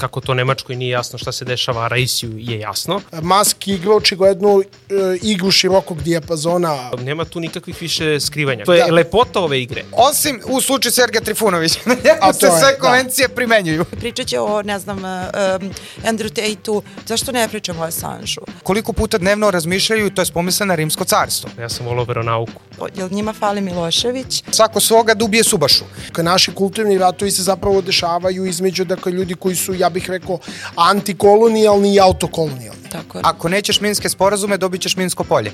kako to Nemačkoj nije jasno šta se dešava, a Raisiju je jasno. Musk igra očiglednu e, igru širokog dijapazona. Nema tu nikakvih više skrivanja. To je da. lepota ove igre. Osim u slučaju Sergeja Trifunovića. a se sve da. konvencije da. primenjuju. Pričat će o, ne znam, um, Andrew Tate-u. Zašto ne pričamo o Assange-u? Koliko puta dnevno razmišljaju, to je spomisle na rimsko carstvo. Ja sam volao veronauku. Jel njima fali Milošević? Svako svoga dubije subašu. Naši kulturni ratovi se zapravo dešavaju između dakle, ljudi koji su, ja bih rekao, antikolonijalni i autokolonijalni. Tako je. Ako nećeš minske sporazume, dobit ćeš minsko polje.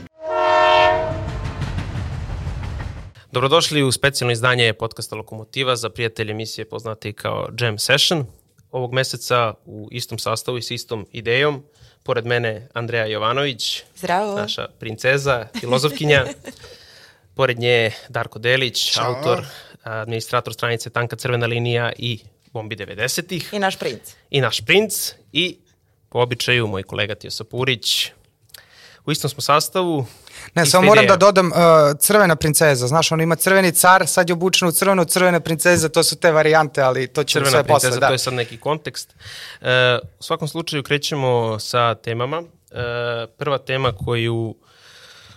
Dobrodošli u specijalno izdanje podcasta Lokomotiva za prijatelje emisije poznate kao Jam Session. Ovog meseca u istom sastavu i s istom idejom. Pored mene Andreja Jovanović, Zdravo. naša princeza, filozofkinja. Pored nje Darko Delić, Ćao. autor, administrator stranice Tanka crvena linija i bombi 90-ih. I naš princ. I naš princ. I po običaju moj kolega Tio Sapurić. U istom smo sastavu. Ne, samo moram da dodam uh, crvena princeza. Znaš, on ima crveni car, sad je obučen u crvenu, crvena princeza, to su te varijante, ali to ćemo sve princeza, posle. Da. to je sad neki kontekst. Uh, u svakom slučaju krećemo sa temama. Uh, prva tema koju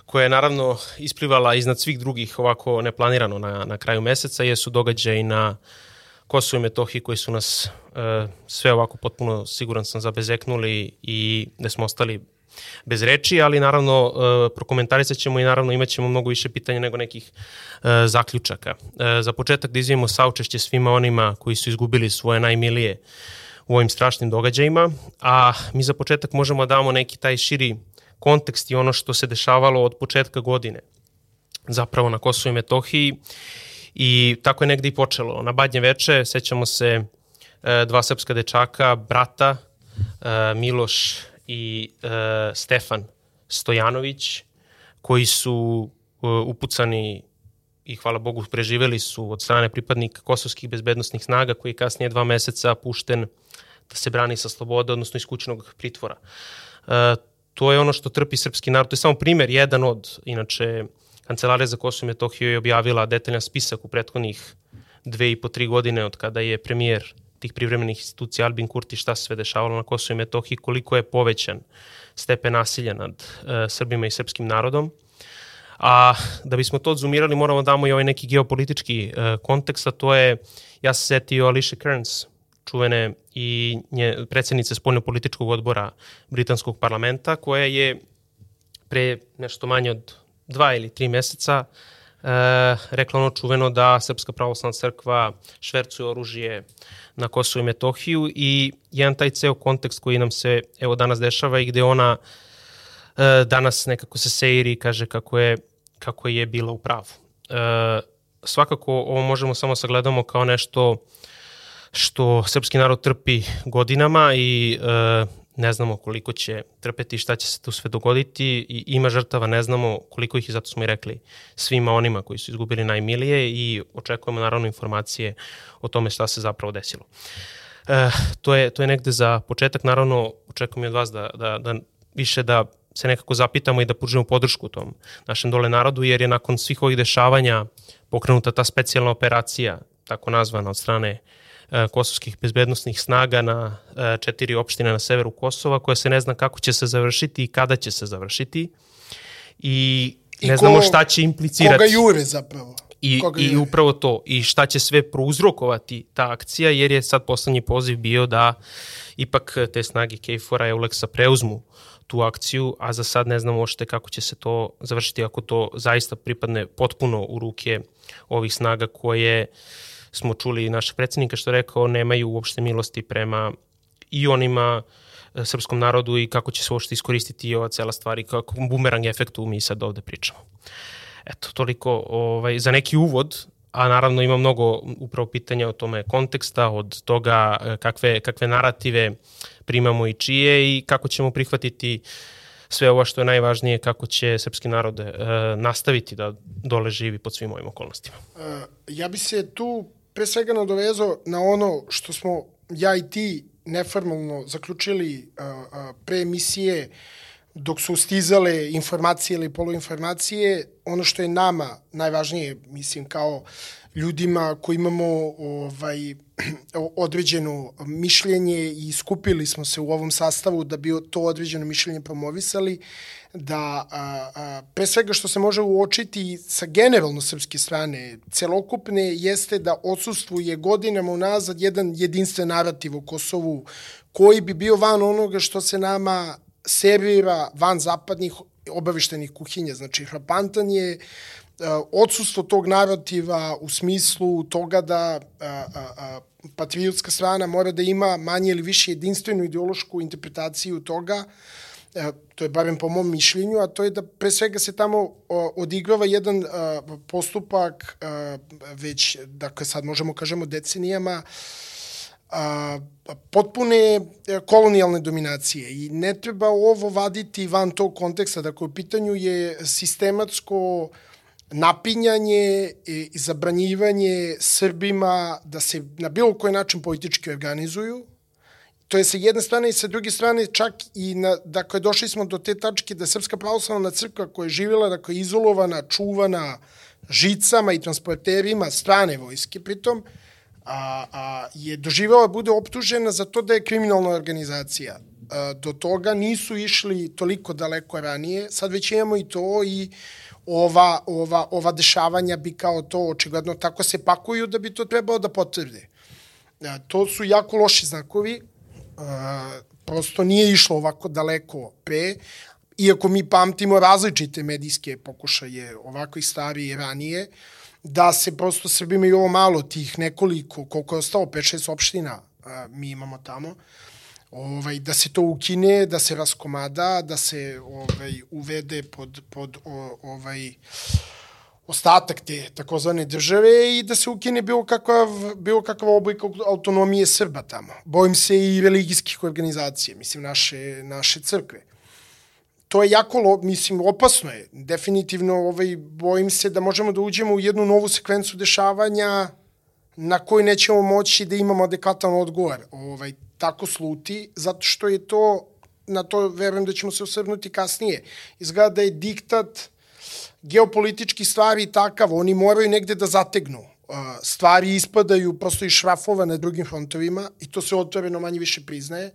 koja je naravno isplivala iznad svih drugih ovako neplanirano na, na kraju meseca jesu događaji na Kosovo i Metohiji koji su nas uh, sve ovako potpuno siguran sam zabezeknuli i da smo ostali bez reči, ali naravno uh, prokomentarisat ćemo i naravno imat ćemo mnogo više pitanja nego nekih uh, zaključaka. Uh, za početak da izvijemo saučešće svima onima koji su izgubili svoje najmilije u ovim strašnim događajima, a mi za početak možemo da damo neki taj širi kontekst i ono što se dešavalo od početka godine zapravo na Kosovo i Metohiji i tako je negde i počelo. Na Badnje veče sećamo se e, dva srpska dečaka, brata e, Miloš i e, Stefan Stojanović, koji su upucani i hvala Bogu preživeli su od strane pripadnika kosovskih bezbednostnih snaga koji je kasnije dva meseca pušten da se brani sa slobode, odnosno iz kućnog pritvora. E, to je ono što trpi srpski narod. To je samo primer, jedan od, inače, Kancelarija za Kosovo i Metohiju je objavila detaljan spisak u prethodnih dve i po tri godine od kada je premijer tih privremenih institucija Albin Kurti šta se sve dešavalo na Kosovo i Metohiji, koliko je povećan stepen nasilja nad uh, Srbima i srpskim narodom. A da bismo to odzumirali moramo da damo i ovaj neki geopolitički uh, kontekst, a to je, ja se setio Alicia Kearns, čuvene i nje, predsednice spoljno-političkog odbora Britanskog parlamenta, koja je pre nešto manje od dva ili tri meseca e, rekla ono čuveno da Srpska pravoslavna crkva švercuje oružje na Kosovo i Metohiju i jedan taj ceo kontekst koji nam se evo danas dešava i gde ona e, danas nekako se seiri i kaže kako je, kako je bila u pravu. E, svakako ovo možemo samo sagledamo kao nešto što srpski narod trpi godinama i e, ne znamo koliko će trpeti, šta će se tu sve dogoditi i ima žrtava, ne znamo koliko ih je, zato smo i rekli svima onima koji su izgubili najmilije i očekujemo naravno informacije o tome šta se zapravo desilo. E, to, je, to je negde za početak, naravno očekujem i od vas da, da, da više da se nekako zapitamo i da pružimo podršku tom našem dole narodu, jer je nakon svih ovih dešavanja pokrenuta ta specijalna operacija, tako nazvana od strane uh, kosovskih bezbednostnih snaga na e, četiri opštine na severu Kosova, koja se ne zna kako će se završiti i kada će se završiti. I ne I ko, znamo šta će implicirati. Koga jure zapravo. I, koga I upravo to. I šta će sve prouzrokovati ta akcija, jer je sad poslednji poziv bio da ipak te snage KFOR-a i Euleksa preuzmu tu akciju, a za sad ne znamo ošte kako će se to završiti ako to zaista pripadne potpuno u ruke ovih snaga koje uh, smo čuli našeg predsednika što rekao nemaju uopšte milosti prema i onima e, srpskom narodu i kako će se uopšte iskoristiti i ova cela stvar i kako bumerang efektu mi sad ovde pričamo. Eto, toliko ovaj, za neki uvod, a naravno ima mnogo upravo pitanja o tome konteksta, od toga e, kakve, kakve narative primamo i čije i kako ćemo prihvatiti sve ovo što je najvažnije, kako će srpski narod e, nastaviti da dole živi pod svim ovim okolnostima. E, ja bi se tu pre svega nadovezao na ono što smo ja i ti neformalno zaključili pre emisije dok su stizale informacije ili poluinformacije, ono što je nama najvažnije, mislim, kao ljudima koji imamo ovaj, određeno mišljenje i skupili smo se u ovom sastavu da bi to određeno mišljenje promovisali, da a, a, pre svega što se može uočiti sa generalno srpske strane celokupne jeste da odsustvuje godinama unazad jedan jedinstven narativ o Kosovu koji bi bio van onoga što se nama servira van zapadnih obaveštenih kuhinja. Znači, hrapantan je odsustvo tog narativa u smislu toga da a, a, a, patriotska strana mora da ima manje ili više jedinstvenu ideološku interpretaciju toga, to je barem po mom mišljenju, a to je da pre svega se tamo odigrava jedan postupak već, dakle sad možemo kažemo decenijama, a, potpune e, kolonijalne dominacije i ne treba ovo vaditi van tog konteksta, dakle u pitanju je sistematsko napinjanje i zabranjivanje Srbima da se na bilo koji način politički organizuju. To je sa jedne strane i sa druge strane čak i na, dakle došli smo do te tačke da Srpska pravoslavna crkva koja je živjela, dakle izolovana, čuvana žicama i transporterima strane vojske pritom, a, a, je doživjela da bude optužena za to da je kriminalna organizacija. A, do toga nisu išli toliko daleko ranije, sad već imamo i to i ova, ova, ova dešavanja bi kao to očigledno tako se pakuju da bi to trebalo da potvrde. A, to su jako loši znakovi, prosto nije išlo ovako daleko pre, iako mi pamtimo različite medijske pokušaje ovako i starije i ranije, da se prosto Srbima i ovo malo tih nekoliko, koliko je ostao, 5-6 opština mi imamo tamo, ovaj, da se to ukine, da se raskomada, da se ovaj, uvede pod, pod o, ovaj, ostatak te takozvane države i da se ukine bilo kakav, bilo kakav oblik autonomije Srba tamo. Bojim se i religijskih organizacija, mislim, naše, naše crkve to je jako, mislim, opasno je. Definitivno, ovaj, bojim se da možemo da uđemo u jednu novu sekvencu dešavanja na kojoj nećemo moći da imamo adekvatan odgovor. Ovaj, tako sluti, zato što je to, na to verujem da ćemo se osvrnuti kasnije. Izgleda da je diktat geopolitički stvari takav, oni moraju negde da zategnu. Stvari ispadaju prosto iz šrafova na drugim frontovima i to se otvoreno manje više priznaje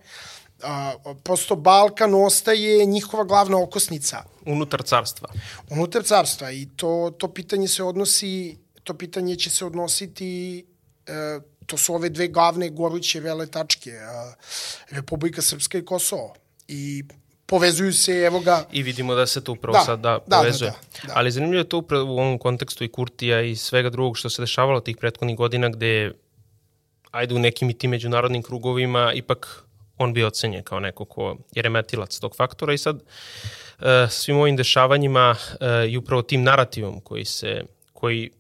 a, prosto Balkan ostaje njihova glavna okosnica. Unutar carstva. Unutar carstva i to, to pitanje se odnosi, to pitanje će se odnositi e, to su ove dve glavne goruće vele tačke, Republika Srpska i Kosovo. I povezuju se, evo ga... I vidimo da se to upravo da, sad da, da, povezuje. Da, da, da. Ali zanimljivo je to upravo u ovom kontekstu i Kurtija i svega drugog što se dešavalo tih prethodnih godina gde ajde u nekim i tim međunarodnim krugovima ipak on bi ocenjen kao neko ko je remetilac tog faktora i sad uh, svim ovim dešavanjima uh, i upravo tim narativom koji se koji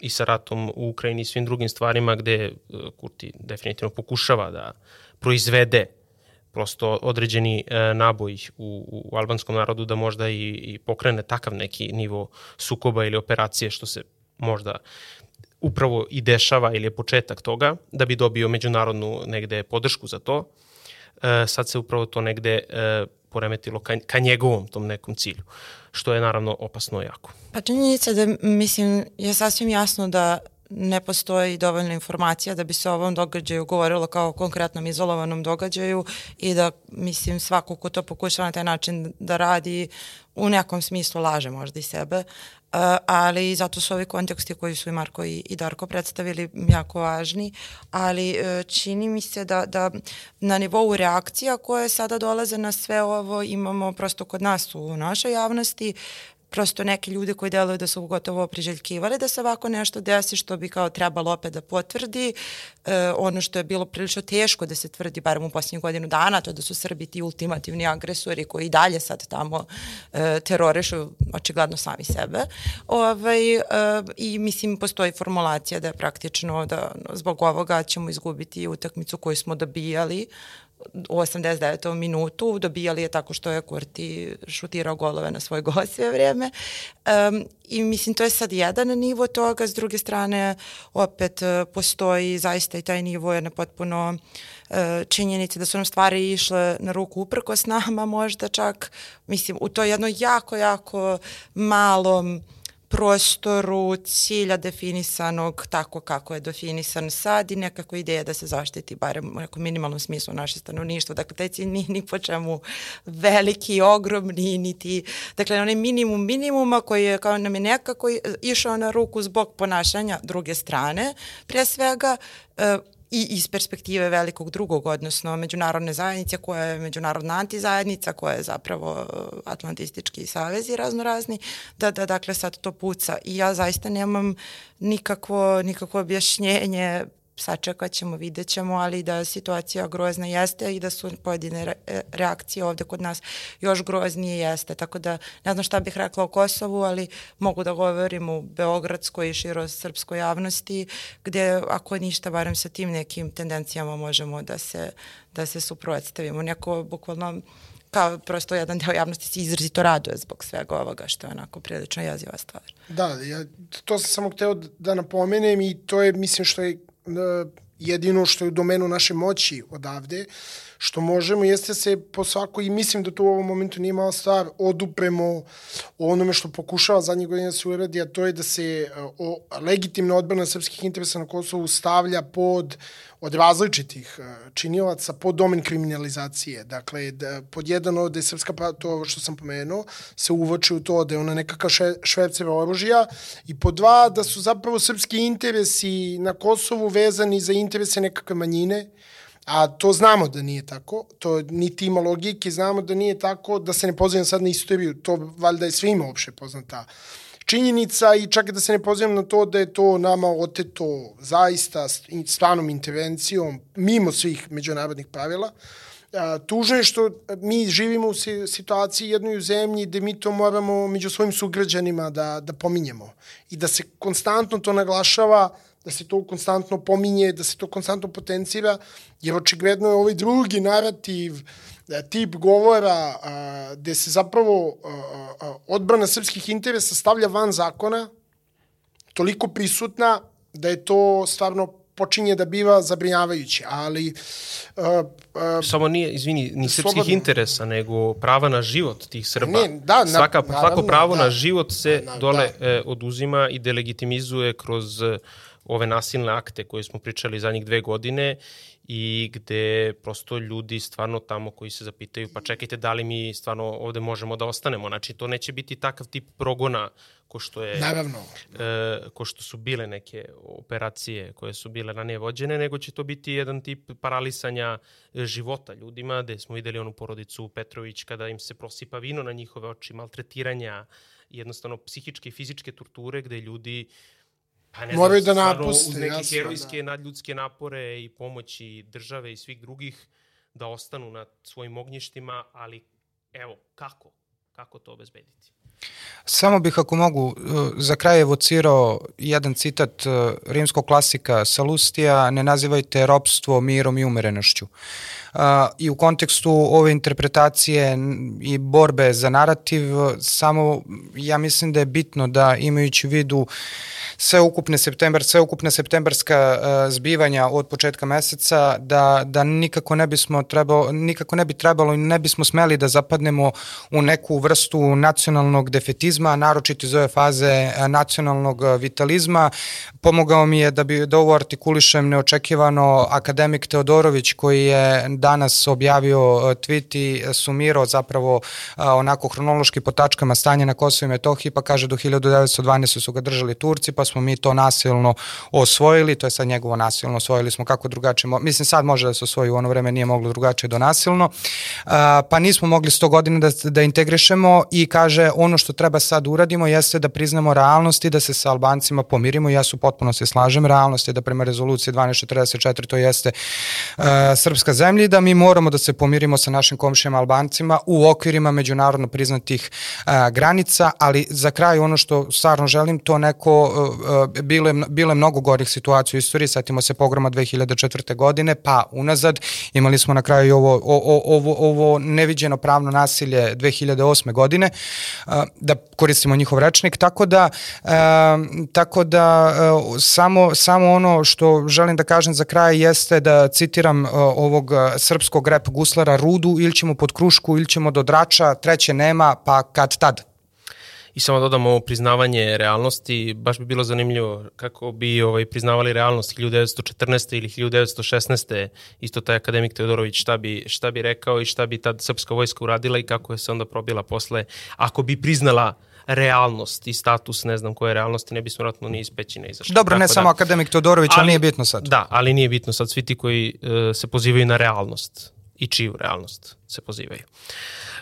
i sa ratom u Ukrajini i svim drugim stvarima gde uh, Kurti definitivno pokušava da proizvede prosto određeni e, naboj u, u albanskom narodu da možda i, i pokrene takav neki nivo sukoba ili operacije što se možda upravo i dešava ili je početak toga da bi dobio međunarodnu negde podršku za to e, sad se upravo to negde e, poremetilo ka, ka njegovom tom nekom cilju, što je naravno opasno jako. Pa činjenica da, mislim, je sasvim jasno da ne postoji dovoljna informacija da bi se o ovom događaju govorilo kao o konkretnom izolovanom događaju i da, mislim, svako ko to pokušava na taj način da radi u nekom smislu laže možda i sebe, Uh, ali zato su ovi konteksti koji su i Marko i, Darko predstavili jako važni, ali uh, čini mi se da, da na nivou reakcija koje sada dolaze na sve ovo imamo prosto kod nas u našoj javnosti prosto neki ljudi koji deluju da su gotovo priželjkivali da se ovako nešto desi što bi kao trebalo opet da potvrdi e, ono što je bilo prilično teško da se tvrdi barem u posljednjih godinu dana to da su Srbi ti ultimativni agresori koji i dalje sad tamo e, terorišu očigledno sami sebe. Ovaj, e, i mislim postoji formulacija da je praktično da zbog ovoga ćemo izgubiti utakmicu koju smo dobijali u 89. minutu dobijali je tako što je Kurti šutirao golove na svoj gol sve vreme. Um, I mislim, to je sad jedan nivo toga, s druge strane opet uh, postoji zaista i taj nivo jedne potpuno e, činjenice da su nam stvari išle na ruku uprko s nama možda čak, mislim, u to jedno jako, jako malom prostoru cilja definisanog tako kako je definisan sad i nekako ideja da se zaštiti barem u nekom minimalnom smislu naše stanovništvo. Dakle, taj cilj nije ni po čemu veliki, ogromni, niti, dakle, onaj minimum minimuma koji je kao nam je nekako išao na ruku zbog ponašanja druge strane, pre svega, e, i iz perspektive velikog drugog, odnosno međunarodne zajednice koja je međunarodna antizajednica, koja je zapravo uh, atlantistički savezi raznorazni, da, da dakle sad to puca. I ja zaista nemam nikakvo, nikakvo objašnjenje sačekat ćemo, vidjet ćemo, ali da situacija grozna jeste i da su pojedine e, reakcije ovde kod nas još groznije jeste. Tako da ne znam šta bih rekla o Kosovu, ali mogu da govorim u beogradskoj i širo srpskoj javnosti, gde ako ništa, barem sa tim nekim tendencijama možemo da se, da se suprotstavimo. Neko bukvalno kao prosto jedan deo javnosti se izrazito raduje zbog svega ovoga što je onako prilično jeziva stvar. Da, ja, to sam samo hteo da napomenem i to je, mislim, što je jedino što je u domenu naše moći odavde, što možemo jeste se po svako, i mislim da to u ovom momentu nije mala stvar, odupremo onome što pokušava zadnjih godina da se uradi, a to je da se o, legitimna odbrana srpskih interesa na Kosovu stavlja pod od različitih činilaca pod domen kriminalizacije. Dakle, da, pod jedan od je srpska, to što sam pomenuo, se uvoči u to da je ona nekakva še, šverceva oružja i pod dva da su zapravo srpski interesi na Kosovu vezani za interese nekakve manjine, A to znamo da nije tako, to niti ima logike, znamo da nije tako, da se ne pozivam sad na istoriju, to valjda je svima uopšte poznata činjenica i čak da se ne pozivam na to da je to nama oteto zaista stvarnom intervencijom mimo svih međunarodnih pravila. Tužno je što mi živimo u situaciji jednoj u zemlji gde mi to moramo među svojim sugrađanima da, da pominjemo i da se konstantno to naglašava da se to konstantno pominje, da se to konstantno potencira, jer očigledno je ovaj drugi narativ, e, tip govora a, gde se zapravo a, a, odbrana srpskih interesa stavlja van zakona, toliko prisutna da je to stvarno počinje da biva zabrinjavajuće, ali... Uh, uh, Samo nije, izvini, ni srpskih slobodno. interesa, nego prava na život tih Srba. Ne, da, na, Svaka, naravno, svako pravo da, na život se na, dole da. e, oduzima i delegitimizuje kroz ove nasilne akte koje smo pričali zadnjih dve godine i gde prosto ljudi stvarno tamo koji se zapitaju pa čekajte da li mi stvarno ovde možemo da ostanemo. Znači to neće biti takav tip progona ko što je Naravno. E, ko što su bile neke operacije koje su bile na nevođene, nego će to biti jedan tip paralisanja života ljudima, gde smo videli onu porodicu Petrović kada im se prosipa vino na njihove oči, maltretiranja, jednostavno psihičke i fizičke torture gde ljudi pa ne moraju znam, da napuste. Uz neke jasno, herojske, da. nadljudske napore i pomoći države i svih drugih da ostanu na svojim ognjištima, ali evo, kako? Kako to obezbediti? Samo bih ako mogu uh, za kraj evocirao jedan citat uh, rimskog klasika Salustija, ne nazivajte ropstvo mirom i umerenošću. Uh, I u kontekstu ove interpretacije i borbe za narativ, samo ja mislim da je bitno da imajući u vidu sve ukupne septembar, sve ukupne septembarska uh, zbivanja od početka meseca da, da nikako ne bismo trebalo, nikako ne bi trebalo i ne bismo smeli da zapadnemo u neku vrstu nacionalnog defetizma, naročito iz ove faze uh, nacionalnog uh, vitalizma. Pomogao mi je da bi da ovo artikulišem neočekivano akademik Teodorović koji je danas objavio tweet i sumirao zapravo onako hronološki po tačkama stanje na Kosovo i Metohiji pa kaže do 1912 su ga držali Turci pa smo mi to nasilno osvojili, to je sad njegovo nasilno, osvojili smo kako drugačije, mislim sad može da se osvoji, u ono vreme nije moglo drugačije do nasilno, pa nismo mogli 100 godina da, da integrišemo i kaže ono što treba sad uradimo jeste da priznamo realnost i da se sa Albancima pomirimo, ja su potpuno se slažem, realnost je da prema rezoluciji 1244 to jeste uh, srpska zemlja i da mi moramo da se pomirimo sa našim komšijama Albancima u okvirima međunarodno priznatih uh, granica, ali za kraj ono što stvarno želim, to neko uh, Uh, bile, bile mnogo gorih situacija u istoriji, setimo se pogroma 2004. godine, pa unazad imali smo na kraju ovo, o, ovo, ovo neviđeno pravno nasilje 2008. godine, da koristimo njihov rečnik, tako da, tako da samo, samo ono što želim da kažem za kraj jeste da citiram ovog srpskog rep guslara Rudu, ili ćemo pod krušku, ili ćemo do drača, treće nema, pa kad tad. I samo dodamo ovo priznavanje realnosti, baš bi bilo zanimljivo kako bi ovaj, priznavali realnost 1914. ili 1916. Isto taj akademik Teodorović šta bi, šta bi rekao i šta bi tad srpska vojska uradila i kako je se onda probila posle, ako bi priznala realnost i status, ne znam koje realnosti, ne bismo vratno ni iz pećine izašli. Dobro, Tako ne da, samo akademik Todorović, ali, ali nije bitno sad. Da, ali nije bitno sad svi ti koji uh, se pozivaju na realnost i čiju realnost se pozivaju.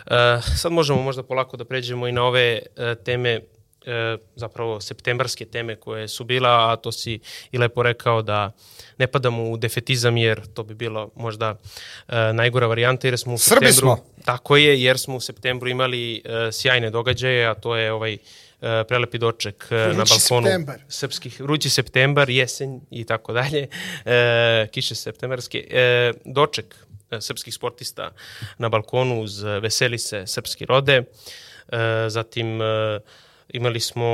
Uh, sad možemo možda polako da pređemo i na ove uh, teme uh, zapravo septembarske teme koje su bila, a to si i lepo rekao da ne padamo u defetizam jer to bi bilo možda uh, najgora varijanta jer smo u Srbi septembru... smo. Tako je, jer smo u septembru imali uh, sjajne događaje, a to je ovaj uh, prelepi doček uh, na balkonu septembar. srpskih, rući septembar, jesen i tako dalje, uh, kiše septembarske, uh, doček E, srpskih sportista na balkonu uz Veseli se srpski rode. E, zatim imali smo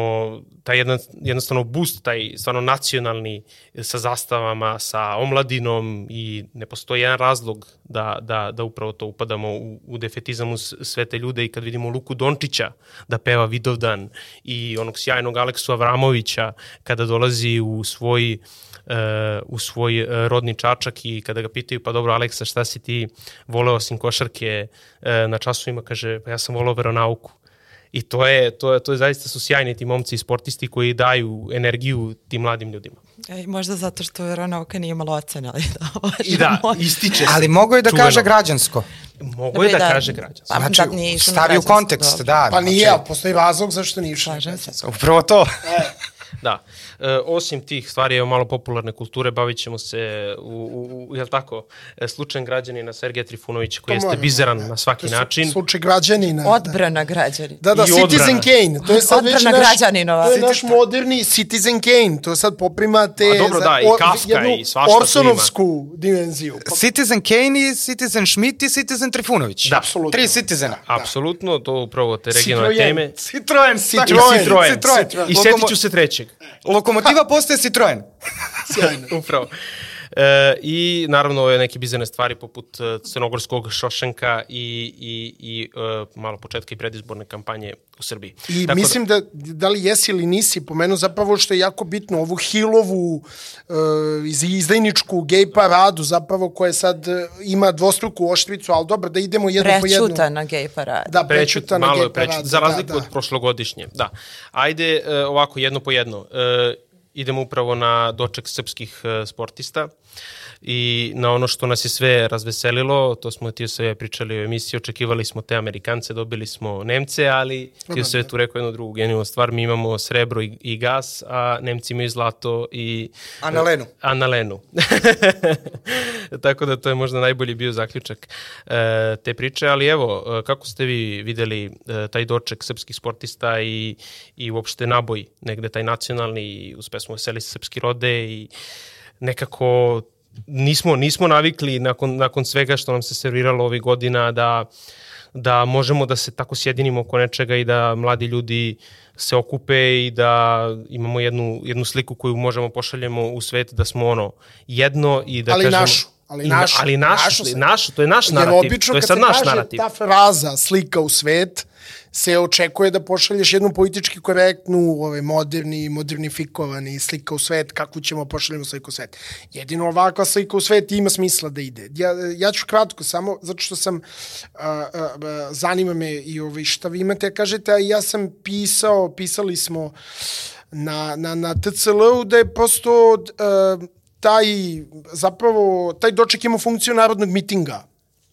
taj jedan, jednostavno boost, taj stvarno nacionalni sa zastavama, sa omladinom i ne postoji jedan razlog da, da, da upravo to upadamo u, u defetizam uz sve te ljude i kad vidimo Luku Dončića da peva Vidovdan i onog sjajnog Aleksu Avramovića kada dolazi u svoj u svoj e, rodni čačak i kada ga pitaju, pa dobro Aleksa, šta si ti voleo osim košarke e, na časovima, kaže, pa ja sam voleo veronauku. I to je, to je, to je zaista su sjajni ti momci i sportisti koji daju energiju tim mladim ljudima. E, možda zato što veronauka nije imala ocene, ali da I da, ističe se. Ali mogo je da čuveno. kaže građansko. Mogo je da, da kaže građansko. Pa, znači, da, nije stavi u kontekst, dobro. da. Pa nije, znači, ali postoji razlog zašto nije išao. Upravo to. Da. E, osim tih stvari, evo malo popularne kulture, bavit ćemo se u, u, u jel tako, e, slučajen građanina Sergeja Trifunovića, koji To jeste moramo, bizaran da. na svaki su- način. Slučaj građanina. Odbrana građani. Da, da, I Citizen odbrana. Kane. To je sad već Odbrana naš, građaninova. to je naš moderni Citizen Kane. To sad poprima te... A dobro, za- da, i Kafka jednu i svašta. Orsonovsku dimenziju. Pa, Citizen Kane i Citizen Schmidt i Citizen Trifunović. Da. Apsolutno. Tri Citizena. Apsolutno, to upravo te regionalne Citroen. teme. Citroen. Citroen. Citroen. Citroen. I setit ću se trećeg. Lokomotiva postaje Citroen. sjajno. Upravo. E, I naravno ove neke bizarne stvari poput e, crnogorskog Šošenka i, i, i e, malo početka i predizborne kampanje u Srbiji. I Tako mislim da, da li jesi ili nisi pomenuo zapravo što je jako bitno ovu Hilovu iz, izdajničku gej paradu zapravo koja sad uh, ima dvostruku oštricu, ali dobro da idemo jedno po jedno. Prećuta na gej paradi. Da, prećuta na gej paradu. za razliku da, da. od prošlogodišnje. Da. Ajde e, ovako, jedno po jedno. E, idemo upravo na doček srpskih e, sportista i na ono što nas je sve razveselilo, to smo ti sve pričali u emisiji, očekivali smo te Amerikance, dobili smo Nemce, ali ti sve tu rekao jednu drugu genijalnu stvar, mi imamo srebro i, i gas, a Nemci imaju zlato i... Analenu. Analenu. Tako da to je možda najbolji bio zaključak e, te priče, ali evo, e, kako ste vi videli e, taj doček srpskih sportista i, i uopšte naboj negde taj nacionalni uz pesmu Veseli se srpski rode i nekako nismo, nismo navikli nakon, nakon svega što nam se serviralo ovih godina da da možemo da se tako sjedinimo oko nečega i da mladi ljudi se okupe i da imamo jednu, jednu sliku koju možemo pošaljemo u svet da smo ono jedno i da Ali kažemo... našu, ali i na- našu, ali našu našu, sad. našu, to je naš Jer narativ. obično To je kad sad se naš kaže narativ. ta fraza slika u svet, se očekuje da pošalješ jednu politički korektnu, ovaj, moderni, modernifikovani slika u svet, kako ćemo pošaljemo sliku u svet. Jedino ovakva slika u svet ima smisla da ide. Ja, ja ću kratko samo, zato što sam, a, a, a, zanima me i ovaj, šta vi imate, kažete, a ja sam pisao, pisali smo na, na, na TCL-u da je prosto uh, taj, zapravo, taj doček ima funkciju narodnog mitinga.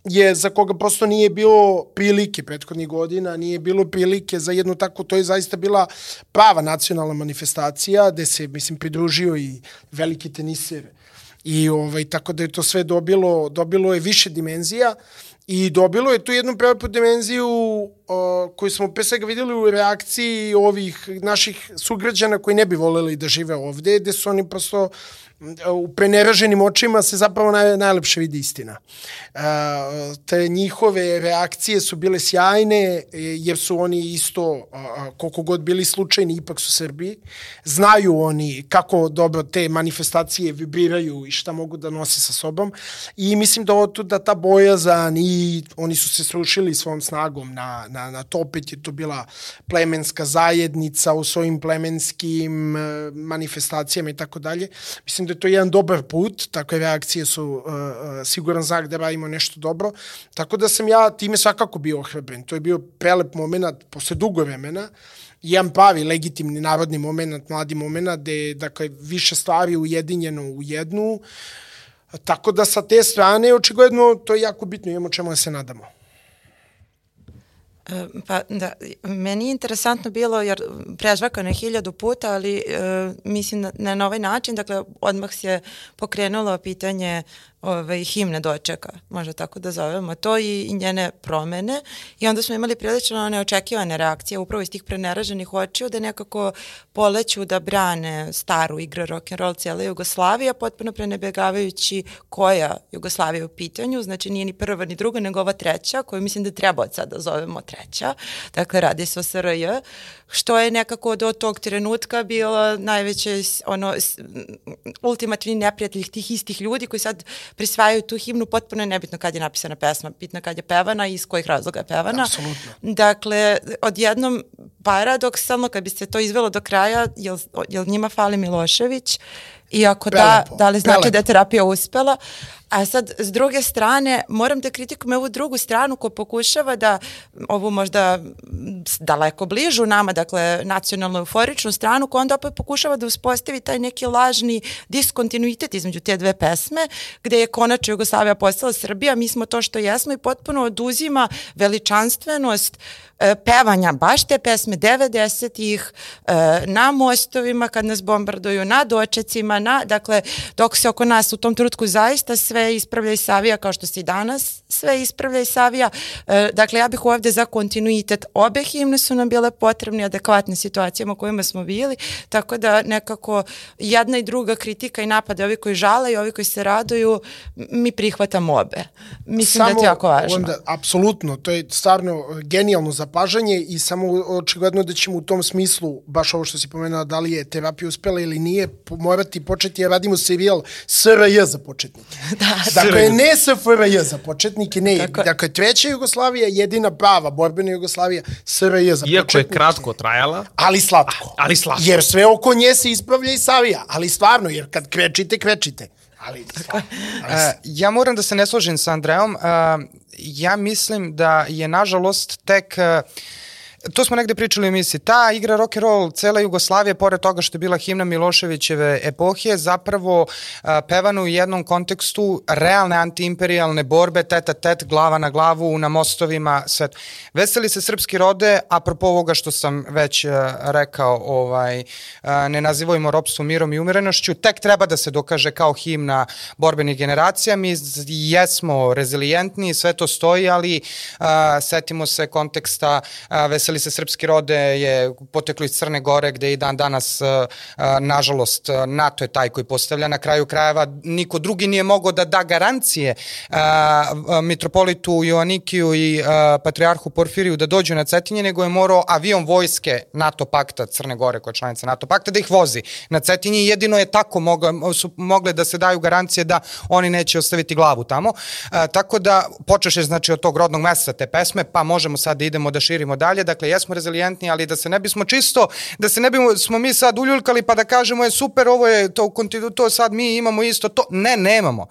Je za koga prosto nije bilo prilike prethodnih godina, nije bilo prilike za jednu tako, to je zaista bila prava nacionalna manifestacija gde se, mislim, pridružio i veliki teniser. I ovaj, tako da je to sve dobilo, dobilo je više dimenzija I dobilo je tu jednu prelepu dimenziju o, koju smo pre svega videli u reakciji ovih naših sugrađana koji ne bi voleli da žive ovde, gde su oni prosto u preneraženim očima se zapravo naj, najlepše vidi istina. E, te njihove reakcije su bile sjajne, e, jer su oni isto, koliko god bili slučajni, ipak su Srbi. Znaju oni kako dobro te manifestacije vibriraju i šta mogu da nose sa sobom. I mislim da, da ta bojazan i oni su se srušili svom snagom na, na, na to. Opet je to bila plemenska zajednica u svojim plemenskim e, manifestacijama i tako dalje. Mislim da je to jedan dobar put, takve reakcije su uh, siguran znak da radimo nešto dobro, tako da sam ja time svakako bio ohrabren. To je bio prelep moment posle dugo vremena, jedan pravi legitimni narodni moment, mladi moment, gde je dakle, više stvari ujedinjeno u jednu, tako da sa te strane očigledno to je jako bitno, imamo čemu da se nadamo. Pa da, meni je interesantno bilo, jer prežvakano je hiljadu puta, ali e, mislim na, na ovaj način, dakle, odmah se pokrenulo pitanje ovaj, himne dočeka, možda tako da zovemo to, i, i njene promene. I onda smo imali prilično neočekivane reakcije upravo iz tih preneraženih očiju da nekako poleću da brane staru igru rock'n'roll cijela Jugoslavija, potpuno prenebegavajući koja Jugoslavija u pitanju, znači nije ni prva ni druga, nego ova treća, koju mislim da treba od sada da zovemo treća. Dakle, radi se o SRJ, što je nekako do tog trenutka bilo najveće ono, ultimativni neprijatelj tih istih ljudi koji sad prisvajaju tu himnu, potpuno je nebitno kad je napisana pesma, bitno kad je pevana i iz kojih razloga je pevana. Apsolutno. Dakle, odjednom paradoksalno, kad bi se to izvelo do kraja, jel, jel njima fali Milošević, I ako da, da li znači Prelepo. da je terapija uspela? A sad, s druge strane, moram da kritikujem ovu drugu stranu ko pokušava da ovu možda daleko bližu nama, dakle, nacionalno euforičnu stranu, ko onda opet pokušava da uspostavi taj neki lažni diskontinuitet između te dve pesme, gde je konačno Jugoslavija postala Srbija, mi smo to što jesmo i potpuno oduzima veličanstvenost uh, E, pevanja baš te pesme 90-ih e, na mostovima kad nas bombarduju, na dočecima, na, dakle, dok se oko nas u tom trutku zaista sve ispravlja i savija kao što se i danas sve ispravlja i savija. E, dakle, ja bih ovde za kontinuitet. Obe himne su nam bile potrebne, adekvatne situacijama u kojima smo bili, tako da nekako jedna i druga kritika i napade, ovi koji žale i ovi koji se raduju, mi prihvatamo obe. Mislim Samo da je to jako važno. Onda, apsolutno, to je stvarno genijalno za zapažanje i samo očigledno da ćemo u tom smislu, baš ovo što si pomenula, da li je terapija uspela ili nije, morati početi, jer radimo serijal SRJ za početnike. da, dakle, ne SFRJ za početnike, ne. Tako. Dakle, treća Jugoslavija, jedina prava borbena Jugoslavija, SRJ za Iako početnike. Iako je kratko trajala. Ali slatko. Ali slatko. Jer sve oko nje se ispravlja i savija. Ali stvarno, jer kad krečite, krečite. Ali, stvarno, ali... Uh, ja moram da se ne složim sa Andreom. Uh, ja mislim da je nažalost tek uh, to smo negde pričali u emisiji, ta igra rock and roll cela Jugoslavija, pored toga što je bila himna Miloševićeve epohije, zapravo a, pevano u jednom kontekstu realne antiimperialne borbe, teta tet, glava na glavu, na mostovima, sve. Veseli se srpski rode, apropo ovoga što sam već a, rekao, ovaj, a, ne nazivojmo ropstvo mirom i umirenošću, tek treba da se dokaže kao himna borbenih generacija, mi jesmo rezilijentni, sve to stoji, ali a, setimo se konteksta a, veseli li se srpski rode je poteklo iz Crne Gore gde i dan danas nažalost NATO je taj koji postavlja na kraju krajeva. Niko drugi nije mogao da da garancije mitropolitu Joanikiju i patrijarhu Porfiriju da dođu na Cetinje nego je morao avion vojske NATO pakta Crne Gore koja je članica NATO pakta da ih vozi na Cetinje. Jedino je tako mogle, su mogle da se daju garancije da oni neće ostaviti glavu tamo. Tako da počeš znači od tog rodnog mesta te pesme pa možemo sad da idemo da širimo dalje dakle jesmo rezilijentni, ali da se ne bismo čisto, da se ne bismo smo mi sad uljuljkali pa da kažemo je super, ovo je to, to sad mi imamo isto to. Ne, nemamo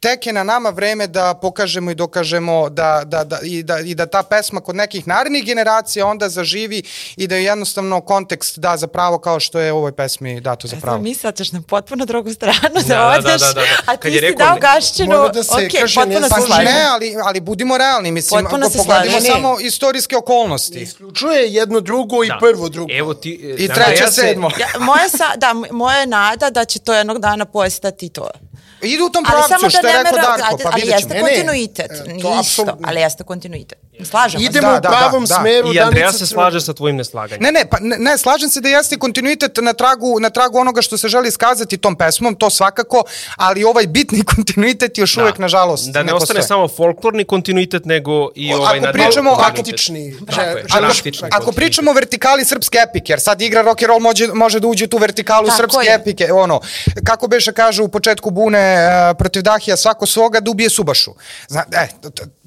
tek je na nama vreme da pokažemo i dokažemo da, da, da, i, da, i da ta pesma kod nekih narednih generacija onda zaživi i da je jednostavno kontekst da za pravo kao što je u ovoj pesmi dato za pravo. Mi sad ćeš na potpuno drugu stranu da, da odeš, da, da, da, da. a ti si dao gašćinu, da se ok, kaže, potpuno se slažem. Ne, ali, ali budimo realni, mislim, potpuno pogledimo samo istorijske okolnosti. Isključuje jedno drugo i da. prvo drugo. Evo ti, I treće, sedmo. Ja, moja, sa, da, moja nada da će to jednog dana postati to. Idu u tom Ali pravcu, što da je ne rekao mera, Darko, pa ali vidjet jeste ćemo. Ne, ne, kontinuitet, e, to nije isto, ali jeste kontinuitet. Slažemo se. Idemo Da, u da, pravom da, da. smeru. I Andreja Danica se slaže sa tvojim neslaganjem. Ne, ne, pa ne, ne, slažem se da jeste kontinuitet na tragu, na tragu onoga što se želi iskazati tom pesmom, to svakako, ali ovaj bitni kontinuitet još uvek, nažalost, Da ne, ostane postoji. samo folklorni kontinuitet, nego i O, ovaj ako pričamo-. Praktični. Praktični Ako pričamo o vertikali srpske epike, jer sad igra rock and roll može, može da uđe u tu vertikalu srpske epike, ono, kako beše kažu u početku bune protiv Dahija svako svoga da ubije Subašu. Zna, e,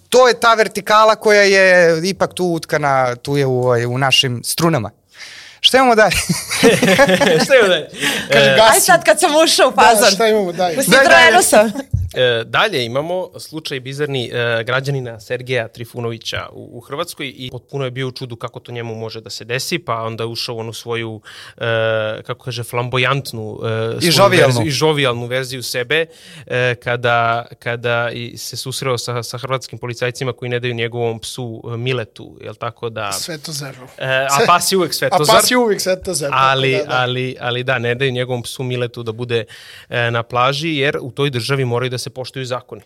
to je ta vertikala koja je ipak tu utkana, tu je u, ovaj, u našim strunama. Šta imamo dalje? Šta je dalje? Kaže, E, gasi. Aj sad kad sam ušao u Da, fazon. šta imamo dalje? Citroenu daj. sam. E, dalje imamo slučaj bizarni e, građanina Sergeja Trifunovića u, u Hrvatskoj i potpuno je bio u čudu kako to njemu može da se desi, pa onda je ušao u onu svoju, e, kako kaže, flamboyantnu e, svoju žovijalnu. verziju, i žovijalnu verziju sebe, e, kada, kada i se susreo sa, sa hrvatskim policajcima koji ne daju njegovom psu e, Miletu, jel tako da... Svetozaru. E, a pas je uvek A Svetozar. pas je uvijek Svetozar. tako Ali, da, da. ali, ali da, ne daju njegovom psu Miletu da bude e, na plaži, jer u toj državi moraju da se poštuju zakoni.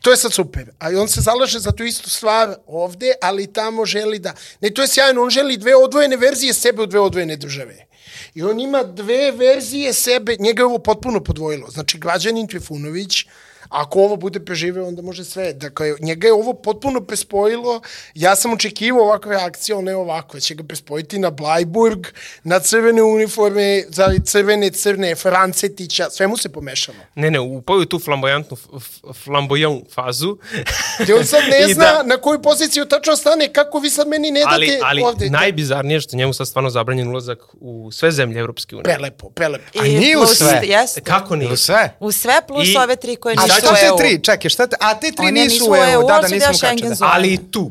To je sad super. A on se zalaže za tu istu stvar ovde, ali tamo želi da... Ne, to je sjajno. On želi dve odvojene verzije sebe u dve odvojene države. I on ima dve verzije sebe. Njega je ovo potpuno podvojilo. Znači, građanin Trifunović, ako ovo bude preživeo, onda može sve. Dakle, njega je ovo potpuno prespojilo. Ja sam očekivao ovakve reakcije, ali ne ovako. Će ga prespojiti na Blajburg, na crvene uniforme, za crvene, crne, Francetića, sve mu se pomešalo. Ne, ne, upao je u tu flamboyantnu, f- flamboyant fazu. Gde on sad ne I zna da- na koju poziciju tačno stane, kako vi sad meni ne date ali, ali ovde. najbizarnije je što je njemu sad stvarno zabranjen ulazak u sve zemlje Evropske unije. Prelepo, prelepo. A nije u sve. Jeste. Kako nije? U sve. U sve plus I- ove tri koje I nisu sad šta u te EU. tri? Čekaj, šta te, a te tri One nisu nisu u u EU, EU, da, da nismo kačali. zone. Ali i tu.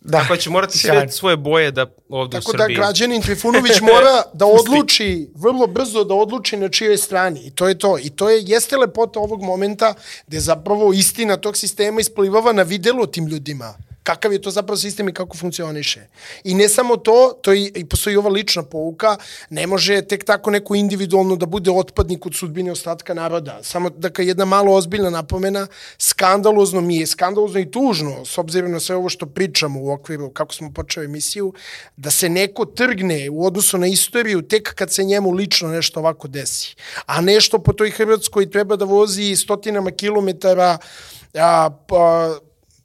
Da. Tako će morati sve svoje boje da ovde Tako u da Srbiji... građanin Trifunović mora da odluči, vrlo brzo da odluči na čijoj strani. I to je to. I to je, jeste lepota ovog momenta gde zapravo istina tog sistema isplivava na videlo tim ljudima. Kakav je to zapravo sistem i kako funkcioniše. I ne samo to, to i, i postoji ova lična pouka, ne može tek tako neko individualno da bude otpadnik od sudbine ostatka naroda. Samo dakle, jedna malo ozbiljna napomena, skandalozno mi je, skandalozno i tužno, s obzirom na sve ovo što pričamo u okviru, kako smo počeli emisiju, da se neko trgne u odnosu na istoriju tek kad se njemu lično nešto ovako desi. A nešto po toj Hrvatskoj treba da vozi stotinama kilometara a, pa,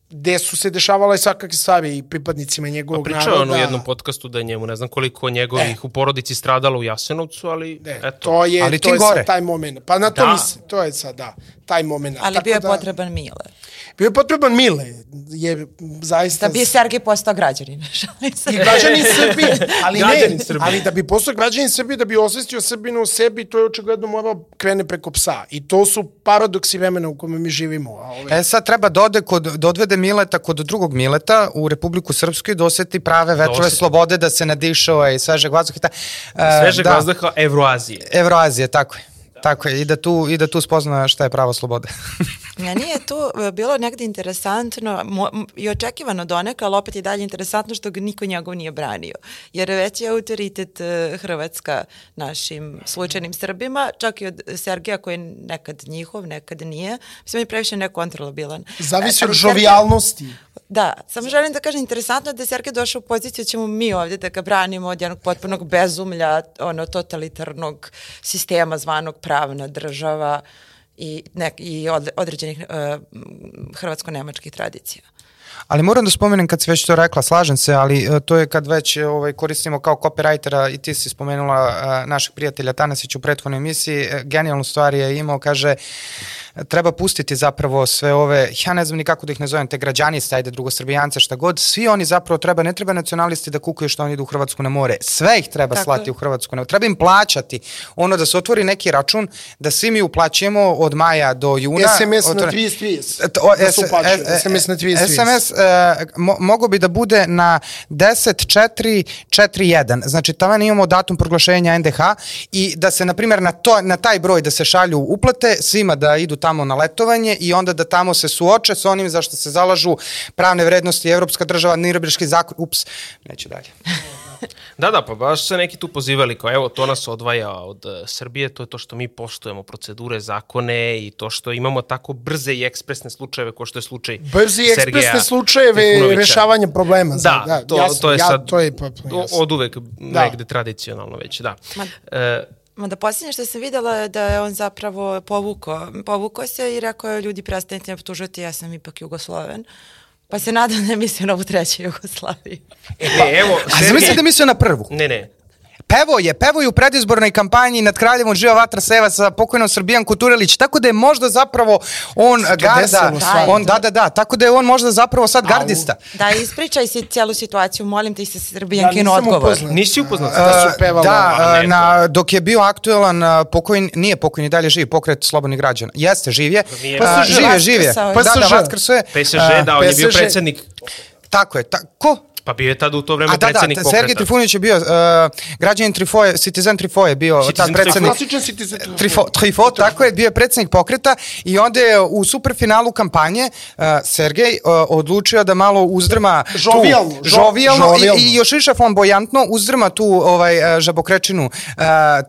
gde su se dešavala i svakakve stvari i pripadnicima njegovog Pričao naroda. je on u jednom podcastu da je njemu, ne znam koliko njegovih u porodici stradalo u Jasenovcu, ali Ne, eto. to je, Ali to je gore. sad taj moment. Pa na to Da. mislim, to je sad, da, taj moment. Ali Tako bio je da, potreban Mile. Bio je potreban Mile, jer zaista... Da bi je Sergej postao građanin. I građanin Srbije, ali Građanin ne, Srbije. ali da bi postao građanin Srbije, da bi osvestio Srbinu u sebi, to je očigledno morao krene preko psa. I to su paradoksi vremena u kome mi živimo. A ove, E sad treba da ode kod, da odvede Mileta kod drugog Mileta u Republiku Srpsku i da oseti prave vetrove oseti. slobode, da se nadišao i svežeg vazduha. ta- e, Svežeg da, vazduha Evroazije. Evroazije, tako je. Tako je, i da tu, i da tu spozna šta je prava sloboda. Meni je tu e, bilo negde interesantno mo, i očekivano doneka, ali opet je dalje interesantno što ga niko njegov nije branio. Jer već je autoritet e, Hrvatska našim slučajnim Srbima, čak i od Sergeja koji je nekad njihov, nekad nije. Mislim, on je previše nekontrolabilan. zavisi E, od žovijalnosti. Da, samo želim da kažem, interesantno je da je Sergej došao u poziciju da ćemo mi ovdje da ga branimo od jednog potpunog bezumlja, ono, totalitarnog sistema zvanog pravna država i, nek, i od, određenih uh, hrvatsko-nemačkih tradicija. Ali moram da spomenem kad si već to rekla, slažem se, ali e, to je kad već e, ovaj, koristimo kao copywritera i ti si spomenula e, našeg prijatelja Tanasića u prethodnoj emisiji, genijalnu stvar je imao, kaže, e, treba pustiti zapravo sve ove, ja ne znam ni kako da ih nazovem, te građaniste, ajde drugosrbijance, šta god, svi oni zapravo treba, ne treba nacionalisti da kukaju što oni idu u Hrvatsku na more, sve ih treba Tako slati je. u Hrvatsku na more, treba im plaćati, ono da se otvori neki račun, da svi mi uplaćujemo od maja do juna. SMS na otvore- 30-30. To, Da se S- uplaćuje. e- e- SMS na 30-30. SMS e, mo, mogo bi da bude na 10.4.4.1. Znači, taman imamo datum proglašenja NDH i da se, na primjer, na, to, na taj broj da se šalju uplate, svima da idu tamo na letovanje i onda da tamo se suoče s onim za što se zalažu pravne vrednosti, Evropska država, Nirobirški zakon, ups, neću dalje. Da, da, pa baš se neki tu pozivali kao evo to nas odvaja od uh, Srbije, to je to što mi poštujemo procedure, zakone i to što imamo tako brze i ekspresne slučajeve kao što je slučaj Brzi i Sergeja ekspresne slučajeve Trifunovića. rešavanja problema. Da, da to, jasno, to je ja, sad to je potpuno jasno. od uvek Da. negde tradicionalno već, da. Ma- E, Ma da posljednje što sam videla je da je on zapravo povukao, povukao se i rekao je ljudi prestanite me optužiti, ja sam ipak Jugosloven. Pa se nadam da ne misli na ovu treću Jugoslaviju. ne, evo, A zamisli da mislio na prvu. Ne, ne, Pevo je, pevo je u predizbornoj kampanji nad kraljevom Živa Vatra Seva sa pokojnom Srbijan Kuturelić, tako da je možda zapravo on garda, on, da, da, da, tako da je on možda zapravo sad gardista. Da, ispričaj si cijelu situaciju, molim te se Ja Srbijankino nisam odgovor. upoznat. nisi upoznat. Da su pevali. Da, a a, ne, na, dok je bio aktuelan a, pokojni, nije pokojni, dalje živi pokret slobodnih građana. Jeste, živ je. Nije. A, PSG. živ je, živ je. Vaskrsao je. Da, da, PSG. Vaskrsao je. PSG, da, on je bio PSG. predsednik, Tako je. Ta, ko? Pa bio je tada u to vreme A da, da, predsednik pokreta. Sergej Trifunović je bio, uh, građanin Trifoje, Citizen Trifoje je bio Citizen tad predsednik. Klasičan si ti za to. Trifo, Trifo, tako je, bio je predsednik pokreta i onda je u superfinalu kampanje uh, Sergej uh, odlučio da malo uzdrma tu, Žovijalno, žo- žovijalno, žovijalno. I, i još više flamboyantno uzdrma tu ovaj uh, žabokrečinu uh,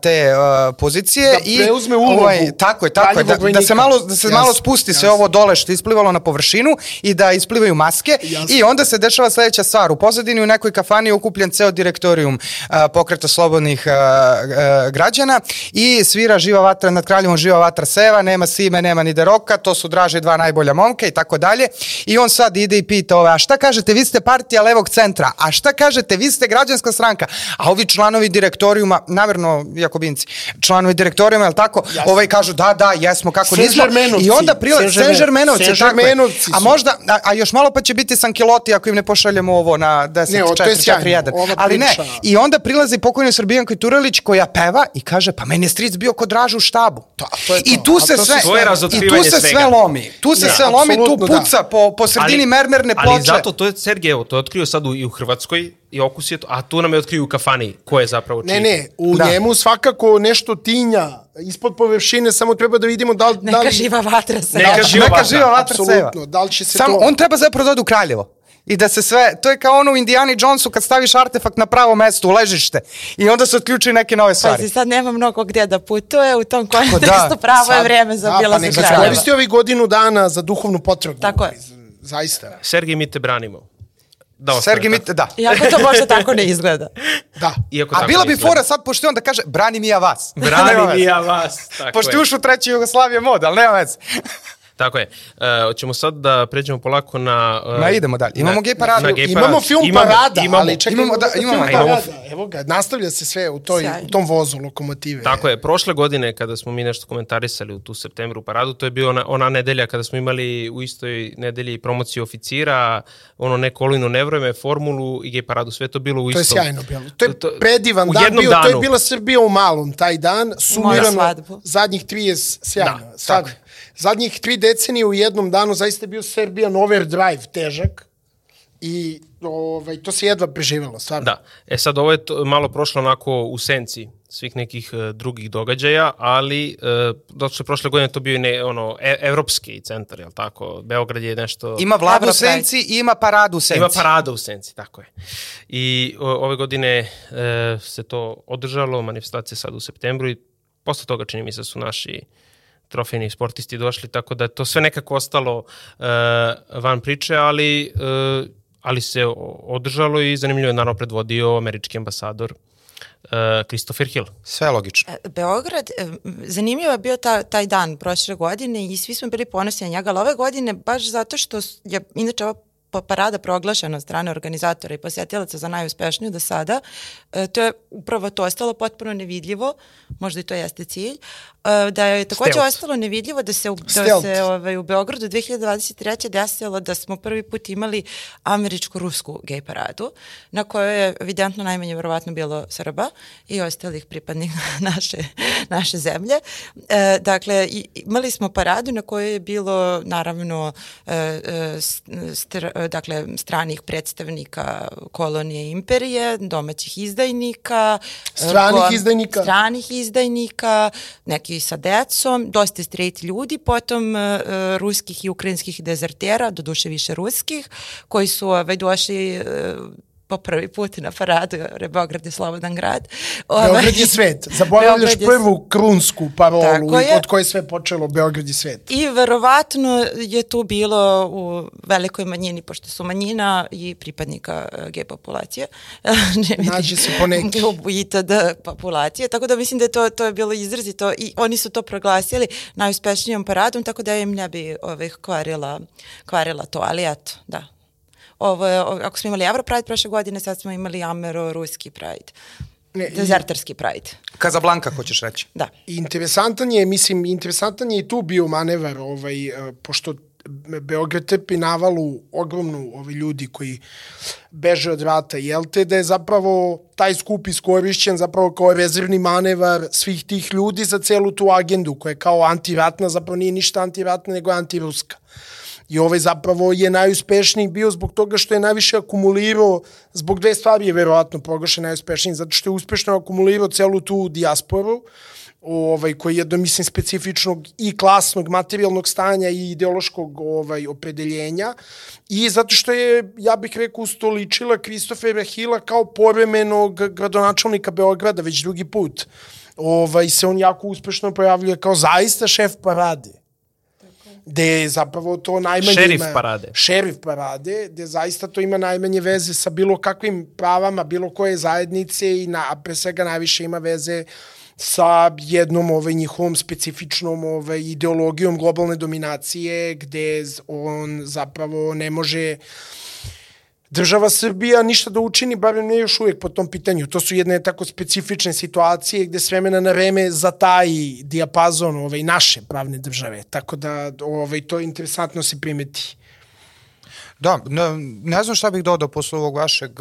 te uh, pozicije Da i preuzme ulogu ovaj, tako je, tako je, da, kraljevog da se malo da se Jasno, malo spusti sve jasno. ovo dole što je isplivalo na površinu i da isplivaju maske Jasno. i onda se dešava sledeća stvar. U pozadini u nekoj kafani je okupljen ceo direktorijum a, pokreta slobodnih a, a, građana i svira živa vatra nad kraljevom živa vatra seva, nema Sime, nema ni Deroka, to su draže dva najbolja momka i tako dalje. I on sad ide i pita ove, a šta kažete, vi ste partija levog centra, a šta kažete, vi ste građanska stranka, a ovi članovi direktorijuma, namerno Jakobinci, članovi direktorijuma, je li tako, ovaj kažu da, da, jesmo, kako nismo. I onda Saint-Germain- Saint-Germainovci, tako je. A možda, a, a još malo pa će biti Sankiloti ako im ne pošaljemo ovo na 10, Ne, o, to je 4, sjajno. 4, 1. Ova Ali ne, i onda prilazi pokojni Srbijanko i Turelić koja peva i kaže, pa meni je stric bio kod dražu u štabu. To- to je I to. tu A se to sve, sve- i tu se sve svega. lomi. Tu se Da, sve lomi, tu apsolutno da. puca po, po sredini mermerne ploče. Ali zato to je Sergej, evo, to je otkrio sad u, i u Hrvatskoj i okus je to, a tu nam je otkrio u kafani ko je zapravo čiji. Ne, ne, u Da. njemu svakako nešto tinja ispod površine, samo treba da vidimo da li... da Neka li, živa vatra se. Neka živa Neka vatra. živa vatra. Apsolutno, da li će se Samo, to... on treba zapravo da ode u Kraljevo. I da se sve, to je kao ono u Indiana Jonesu kad staviš artefakt na pravo mesto, u ležište. I onda se otključuju neke nove stvari. Pazi, sad nema mnogo gdje da putuje, u tom kontekstu da, pravo je Sad- vreme za da, bila pa za kraljeva. koristi ovih godinu dana za duhovnu potragu. Tako je. Zaista. Sergej, mi te branimo. Da ostane Sergej tako. Mit, da. Iako to možda tako ne izgleda. Da. Iako A tako bila bi izgleda. fora sad, pošto je on da kaže, brani mi ja vas. Nema Brani veze. mi ja vas. Tako Pošto je. je ušao treći Jugoslavije mod, ali nema veze. Tako je. E, hoćemo sad da pređemo polako na... e, Ma, idemo dalje. Imamo na- gej paradu. na gej Imamo film Imamo- Parada, imamo. ali čekaj, Imamo, da, imamo, film imamo. Parada. Evo ga, nastavlja se sve u, toj, u tom vozu lokomotive. Tako je, prošle godine kada smo mi nešto komentarisali u tu septembru paradu, to je bio ona, ona nedelja kada smo imali u istoj nedelji promociju oficira, ono ne kolino nevreme, formulu i gej paradu, sve to bilo u To je istom. sjajno bilo. To je To- predivan u dan jednom bio, to je danu. bila Srbija u malom taj dan, sumirano zadnjih 30, sjajno. Da, Sad, tako je. Zadnjih tri decenije u jednom danu zaista je bio Serbian overdrive težak i ovaj, to se jedva preživelo, stvarno. Da, e sad ovo je to, malo prošlo onako u senci svih nekih e, drugih događaja, ali e, zato što je prošle godine to bio i ne, ono, e, evropski centar, jel tako? Beograd je nešto... Ima vladu u senci i ima paradu u senci. Ima parada u senci, tako je. I o, ove godine e, se to održalo, manifestacije sad u septembru i posle toga čini mi se su naši trofejni sportisti došli, tako da je to sve nekako ostalo e, van priče, ali, e, ali se održalo i zanimljivo je naravno predvodio američki ambasador e, Christopher Hill. Sve logično. Beograd, zanimljivo je bio ta, taj dan prošle godine i svi smo bili ponosni na njega, ali ove godine baš zato što je inače ova parada proglašena od strane organizatora i posjetilaca za najuspešniju do sada, e, to je upravo to ostalo potpuno nevidljivo, možda i to jeste cilj, e, da je takođe Stealth. ostalo nevidljivo da se, u- da se ovaj, u Beogradu 2023. desilo da smo prvi put imali američko-rusku gej paradu, na kojoj je evidentno najmanje verovatno bilo Srba i ostalih pripadnika naše, naše zemlje. E, dakle, imali smo paradu na kojoj je bilo naravno e, e, str, e, dakle, stranih predstavnika kolonije imperije, domaćih izdajnika, e, Stranih izdajnika. stranih izdajnika, neki sa decom, dosta straight ljudi, potom e, e, ruskih i ukrajinskih dezertera, do duše više ruskih, koji su ovaj, došli e, po prvi put na paradu, jer Beograd je slobodan grad. Beograd je svet. Zaboravljaš prvu krunsku parolu od koje sve počelo Beograd je svet. I verovatno je tu bilo u velikoj manjini, pošto su manjina i pripadnika uh, G populacije. Nađe se po neki. U ITD populacije, tako da mislim da je to, to je bilo izrazito i oni su to proglasili najuspešnijom paradom, tako da im ne bi ovih kvarila, kvarila to, ali eto, da ovo, ako smo imali Euro Pride prošle godine, sad smo imali Amero-Ruski Pride. Ne, Dezerterski Pride. Kazablanka, hoćeš reći. Da. Interesantan je, mislim, interesantan je i tu bio manevar, ovaj, e, pošto Beograd trpi navalu ogromnu ovi ljudi koji beže od rata, jel te da je zapravo taj skup iskorišćen zapravo kao rezervni manevar svih tih ljudi za celu tu agendu koja je kao antiratna, zapravo nije ništa antiratna nego antiruska. I ovaj zapravo je najuspešniji bio zbog toga što je najviše akumulirao, zbog dve stvari je verovatno proglašen najuspešniji, zato što je uspešno akumulirao celu tu dijasporu, ovaj, koji je do, mislim, specifičnog i klasnog materijalnog stanja i ideološkog ovaj, opredeljenja i zato što je, ja bih rekao, ustoličila Kristofera Hila kao poremenog gradonačelnika Beograda već drugi put. Ovaj, se on jako uspešno pojavljuje kao zaista šef parade gde je zapravo to najmanje... Šerif ima, parade. Šerif parade, gde zaista to ima najmanje veze sa bilo kakvim pravama, bilo koje zajednice i na, pre svega najviše ima veze sa jednom ovaj, njihovom specifičnom ovaj, ideologijom globalne dominacije, gde on zapravo ne može uh, država Srbija ništa da učini, barem ne još uvijek po tom pitanju. To su jedne tako specifične situacije gde s vremena na vreme zataji dijapazon ovaj, naše pravne države. Tako da ovaj, to je interesantno se primeti. Da, ne, ne znam šta bih dodao posle ovog vašeg.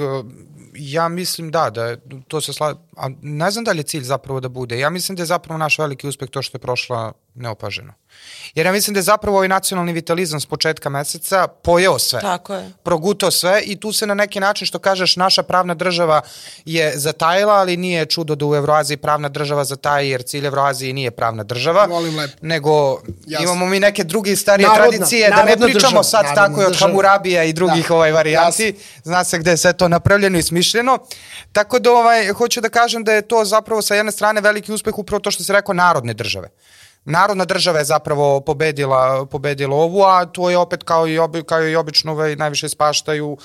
Ja mislim da, da to se sla... A ne znam da li je cilj zapravo da bude. Ja mislim da je zapravo naš veliki uspeh to što je prošla neopaženo. Jer ja mislim da je zapravo ovaj nacionalni vitalizam s početka meseca pojeo sve. Tako je. Progutao sve i tu se na neki način, što kažeš, naša pravna država je zatajila, ali nije čudo da u Evroaziji pravna država zataji, jer cilj Evroaziji nije pravna država. Volim lepo. Nego Jasne. imamo mi neke druge starije narodna, tradicije, da ne pričamo država, sad tako od Hamurabija i drugih da. ovaj varijanti. Jasne. Zna se gde je sve to napravljeno i smišljeno. Tako da ovaj, hoću da kažem da je to zapravo sa jedne strane veliki uspeh upravo to što se rekao narodne države. Narodna država je zapravo pobedila, pobedila ovu, a to je opet kao i, obi, kao i obično ovaj, najviše spaštaju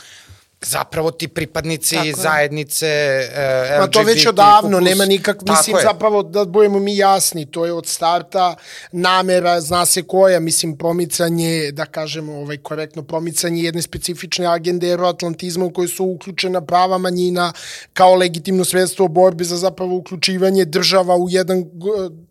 zapravo ti pripadnici Tako zajednice e, LGBT. Ma to već odavno, kukus. nema nikak, mislim je. zapravo da budemo mi jasni, to je od starta namera, zna se koja, mislim promicanje, da kažemo ovaj, korektno, promicanje jedne specifične agende euroatlantizma u kojoj su uključena prava manjina kao legitimno sredstvo borbe za zapravo uključivanje država u jedan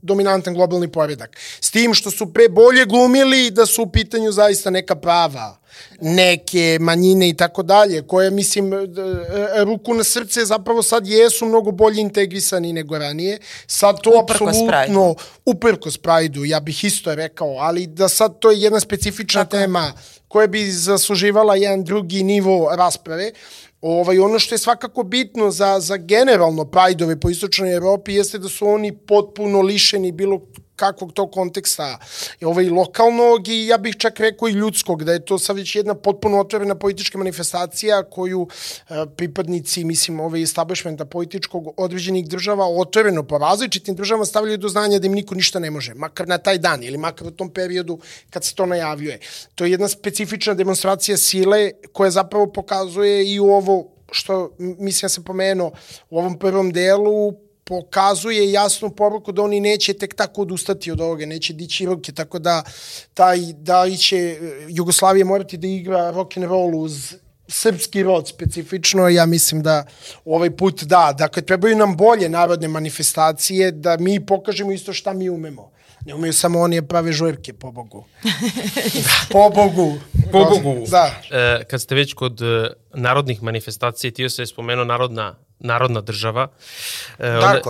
dominantan globalni poredak. S tim što su pre bolje glumili da su u pitanju zaista neka prava neke manjine i tako dalje, koje, mislim, e, e, ruku na srce zapravo sad jesu mnogo bolje integrisani nego ranije. Sad to uprko apsolutno, uprko sprajdu, ja bih isto rekao, ali da sad to je jedna specifična tako. tema koja bi zasluživala jedan drugi nivo rasprave. Ovaj, ono što je svakako bitno za, za generalno prajdove po istočnoj Evropi jeste da su oni potpuno lišeni bilo kakvog to konteksta ovaj, lokalnog i ja bih čak rekao i ljudskog, da je to sad već jedna potpuno otvorena politička manifestacija koju e, pripadnici, mislim, ovaj establishmenta političkog određenih država otvoreno po različitim državama stavljaju do znanja da im niko ništa ne može, makar na taj dan ili makar u tom periodu kad se to najavljuje. To je jedna specifična demonstracija sile koja zapravo pokazuje i ovo što mislim ja sam pomenuo u ovom prvom delu pokazuje jasnu poruku da oni neće tek tako odustati od ovoga, neće dići ruke, tako da taj, da će e, Jugoslavija morati da igra rock and roll uz srpski rod specifično, ja mislim da ovaj put da, dakle trebaju nam bolje narodne manifestacije da mi pokažemo isto šta mi umemo. Ne umeju samo oni prave žurke, po Bogu. po Bogu. Po Bogu. Da. E, kad ste već kod e, narodnih manifestacija, ti se je spomenuo narodna narodna država. E, Darko.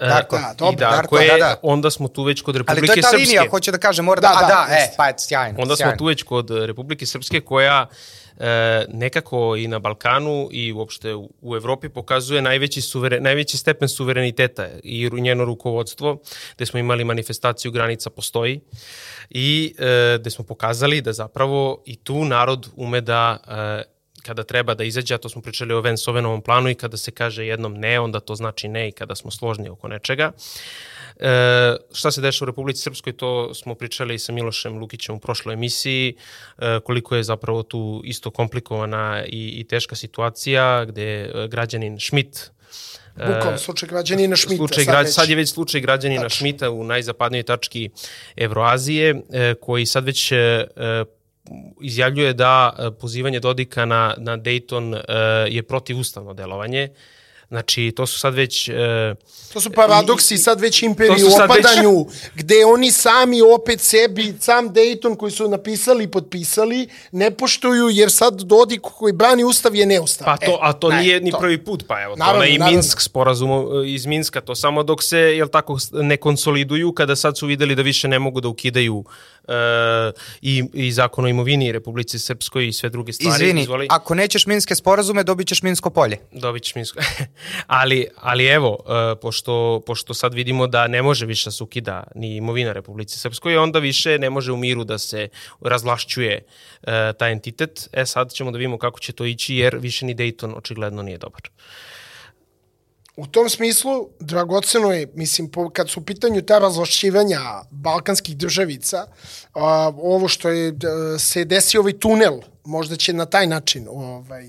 Onda, Darko. Da, dobro, I Darko, Darko je, da, da. onda smo tu već kod Republike Srpske. Ali to je ta Srpske. linija, hoće da kaže, mora da, da, da, da e, pa, sjajno. Onda sjajno. smo tu već kod Republike Srpske koja e, nekako i na Balkanu i uopšte u, u Evropi pokazuje najveći, suveren, najveći stepen suvereniteta i njeno rukovodstvo, gde smo imali manifestaciju granica postoji i e, gde smo pokazali da zapravo i tu narod ume da e, kada treba da izađe, a to smo pričali o Vensovenovom planu i kada se kaže jednom ne, onda to znači ne i kada smo složni oko nečega. E, šta se dešava u Republici Srpskoj, to smo pričali sa Milošem Lukićem u prošloj emisiji, e, koliko je zapravo tu isto komplikovana i, i teška situacija, gde e, građanin Schmidt Bukom, slučaj građanina Šmita. Slučaj, sad, već. sad je već slučaj građanina Tačno. Šmita u najzapadnijoj tački Evroazije, koji sad već izjavljuje da pozivanje Dodika na, na Dayton je protivustavno delovanje. Znači, to su sad već... E, to su paradoksi i, sad već imperiji u opadanju, već... gde oni sami opet sebi, sam Dayton koji su napisali i potpisali, ne poštuju, jer sad Dodik koji brani ustav je neustav. Pa to, e, a to ne, nije ni to. prvi put, pa evo, naravno, to na i Minsk sporazum e, iz Minska, to samo dok se, jel tako, ne konsoliduju, kada sad su videli da više ne mogu da ukidaju uh, i, i zakon o imovini Republici Srpskoj i sve druge stvari. Izvini, Izvoli. ako nećeš minske sporazume, dobit ćeš minsko polje. Dobit ćeš minsko. ali, ali evo, uh, pošto, pošto sad vidimo da ne može više da se ukida ni imovina Republici Srpskoj, onda više ne može u miru da se razlašćuje uh, taj entitet. E sad ćemo da vidimo kako će to ići, jer više ni Dayton očigledno nije dobar. U tom smislu, dragoceno je, mislim, kad su u pitanju ta razlašćivanja balkanskih državica, ovo što je, se desi ovaj tunel možda će na taj način ovaj,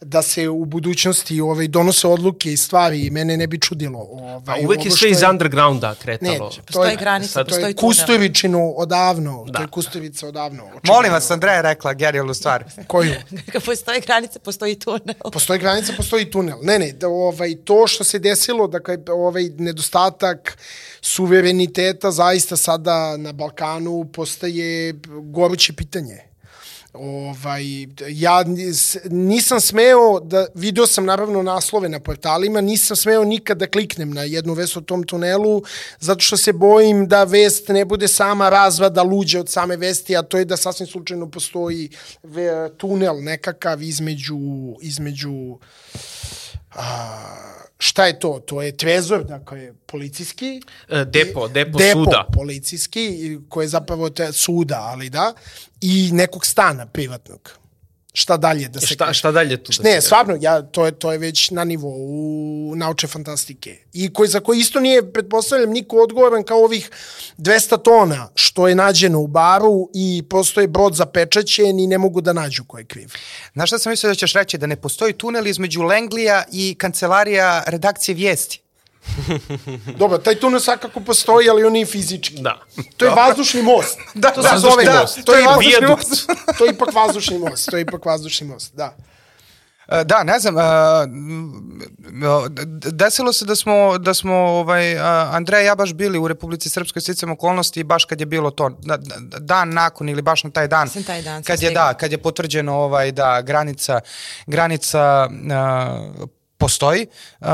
da se u budućnosti ovaj, donose odluke i stvari i mene ne bi čudilo. Ovaj, A uvek je sve iz undergrounda kretalo. Ne, postoji granica, sad, postoji Kustovičinu odavno, da. to je Kustovica odavno. Očigledno. Molim vas, Andreja rekla genijalnu stvar. Koju? postoji granica, postoji tunel. Postoji granica, postoji tunel. Ne, ne, da, ovaj, to što se desilo, dakle, ovaj nedostatak suvereniteta zaista sada na Balkanu postaje goruće pitanje Ovaj, ja nisam smeo da, video sam naravno naslove na portalima, nisam smeo nikad da kliknem na jednu vest o tom tunelu, zato što se bojim da vest ne bude sama razvada luđe od same vesti, a to je da sasvim slučajno postoji tunel nekakav između, između a, šta je to? To je trezor, dakle, policijski. E, depo, depo, depo suda. policijski, koji je zapravo te, suda, ali da, i nekog stana privatnog šta dalje da se šta, šta dalje tu da ne stvarno ja to je to je već na nivou naučne fantastike. I koji za koji isto nije pretpostavljam niko odgovoran kao ovih 200 tona što je nađeno u baru i postoji brod zapečaćen i ne mogu da nađu ko je kriv. Znaš šta sam mislio da ćeš reći? Da ne postoji tunel između Lenglija i kancelarija redakcije vijesti Dobro, taj tunel svakako postoji, ali on nije fizički. Da. To je da. vazdušni most. Da, to se zove da, most. To, to je vazdušni most. to je ipak vazdušni most. To je ipak vazdušni most, da. E, da, ne znam, desilo se da smo, da smo ovaj, Andreja i ja baš bili u Republici Srpskoj sticam okolnosti baš kad je bilo to, dan nakon ili baš na taj dan, taj dan kad je, da, kad je potvrđeno ovaj, da granica, granica uh, postoji. Uh,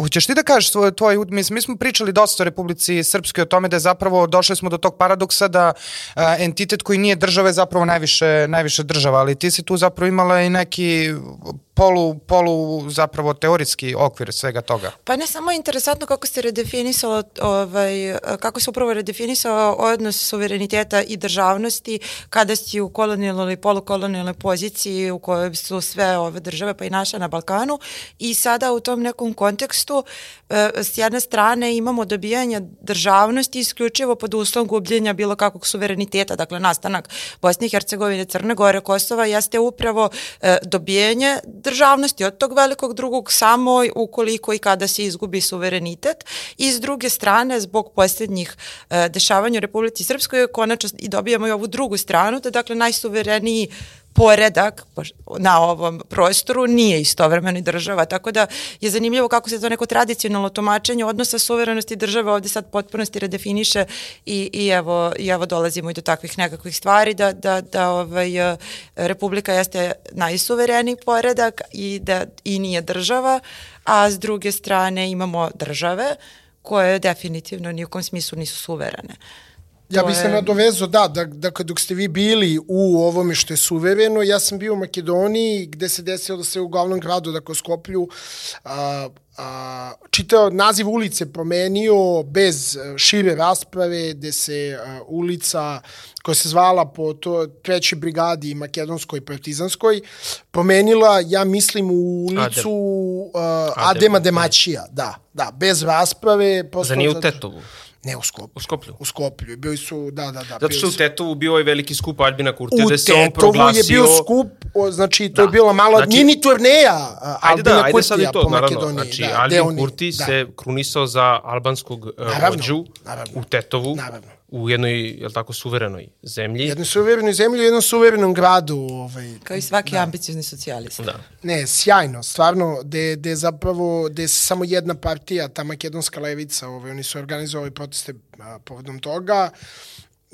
Hoćeš ti da kažeš tvoj, tvoj mislim, mi smo pričali dosta o Republici Srpskoj o tome da je zapravo došli smo do tog paradoksa da a, entitet koji nije država je zapravo najviše, najviše država, ali ti si tu zapravo imala i neki polu, polu zapravo teorijski okvir svega toga. Pa ne samo interesantno kako se redefinisalo, ovaj, kako se upravo redefinisao odnos suvereniteta i državnosti kada si u kolonijalnoj ili polukolonijalnoj poziciji u kojoj su sve ove države pa i naša na Balkanu i sada u tom nekom kontekstu e, s jedne strane imamo dobijanje državnosti isključivo pod uslovom gubljenja bilo kakvog suvereniteta, dakle nastanak Bosne i Hercegovine, Crne Gore, Kosova jeste upravo e, dobijanje državnosti od tog velikog drugog samo ukoliko i kada se izgubi suverenitet. I s druge strane zbog posljednjih e, dešavanja u Republici Srpskoj konačno i dobijamo i ovu drugu stranu da dakle najsuvereniji poredak na ovom prostoru nije istovremeno i država, tako da je zanimljivo kako se to neko tradicionalno tumačenje odnosa suverenosti države ovde sad potpunosti redefiniše i, i, evo, i evo dolazimo i do takvih nekakvih stvari da, da, da ovaj, Republika jeste najsuvereniji poredak i da i nije država, a s druge strane imamo države koje definitivno nijekom smislu nisu suverene. Ja bih se nadovezao, da, da, dakle, dok ste vi bili u ovome što je suvereno, ja sam bio u Makedoniji, gde se desilo da se u glavnom gradu, dakle, Skoplju, a, a, čitao naziv ulice promenio bez e, šire rasprave, gde se a, ulica koja se zvala po to, trećoj brigadi makedonskoj partizanskoj, promenila, ja mislim, u ulicu Adem. Adema Demaćija, da, da, bez rasprave. prosto Za nije u zato- Tetovu. Ne, u Skoplju. U Skoplju. U Skoplju. Bili su, da, da, da. Zato što u Tetovu bio ovaj veliki skup Albina Kurtija, u gde se on Tetovu proglasio... je bio skup, o, znači to Da. je bila mala Znači- mini turneja a, Ajde Albina da, Kurtija to, po naravno. Makedoniji. Znači, da, Albin Kurti da. se krunisao za albanskog uh, Naravno, vođu naravno. u Tetovu, Naravno. U jednoj, jel tako, suverenoj zemlji. Jednoj suverenoj zemlji u jednom suverenom gradu. Ovaj, Kao i svaki da. ambiciozni socijalista. Da. Ne, sjajno, stvarno, gde, gde zapravo, gde je samo jedna partija, ta makedonska levica, ovaj, oni su organizovali proteste a, povodom toga,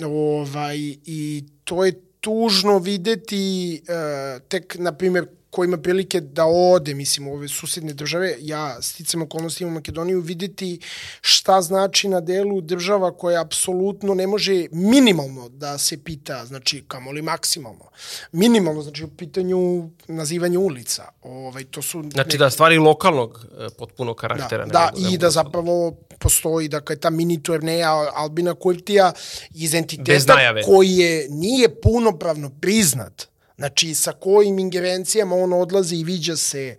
ovaj, i to je tužno videti e, tek, na primjer, ko ima prilike da ode, mislim, u ove susedne države, ja sticam okolnosti u Makedoniju, videti šta znači na delu država koja apsolutno ne može minimalno da se pita, znači, kamoli maksimalno. Minimalno, znači, u pitanju nazivanja ulica. Ovaj, to su Znači da stvari lokalnog uh, potpunog karaktera. da, da ne i mogu da zapravo postoji dakle ta mini turneja Albina Kurtija iz entiteta koji je nije punopravno priznat Znači, sa kojim ingerencijama on odlazi i viđa se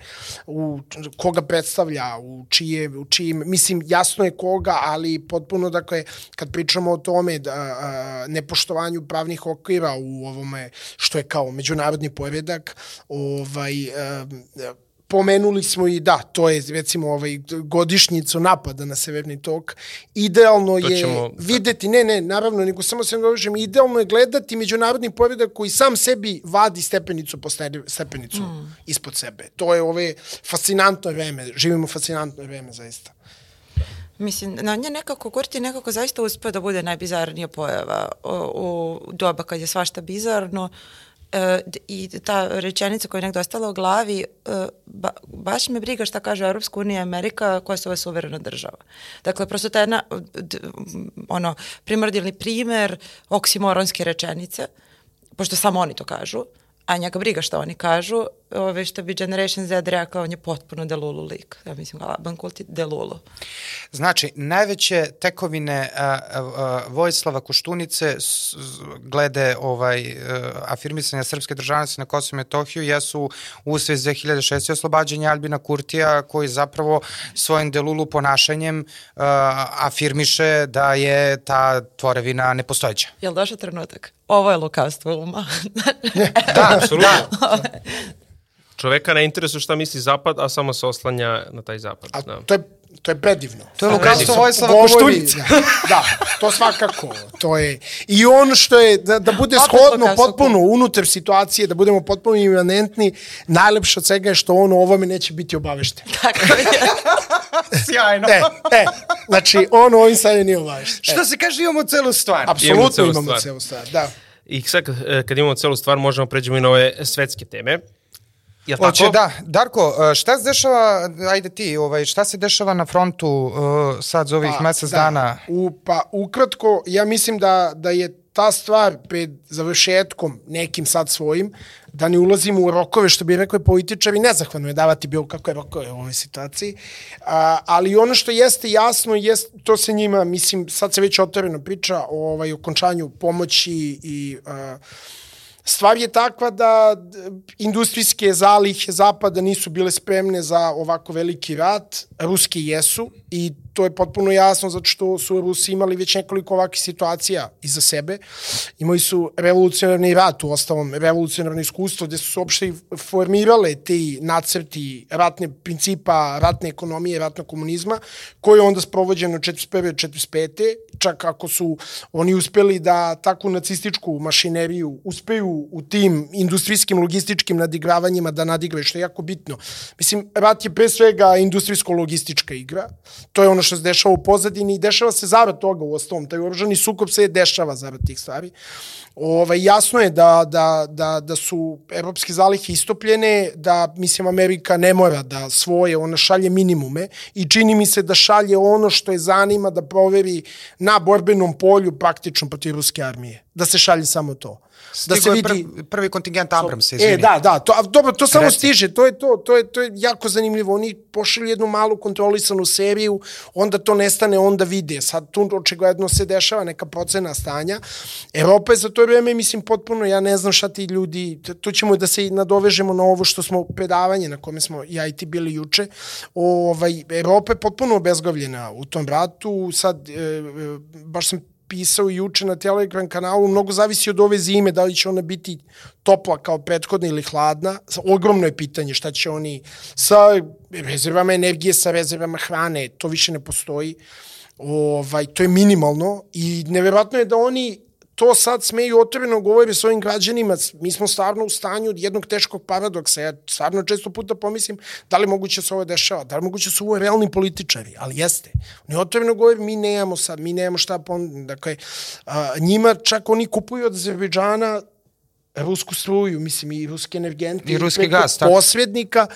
u koga predstavlja, u čije, u čijim, mislim, jasno je koga, ali potpuno, dakle, kad pričamo o tome da a, nepoštovanju pravnih okvira u ovome, što je kao međunarodni poredak, ovaj, a, pomenuli smo i da, to je recimo ovaj godišnjicu napada na Severni tok. Idealno To je ćemo- videti, ne, ne, naravno, nego samo se dovežem, idealno je gledati međunarodni poredak koji sam sebi vadi stepenicu po ste- stepenicu mm. ispod sebe. To je ove fascinantno vreme, živimo fascinantno vreme zaista. Mislim, na nje nekako Kurti nekako zaista uspeo da bude najbizarnija pojava u, u doba kad je svašta bizarno d- i ta rečenica koja je nekdo ostala u glavi, e, ba, baš me briga šta kaže Europska unija i Amerika koja su ova suverena država. Dakle, prosto ta jedna ono, primordijalni primer oksimoronske rečenice, pošto samo oni to kažu, a njega briga šta oni kažu, ove što bi Generation Z rekao, on je potpuno delulu lik. Ja mislim, Alban Kulti delulu. Znači, najveće tekovine a, a, Vojislava Koštunice s, s- glede ovaj, a, afirmisanja srpske državnosti na Kosovo i Metohiju jesu usvez 2006. oslobađanje Albina Kurtija koji zapravo svojim delulu ponašanjem a, afirmiše da je ta tvorevina nepostojeća. Jel došao trenutak? Ovo je lukavstvo uma. Da, apsolutno. Čoveka ne interesuje šta misli Zapad, a samo se oslanja na taj Zapad. A Da. to je to je predivno. To je lukavstvo. Vojislava Koštunice. Da, da, to svakako. To je. I on što je, da, da bude Opet shodno potpuno unutar situacije, da budemo potpuno imanentni, najlepše od svega je što on o ovome neće biti obavešten. Tako je. Sjajno. E, e, znači, on o ovim sad nije. E, Što se kaže, imamo celu stvar. Imamo apsolutno celu imamo stvar. celu stvar. Da. I sad, eh, kad imamo celu stvar, možemo pređemo i na ove svetske teme. Jel tako? da. Darko, e, šta se dešava, ajde ti, ovaj, šta se dešava na frontu uh, sad za ovih Pa, mesec da. dana? U, pa ukratko, ja mislim da, da je ta stvar pred završetkom nekim sad svojim, da ne ulazimo u rokove, što bi rekli političari, nezahvalno je davati bilo kakve rokove u ovoj situaciji, a, ali ono što jeste jasno, jest, to se njima, mislim, sad se već otvoreno priča o ovaj, okončanju pomoći i a, Stvar je takva da industrijske zalihe Zapada nisu bile spremne za ovako veliki rat, ruski jesu i to je potpuno jasno zato što su Rusi imali već nekoliko ovakvih situacija iza sebe. Imali su revolucionarni rat, u ostalom revolucionarno iskustvo gde su se uopšte formirale ti nacrti ratne principa, ratne ekonomije, ratnog komunizma, koji je onda sprovođeno 41. 45. Čak ako su oni uspeli da takvu nacističku mašineriju uspeju u tim industrijskim logističkim nadigravanjima da nadigraju, što je jako bitno. Mislim, rat je pre svega industrijsko-logistička igra. To je ono što se dešava u pozadini i dešava se zarad toga u osnovom. Taj oružani sukob se dešava zarad tih stvari. Ovaj, jasno je da, da, da, da su evropske zalihe istopljene, da, mislim, Amerika ne mora da svoje, ona šalje minimume i čini mi se da šalje ono što je zanima da proveri na borbenom polju praktično protiv ruske armije. Da se šalje samo to da se vidi prvi, prvi kontingent Abrams, izvini. E, da, da, to, a, dobro, to samo Reci. stiže, to je to, to je, to je jako zanimljivo. Oni pošalju jednu malu kontrolisanu seriju, onda to nestane, onda vide. Sad tu očigledno se dešava neka procena stanja. Evropa je za to vreme, mislim, potpuno, ja ne znam šta ti ljudi, tu ćemo da se nadovežemo na ovo što smo predavanje na kome smo ja i ti bili juče. Ovaj, Evropa je potpuno obezglavljena u tom bratu. Sad, e, e baš sam pisao juče na Telegram kanalu, mnogo zavisi od ove zime, da li će ona biti topla kao prethodna ili hladna. Ogromno je pitanje šta će oni sa rezervama energije, sa rezervama hrane, to više ne postoji. Ovaj, to je minimalno i neverovatno je da oni to sad smeju otvoreno govori svojim građanima. Mi smo stvarno u stanju jednog teškog paradoksa. Ja stvarno često puta pomislim da li moguće se ovo dešava, da li moguće su ovo realni političari, ali jeste. Oni otvoreno govori, mi nemamo sad, mi nemamo šta, dakle, a, njima čak oni kupuju od Azerbejdžana rusku struju, mislim i ruske energente i ruski gas, tako. posrednika,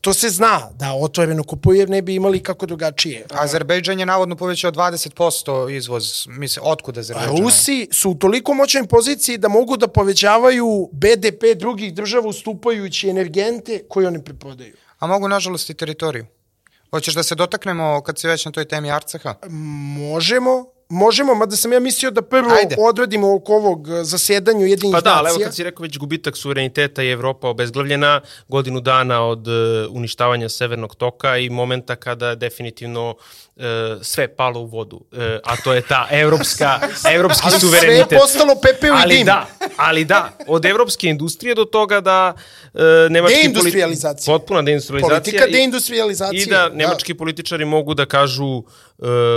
to se zna da otvoreno kupuju jer ne bi imali kako drugačije. Azerbejdžan je navodno povećao 20% izvoz, mislim, otkud Azerbejdžan? Rusi su u toliko moćnoj poziciji da mogu da povećavaju BDP drugih država ustupajući energente koje oni preprodaju. A mogu, nažalost, i teritoriju. Hoćeš da se dotaknemo kad se već na toj temi Arceha? Možemo, Možemo, mada sam ja mislio da prvo Ajde. odradimo oko ovog eh, zasedanja jedinih Pa da, ali evo kad si rekao već gubitak suvereniteta i Evropa obezglavljena godinu dana od uh, uništavanja Severnog toka i momenta kada definitivno uh, sve palo u vodu. Uh, a to je ta evropska, evropski ali suverenitet. Sve je postalo pepeo i ali dim. Da, ali da, od evropske industrije do toga da uh, nemački... Deindustrializacija. Politi potpuna deindustrializacija. Politika deindustrializacije. I da, da nemački da. političari mogu da kažu uh,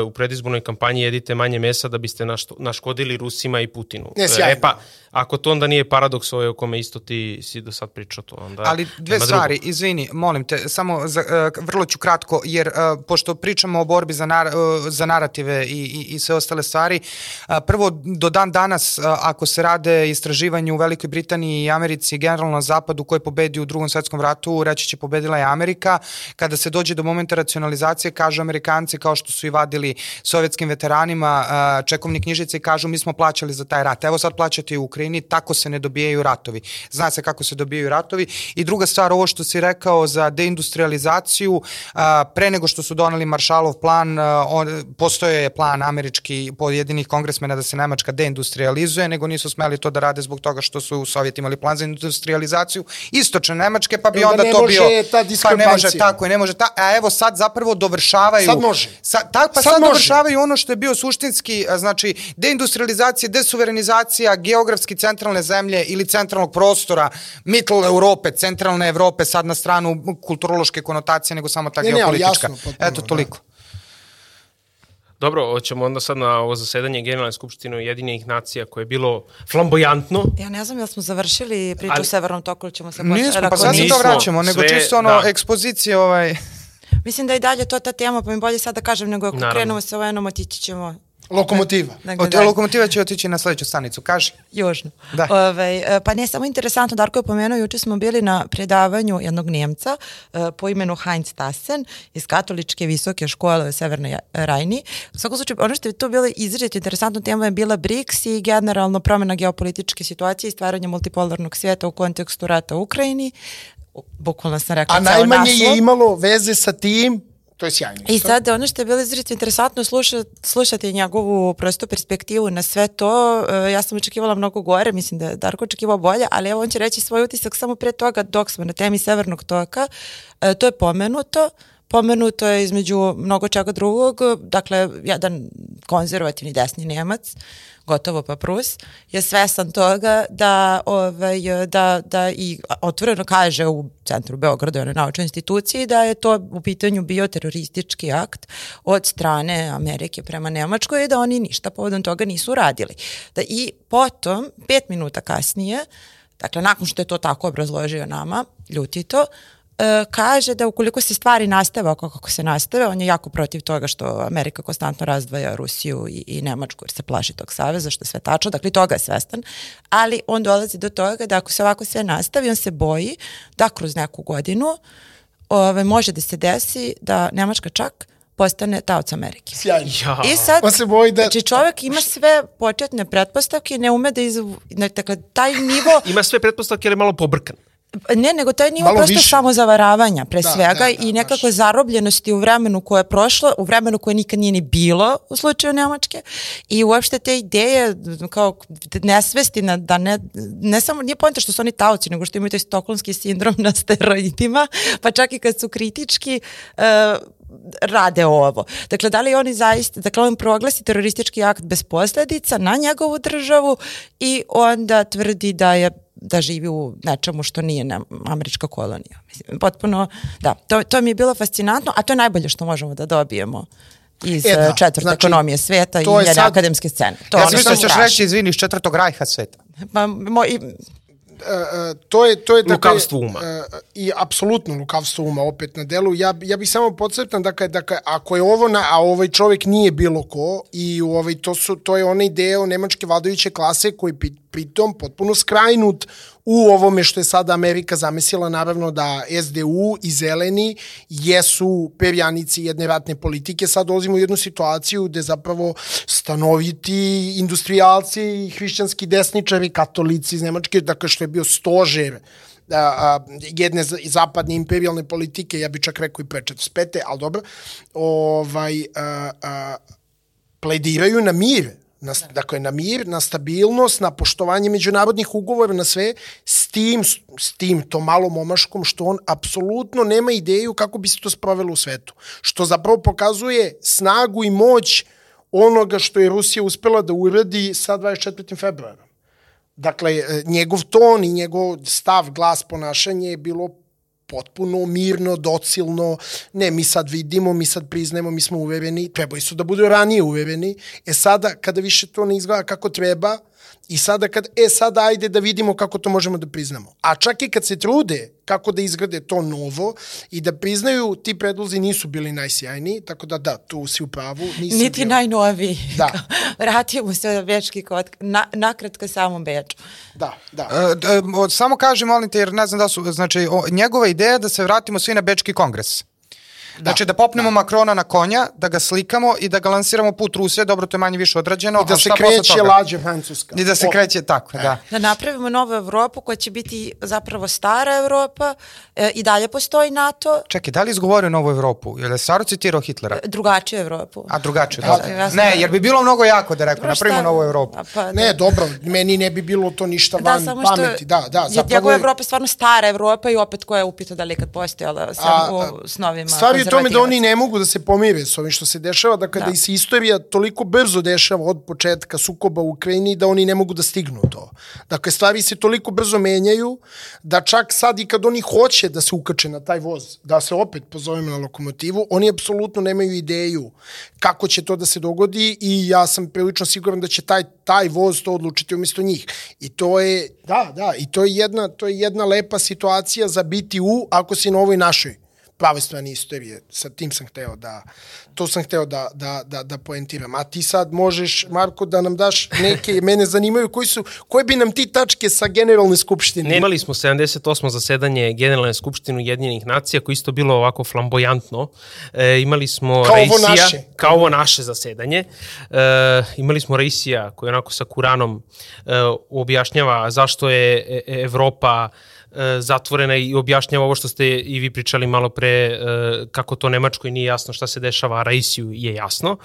u predizbornoj kampanji jedite manje mesa da biste našto, naškodili Rusima i Putinu. Ne, sjajno. E pa, ako to onda nije paradoks ovaj o kome isto ti si do sad pričao to, onda Ali dve stvari, drugo. izvini, molim te, samo za, uh, vrlo ću kratko, jer uh, pošto pričamo o borbi za, nar, uh, za narative i, i, i sve ostale stvari, uh, prvo, do dan danas, uh, ako se rade istraživanje u Velikoj Britaniji i Americi, generalno na zapadu koji pobedi u drugom svetskom ratu, reći će pobedila je Amerika, kada se dođe do momenta racionalizacije, kažu Amerikanci, kao što su i vadili sovjetskim veteranima, čekovni knjižice i kažu mi smo plaćali za taj rat, evo sad plaćate u Ukrajini, tako se ne dobijaju ratovi. Zna se kako se dobijaju ratovi. I druga stvar, ovo što si rekao za deindustrializaciju, pre nego što su doneli Maršalov plan, a, on, postoje je plan američki pojedinih kongresmena da se Nemačka deindustrializuje, nego nisu smeli to da rade zbog toga što su u Sovjeti imali plan za industrializaciju istočne Nemačke, pa bi onda, onda to bio... Ta pa ne može tako, ne može ta, a evo sad zapravo dovršavaju... Sad može. Sa, ta, pa sad, sad dovršavaju ono što je bio suštinski, znači deindustrializacija, desuverenizacija, geografski centralne zemlje ili centralnog prostora, middle Europe, centralne Evrope, sad na stranu kulturološke konotacije, nego samo ta ne, geopolitička. Ne, jasno, potpuno, Eto, toliko. Da. Dobro, hoćemo onda sad na ovo zasedanje Generalne skupštine Ujedinjenih nacija koje je bilo flamboyantno. Ja ne znam, jel smo završili priču Ali... o Severnom toku ili ćemo se početi? Nismo, pa sad se to vraćamo, nego sve, čisto ono, da. ekspozicije ovaj... Mislim da i dalje to ta tema, pa mi bolje sad da kažem, nego ako Naravno. krenemo sa ovom, otići ćemo Lokomotiva. Dakle, Od lokomotiva će otići na sledeću stanicu, kaži. Južno. Da. Ove, ovaj, pa ne, samo interesantno, Darko je pomenuo, juče smo bili na predavanju jednog Njemca uh, po imenu Heinz Tassen iz katoličke visoke škole u Severnoj Rajni. U svakom slučaju, ono što je tu bilo izrediti interesantno tema je bila BRICS i generalno promena geopolitičke situacije i stvaranje multipolarnog svijeta u kontekstu rata u Ukrajini bukvalno sam rekla A najmanje je imalo veze sa tim To je sjajno. I sad ono što je bilo izrazito interesantno sluša, slušati njegovu prostu perspektivu na sve to. E, ja sam očekivala mnogo gore, mislim da je Darko očekivao bolje, ali evo on će reći svoj utisak samo pre toga dok smo na temi Severnog toka. E, to je pomenuto. Pomenuto je između mnogo čega drugog, dakle, jedan konzervativni desni Nemac, gotovo pa Prus, je svesan toga da, ovaj, da, da i otvoreno kaže u centru Beograda, na naučnoj instituciji, da je to u pitanju bio teroristički akt od strane Amerike prema Nemačkoj i da oni ništa povodom toga nisu radili. Da I potom, pet minuta kasnije, dakle, nakon što je to tako obrazložio nama, ljutito, kaže da ukoliko se stvari nastave oko kako se nastave, on je jako protiv toga što Amerika konstantno razdvaja Rusiju i, i Nemačku jer se plaši tog saveza, što je sve tačno, dakle toga je svestan, ali on dolazi do toga da ako se ovako sve nastavi, on se boji da kroz neku godinu ove, može da se desi da Nemačka čak postane taoc Amerike. Sjajno. Ja. I sad, On se boji da... znači čovjek ima sve početne pretpostavke, ne ume da iz... Dakle, taj nivo, Ima sve pretpostavke, ali je malo pobrkan. Ne, nego taj nivo Malo prosto više. samozavaravanja, pre Da, svega, da, da, i nekakve baš. zarobljenosti u vremenu koje je prošlo, u vremenu koje nikad nije ni bilo u slučaju Nemačke, i uopšte te ideje, kao nesvesti na, da ne, ne samo, nije pojenta što su oni taoci, nego što imaju taj stokholmski sindrom na steroidima, pa čak i kad su kritički, uh, rade ovo. Dakle, da li oni zaista, dakle, on proglasi teroristički akt bez posledica na njegovu državu i onda tvrdi da je da živi u nečemu što nije na američka kolonija. Mislim, potpuno, da, to, to mi je bilo fascinantno, a to je najbolje što možemo da dobijemo iz E, da, četvrte znači, ekonomije sveta i njene sad- akademske scene. To Ja je sam ono mislio da ćeš reći, izvini, iz četvrtog rajha sveta. Pa, mo, i, E, e, to je to je dakle, Lukavstvo uma. e, i apsolutno lukavstvo uma opet na delu ja ja bih samo podcrtan dakle dakle ako je ovo na a ovaj čovjek nije bilo ko i u ovaj to su to je onaj deo nemačke vladajuće klase koji pritom potpuno skrajnut u ovome što je sada Amerika zamislila naravno da SDU i zeleni jesu perjanici jedne ratne politike sad dolazimo u jednu situaciju gde zapravo stanoviti industrijalci i hrišćanski desničari katolici iz Nemačke dakle što je bio stožer a, a, jedne za- zapadne imperijalne politike, ja bih čak rekao i pre 45. ali dobro, ovaj, a, a, plediraju na mir, na, dakle na mir, na stabilnost, na poštovanje međunarodnih ugovora, na sve, s tim, s tim to malom omaškom što on apsolutno nema ideju kako bi se to sprovelo u svetu. Što zapravo pokazuje snagu i moć onoga što je Rusija uspela da uradi sa 24. februarom. Dakle, e, njegov ton i njegov stav, glas, ponašanje je bilo potpuno mirno, docilno, ne, mi sad vidimo, mi sad priznajemo, mi smo uvereni, trebali su da budu ranije uvereni, e sada, kada više to ne izgleda kako treba, i sada kad, e sada ajde da vidimo kako to možemo da priznamo. A čak i kad se trude kako da izgrade to novo i da priznaju, ti predlozi nisu bili najsjajniji, tako da da, tu si u pravu. Nisam Niti bio- najnoviji. Da. Vratimo se na bečki kod, na, nakratko samom Beču. Da, da. E, e, samo kaži, molim te, jer ne znam da su, znači, o, njegova ideja je da se vratimo svi na Bečki kongres. Znači da popnemo Makrona na konja, da ga slikamo i da ga lansiramo put Rusije, dobro to je manje više određeno. I da se kreće lađe Francuska. I da se O, kreće tako, da. Da napravimo novu Evropu koja će biti zapravo stara Evropa, e, i dalje postoji NATO, Čekaj, da li izgovorio Novu Evropu? Je li stvarno citirao Hitlera? drugačiju Evropu. A drugačije, Ja da. sam- Ne, jer bi bilo mnogo jako da rekao, napravimo Novu Evropu. A Pa, Ne, dobro, meni ne bi bilo to ništa da, van samo što pameti. Da, da, je zapravo njegova je- Evropa je stvarno stara Evropa i opet koja je upita da li je kad postojala sam A, u snovima Stvar je tome da oni ne mogu da se pomire s ovim što se dešava, dakle da, Da. da se istorija toliko brzo dešava od početka sukoba u Ukrajini da oni ne mogu da stignu to. Dakle, stvari se toliko brzo menjaju da čak sad i kad oni hoće da se ukače na taj voz, da se opet pozovemo na lokomotivu, oni apsolutno nemaju ideju kako će to da se dogodi i ja sam prilično siguran da će taj, taj voz to odlučiti umjesto njih. I to je, da, da, i to je jedna, to je jedna lepa situacija za biti u, ako si na ovoj našoj prave strane istorije. Sa tim sam hteo da, to sam hteo da, da, da, da poentiram. A ti sad možeš, Marko, da nam daš neke, mene zanimaju koji su, koje bi nam ti tačke sa generalne skupštine? Ne, imali smo 78. zasedanje Generalne skupštine Ujedinjenih nacija, koje isto bilo ovako flamboyantno. E, imali smo Kao ovo Reisija, naše. kao ovo naše zasedanje. E, imali smo Reisija koji onako sa Kuranom e, objašnjava zašto je e, e, Evropa e, zatvorena i objašnjava ovo što ste i vi pričali malo pre, e, kako to Nemačkoj nije jasno šta se dešava, a Raisiju je jasno.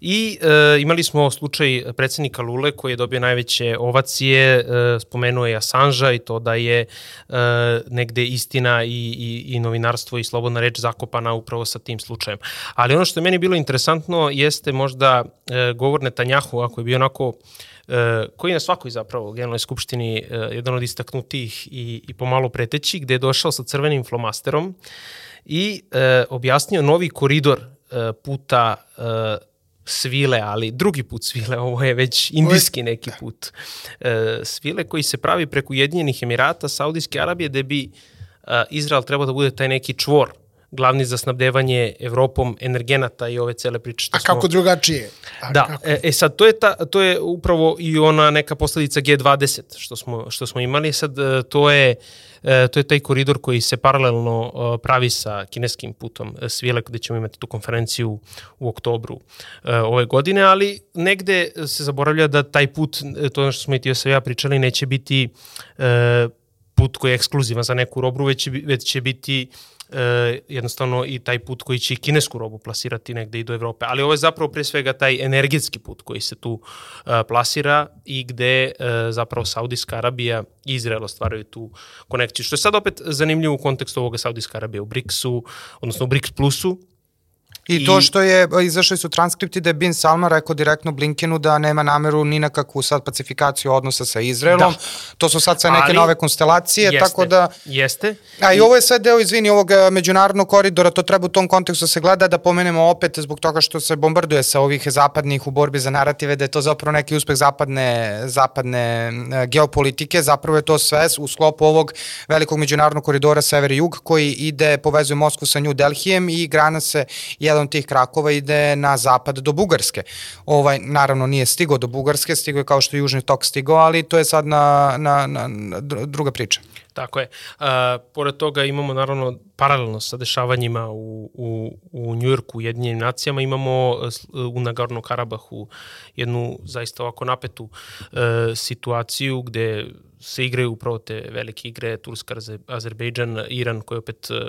I e, imali smo slučaj predsednika Lule koji je dobio najveće ovacije, e, spomenuo je Assange i to da je e, negde istina i, i, i novinarstvo i slobodna reč zakopana upravo sa tim slučajem. Ali ono što je meni bilo interesantno jeste možda e, govor Netanjahu, ako je bio onako e, koji je na svakoj zapravo generalnoj skupštini e, jedan od istaknutih i, i pomalo preteći, gde je došao sa crvenim flomasterom i e, objasnio novi koridor puta svile, ali drugi put svile, ovo je već indijski neki put e, svile koji se pravi preko Ujedinjenih Emirata, Saudijske Arabije, gde bi Izrael treba da bude taj neki čvor glavni za snabdevanje Evropom energenata i ove cele priče što A kako smo... drugačije? A Da, kako? e, e sad to je ta to je upravo i ona neka posledica G20 što smo što smo imali sad e, to je e, to je taj koridor koji se paralelno e, pravi sa kineskim putom svile gde ćemo imati tu konferenciju u oktobru ove godine, ali negde se zaboravlja da taj put, to je ono što smo i ti ja pričali, neće biti put koji je ekskluzivan za neku robu, već će, već će biti e, jednostavno i taj put koji će i kinesku robu plasirati negde i do Evrope. Ali ovo je zapravo pre svega taj energetski put koji se tu e, plasira i gde e, zapravo Saudijska Arabija i Izrael ostvaraju tu konekciju. Što je sad opet zanimljivo u kontekstu ovoga Saudijska Arabija u BRICS-u, odnosno u BRICS Plusu, I, I- to što je, izašli su transkripti da je Bin Salman rekao direktno Blinkenu da nema nameru ni na kakvu sad pacifikaciju odnosa sa Izraelom. Da. To su sad sve neke Ali- nove konstelacije, jeste, tako da... Jeste. A i ovo je sve deo, izvini, ovog e, međunarodnog koridora, to treba u tom kontekstu da se gleda, da pomenemo opet zbog toga što se bombarduje sa ovih zapadnih u borbi za narative, da je to zapravo neki uspeh zapadne, zapadne e, geopolitike, zapravo je to sve u sklopu ovog velikog međunarodnog koridora sever i jug koji ide, povezuje Moskvu sa New Delhijem i grana se, jedan od tih krakova ide na zapad do Bugarske. Ovaj, naravno nije stigao do Bugarske, stigao je kao što je Južni tok stigao, ali to je sad na, na, na, na dru- druga priča. Tako je. Uh, pored toga imamo naravno paralelno sa dešavanjima u, u, u Njujorku u Jedinjenim nacijama, imamo uh, s- u Nagorno Karabahu jednu zaista ovako napetu uh, situaciju gde se igraju upravo te velike igre, Turska, Aze- Azerbejdžan, Iran koji opet uh,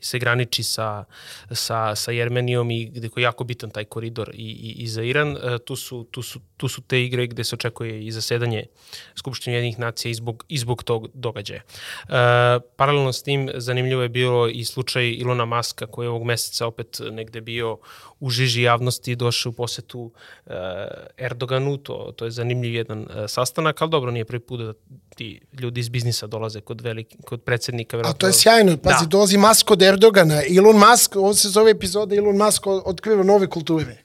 se graniči sa, sa, sa Jermenijom i gde je jako bitan taj koridor i, i, i za Iran. Uh, tu, su, tu, su, tu su te igre gde se očekuje i zasedanje Skupštine jedinih nacija i zbog, zbog tog događaja. Uh, paralelno s tim zanimljivo je bilo i slučaj Ilona Maska koji je ovog meseca opet negde bio u žiži javnosti došao u posetu uh, Erdoganu, to, to je zanimljiv jedan uh, sastanak, ali dobro, nije prvi put da ti ljudi iz biznisa dolaze kod, veliki, kod predsednika. A verovatno. to je sjajno, pazi, Da. dolazi Musk od Erdogana. Elon Musk, ovo se zove epizoda Elon Musk otkriva nove kulture.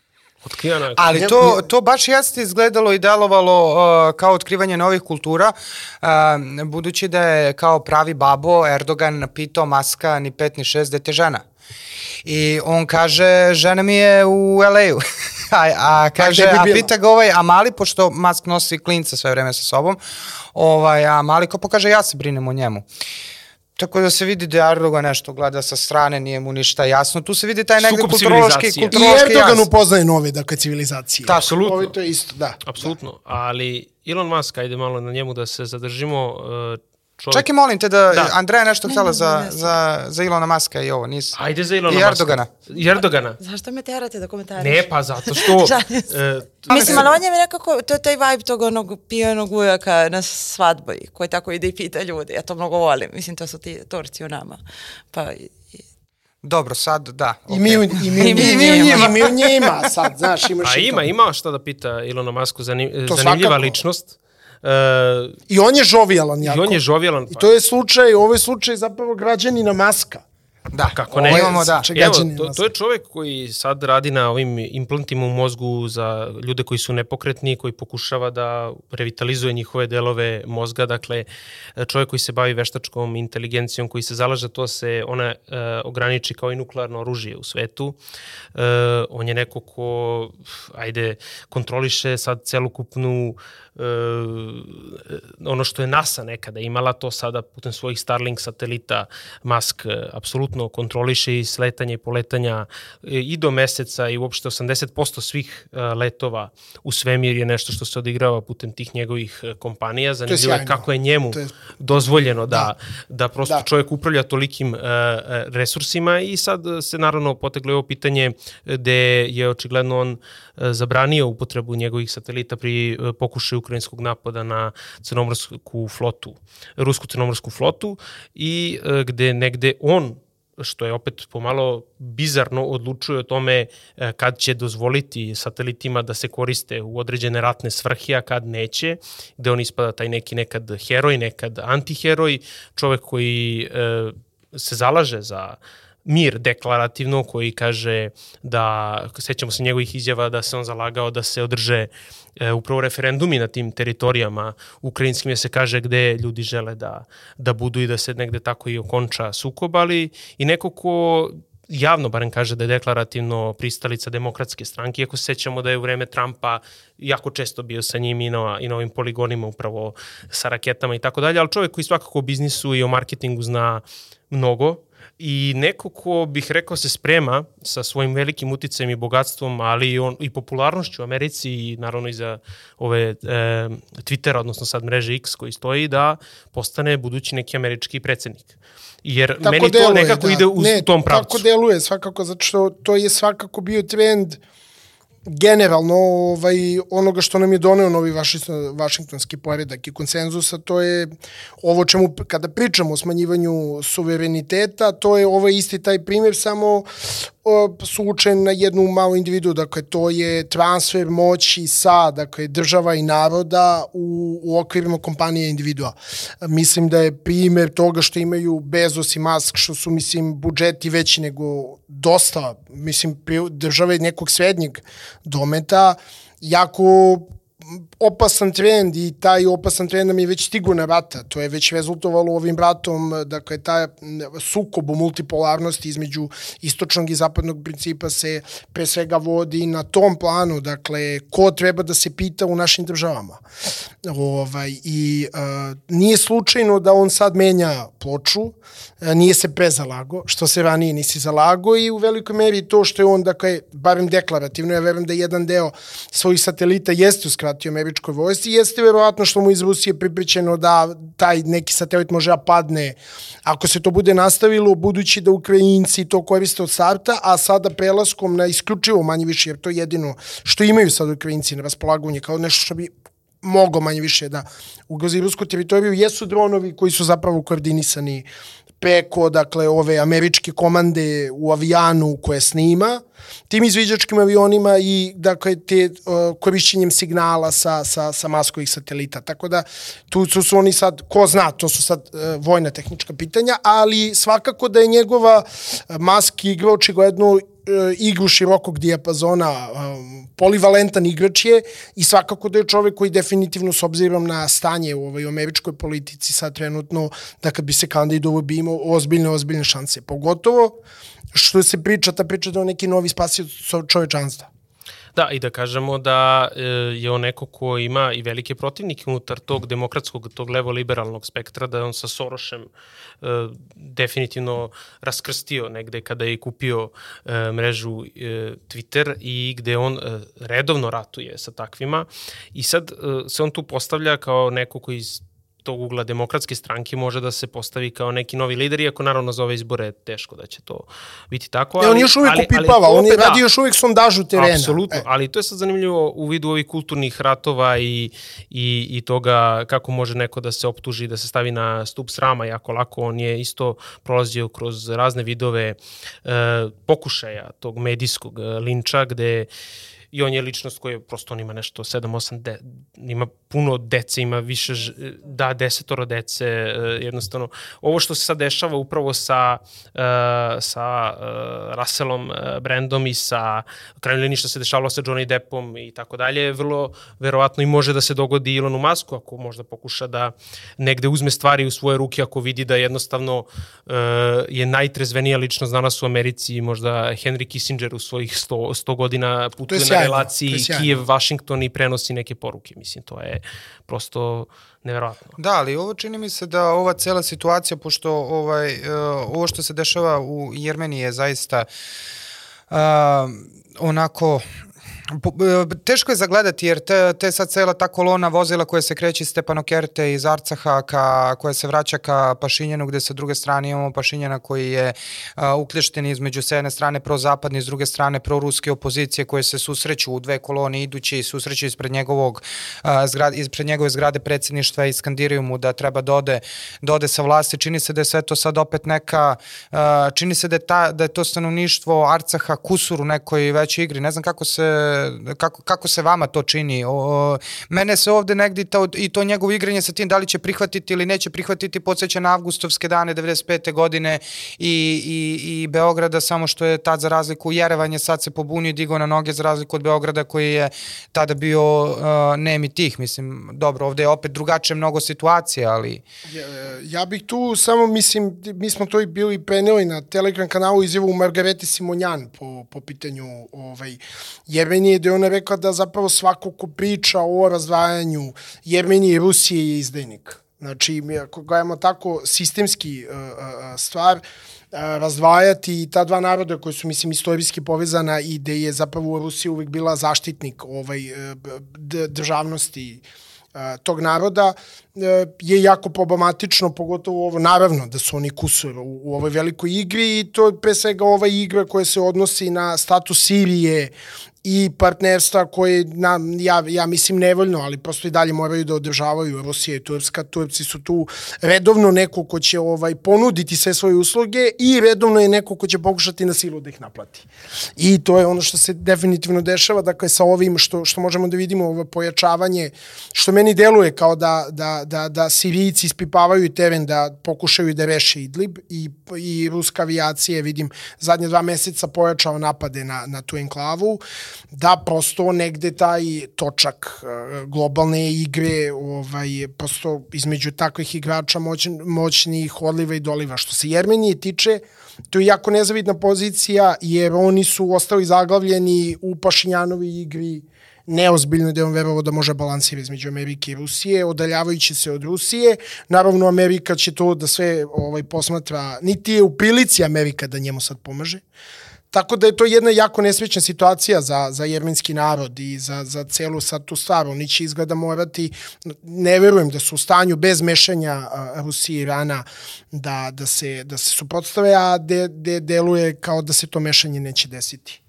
Otkrivena je- Ali to, to baš jeste izgledalo i delovalo uh, kao otkrivanje novih kultura, uh, budući da je kao pravi babo Erdogan pitao Maska ni pet ni šest dete žena. I on kaže, žena mi je u LA-u. a, a kaže, a bila? pita ga ovaj, a mali, pošto Mask nosi klinca sve vreme sa sobom, ovaj, a mali kao pokaže, ja se brinem o njemu. Tako da se vidi da Erdogan nešto gleda sa strane, nije mu ništa jasno. Tu se vidi taj negde Sukob kulturološki, civilizacije. I kulturološki Erdogan jaz. upoznaje nove, dakle, civilizacije. Da, apsolutno. Ovo to je isto, da. Apsolutno, ali Elon Musk, ajde malo na njemu da se zadržimo. uh, Čovjek... Čekaj, molim te da, Da. Andreja nešto htjela ne, za, ne, za, za Ilona Maska i ovo, nisi. Ajde za Ilona I Muska. Erdogana. I Erdogana. Zašto me terate da komentariš? Ne, pa zato što... E, Mislim, ali on je mi nekako, to je taj vibe tog onog pijenog ujaka na svadbi, koji tako ide i pita ljudi. Ja to mnogo volim. Mislim, to su ti Turci u nama. Pa, i- i- Dobro, sad da. I mi, u- i mi, u I mi u njima. I mi u njima sad, znaš, imaš A i ima, to. ima šta da pita Ilona Masku, zanim, zanimljiva svakako. ličnost. E, I on je žovijalan jako. I on je žovjelan. I to je slučaj, ovo je slučaj zapravo građanina Maska. Da, Kako ne? Ovo imamo, da. Ček- Evo, to, to je čovek koji sad radi na ovim implantima u mozgu za ljude koji su nepokretni, koji pokušava da revitalizuje njihove delove mozga, dakle čovek koji se bavi veštačkom inteligencijom, koji se zalaže da to se ona e, ograniči kao i nuklearno oružje u svetu. E, on je neko ko, ajde, kontroliše sad celokupnu ono što je NASA nekada imala, to sada putem svojih Starlink satelita Musk e, apsolutno kontroliše i sletanje i poletanja e, i do meseca i uopšte 80% svih e, letova u svemir je nešto što se odigrava putem tih njegovih e, kompanija. Zanimljivo je kako je njemu je- dozvoljeno da, da, prosto Da. čovjek upravlja tolikim e, e, resursima i sad se naravno poteglo ovo pitanje gde je očigledno on e, zabranio upotrebu njegovih satelita pri e, pokušaju ukrajinskog napada na crnomorsku flotu, rusku crnomorsku flotu i e, gde negde on što je opet pomalo bizarno odlučuje o tome e, kad će dozvoliti satelitima da se koriste u određene ratne svrhe, a kad neće, gde on ispada taj neki nekad heroj, nekad antiheroj, čovek koji e, se zalaže za mir deklarativno koji kaže da, sećamo se njegovih izjava da se on zalagao da se održe e, upravo referendumi na tim teritorijama ukrajinskim je se kaže gde ljudi žele da, da budu i da se negde tako i okonča sukob, ali i neko ko javno barem kaže da je deklarativno pristalica demokratske stranke, iako se sećamo da je u vreme Trumpa jako često bio sa njim i na, i na ovim poligonima upravo sa raketama i tako dalje, ali čovjek koji svakako o biznisu i o marketingu zna mnogo, i neko ko bih rekao se sprema sa svojim velikim uticajem i bogatstvom, ali i, on, i popularnošću u Americi i naravno i za ove e, Twittera, odnosno sad mreže X koji stoji, da postane budući neki američki predsednik. Jer tako meni deluje, to nekako da. ide u ne, tom pravcu. Tako deluje svakako, zato što to je svakako bio trend uh, generalno ovaj, onoga što nam je doneo novi vašingtonski poredak i konsenzusa, to je ovo čemu, kada pričamo o smanjivanju suvereniteta, to je ovo isti taj primjer, samo slučajen na jednu malu individu, dakle to je transfer moći sa dakle, država i naroda u, u okvirima kompanije individua. Mislim da je primer toga što imaju Bezos i Musk, što su, mislim, budžeti veći nego dosta, mislim, države nekog srednjeg dometa, jako opasan trend i taj opasan trend nam je već stigu na vrata. To je već rezultovalo ovim vratom, dakle, taj sukob u multipolarnosti između istočnog i zapadnog principa se pre svega vodi na tom planu, dakle, ko treba da se pita u našim državama. Ovaj, I uh, nije slučajno da on sad menja ploču, nije se prezalago, što se ranije nisi zalago i u velikoj meri to što je on, dakle, barem deklarativno, ja verujem da jedan deo svojih satelita jeste uskratio američkoj vojsci, jeste verovatno što mu iz Rusije pripričeno da taj neki satelit može da padne ako se to bude nastavilo, budući da Ukrajinci to koriste od starta, a sada prelaskom na isključivo manje više, jer to je jedino što imaju sad Ukrajinci na raspolagunje, kao nešto što bi mogo manje više da ugrozi rusku teritoriju, jesu dronovi koji su zapravo koordinisani preko dakle ove američke komande u avijanu koje snima tim izviđačkim avionima i dakle te uh, korišćenjem signala sa, sa, sa maskovih satelita. Tako da tu su, su oni sad, ko zna, to su sad uh, vojna tehnička pitanja, ali svakako da je njegova uh, maski igra očigledno igru širokog dijapazona, polivalentan igrač je i svakako da je čovek koji definitivno s obzirom na stanje u ovoj američkoj politici sad trenutno, da kad bi se kandidovao bi imao ozbiljne, ozbiljne šanse. Pogotovo što se priča, ta priča da je neki novi spasio čovečanstva. Da, i da kažemo da e, je on neko ko ima i velike protivnike unutar tog demokratskog, tog levo-liberalnog spektra, da je on sa Sorošem e, definitivno raskrstio negde kada je kupio e, mrežu Twitter i gde on redovno ratuje sa takvima. I sad se on tu postavlja kao neko koji tog ugla demokratske stranke može da se postavi kao neki novi lider, iako naravno za ove izbore je teško da će to biti tako. Ali, ne, on još uvijek ali, upipava, ali, on je radi da, još uvijek sondažu terena. Apsolutno, e. ali to je sad zanimljivo u vidu ovih kulturnih ratova i, i, i toga kako može neko da se optuži, da se stavi na stup srama jako lako. On je isto prolazio kroz razne vidove e, pokušaja tog medijskog e, linča, gde i on je ličnost koja prosto on ima nešto 7 8 de, ima puno dece, ima više da desetoro dece, e, jednostavno. Ovo što se sad dešava upravo sa uh, sa uh, Russellom Brandom i sa liniji što se dešavalo sa Johnny Deppom i tako dalje, vrlo verovatno i može da se dogodi Elonu Musku ako možda pokuša da negde uzme stvari u svoje ruke ako vidi da jednostavno je najtrezvenija ličnost danas u Americi možda Henry Kissinger u svojih 100, 100 godina putuje na relaciji Kijev-Washington i prenosi neke poruke. Mislim, to je prosto neverovatno. Da, ali ovo čini mi se da ova cela situacija, pošto ovaj, uh, ovo što se dešava u Jermeniji je zaista uh, onako teško je zagledati jer te, te sad cela ta kolona vozila koja se kreće iz Stepanokerte iz Arcaha ka, koja se vraća ka Pašinjanu gde sa druge strane imamo Pašinjana koji je a, uklješten između s jedne strane prozapadne s druge strane proruske opozicije koje se susreću u dve kolone idući i susreću ispred njegovog a, zgrade, ispred njegove zgrade predsedništva i skandiraju mu da treba dode, da dode da sa vlasti. Čini se da je sve to sad opet neka a, čini se da je, ta, da je to stanovništvo Arcaha kusur u nekoj većoj igri. Ne znam kako se kako, kako se vama to čini? O, mene se ovde negdje to, i to njegovo igranje sa tim da li će prihvatiti ili neće prihvatiti podsjeća na avgustovske dane 95. godine i, i, i Beograda, samo što je tad za razliku Jerevan je sad se pobunio i digao na noge za razliku od Beograda koji je tada bio uh, nemi tih. Mislim, dobro, ovde je opet drugačije mnogo situacija, ali... Ja, ja bih tu samo, mislim, mi smo to i bili peneli na Telegram kanalu izjavu Margarete Simonjan po, po pitanju ovaj, Jermenije, gde ona rekla da zapravo svako ko priča o razdvajanju Jermenije i Rusije je izdajnik. Znači, mi ako gledamo tako sistemski uh, uh, stvar, uh, razdvajati ta dva naroda koji su, mislim, istorijski povezana i gde je zapravo Rusija uvek bila zaštitnik ovaj, državnosti tog naroda je jako problematično, pogotovo ovo, naravno da su oni kusur u, u ovoj velikoj igri i to je pre svega ova igra koja se odnosi na status Sirije i partnerstva koje na, ja, ja mislim nevoljno, ali prosto i dalje moraju da održavaju Rusija i Turska. Turci su tu redovno neko ko će ovaj ponuditi sve svoje usluge i redovno je neko ko će pokušati na silu da ih naplati. I to je ono što se definitivno dešava, dakle sa ovim što, što možemo da vidimo ovo pojačavanje, što meni deluje kao da, da, da, da Sirijci ispipavaju teren da pokušaju da reše Idlib i, i ruska avijacija, vidim, zadnje dva meseca pojačao napade na, na tu enklavu da prosto negde taj točak e, globalne igre ovaj, prosto između takvih igrača moć, moćnih odliva i doliva. Što se Jermenije tiče, to je jako nezavidna pozicija jer oni su ostali zaglavljeni u Pašinjanovi igri neozbiljno da je on verovao da može balansira između Amerike i Rusije, odaljavajući se od Rusije. Naravno, Amerika će to da sve ovaj, posmatra, niti je u prilici Amerika da njemu sad pomaže. Tako da je to jedna jako nesvećna situacija za, za jermenski narod i za, za celu sad tu stvar. Oni će izgleda morati, ne verujem da su u stanju bez mešanja Rusije i Irana da, da, se, da se suprotstave, a de, de, deluje kao da se to mešanje neće desiti.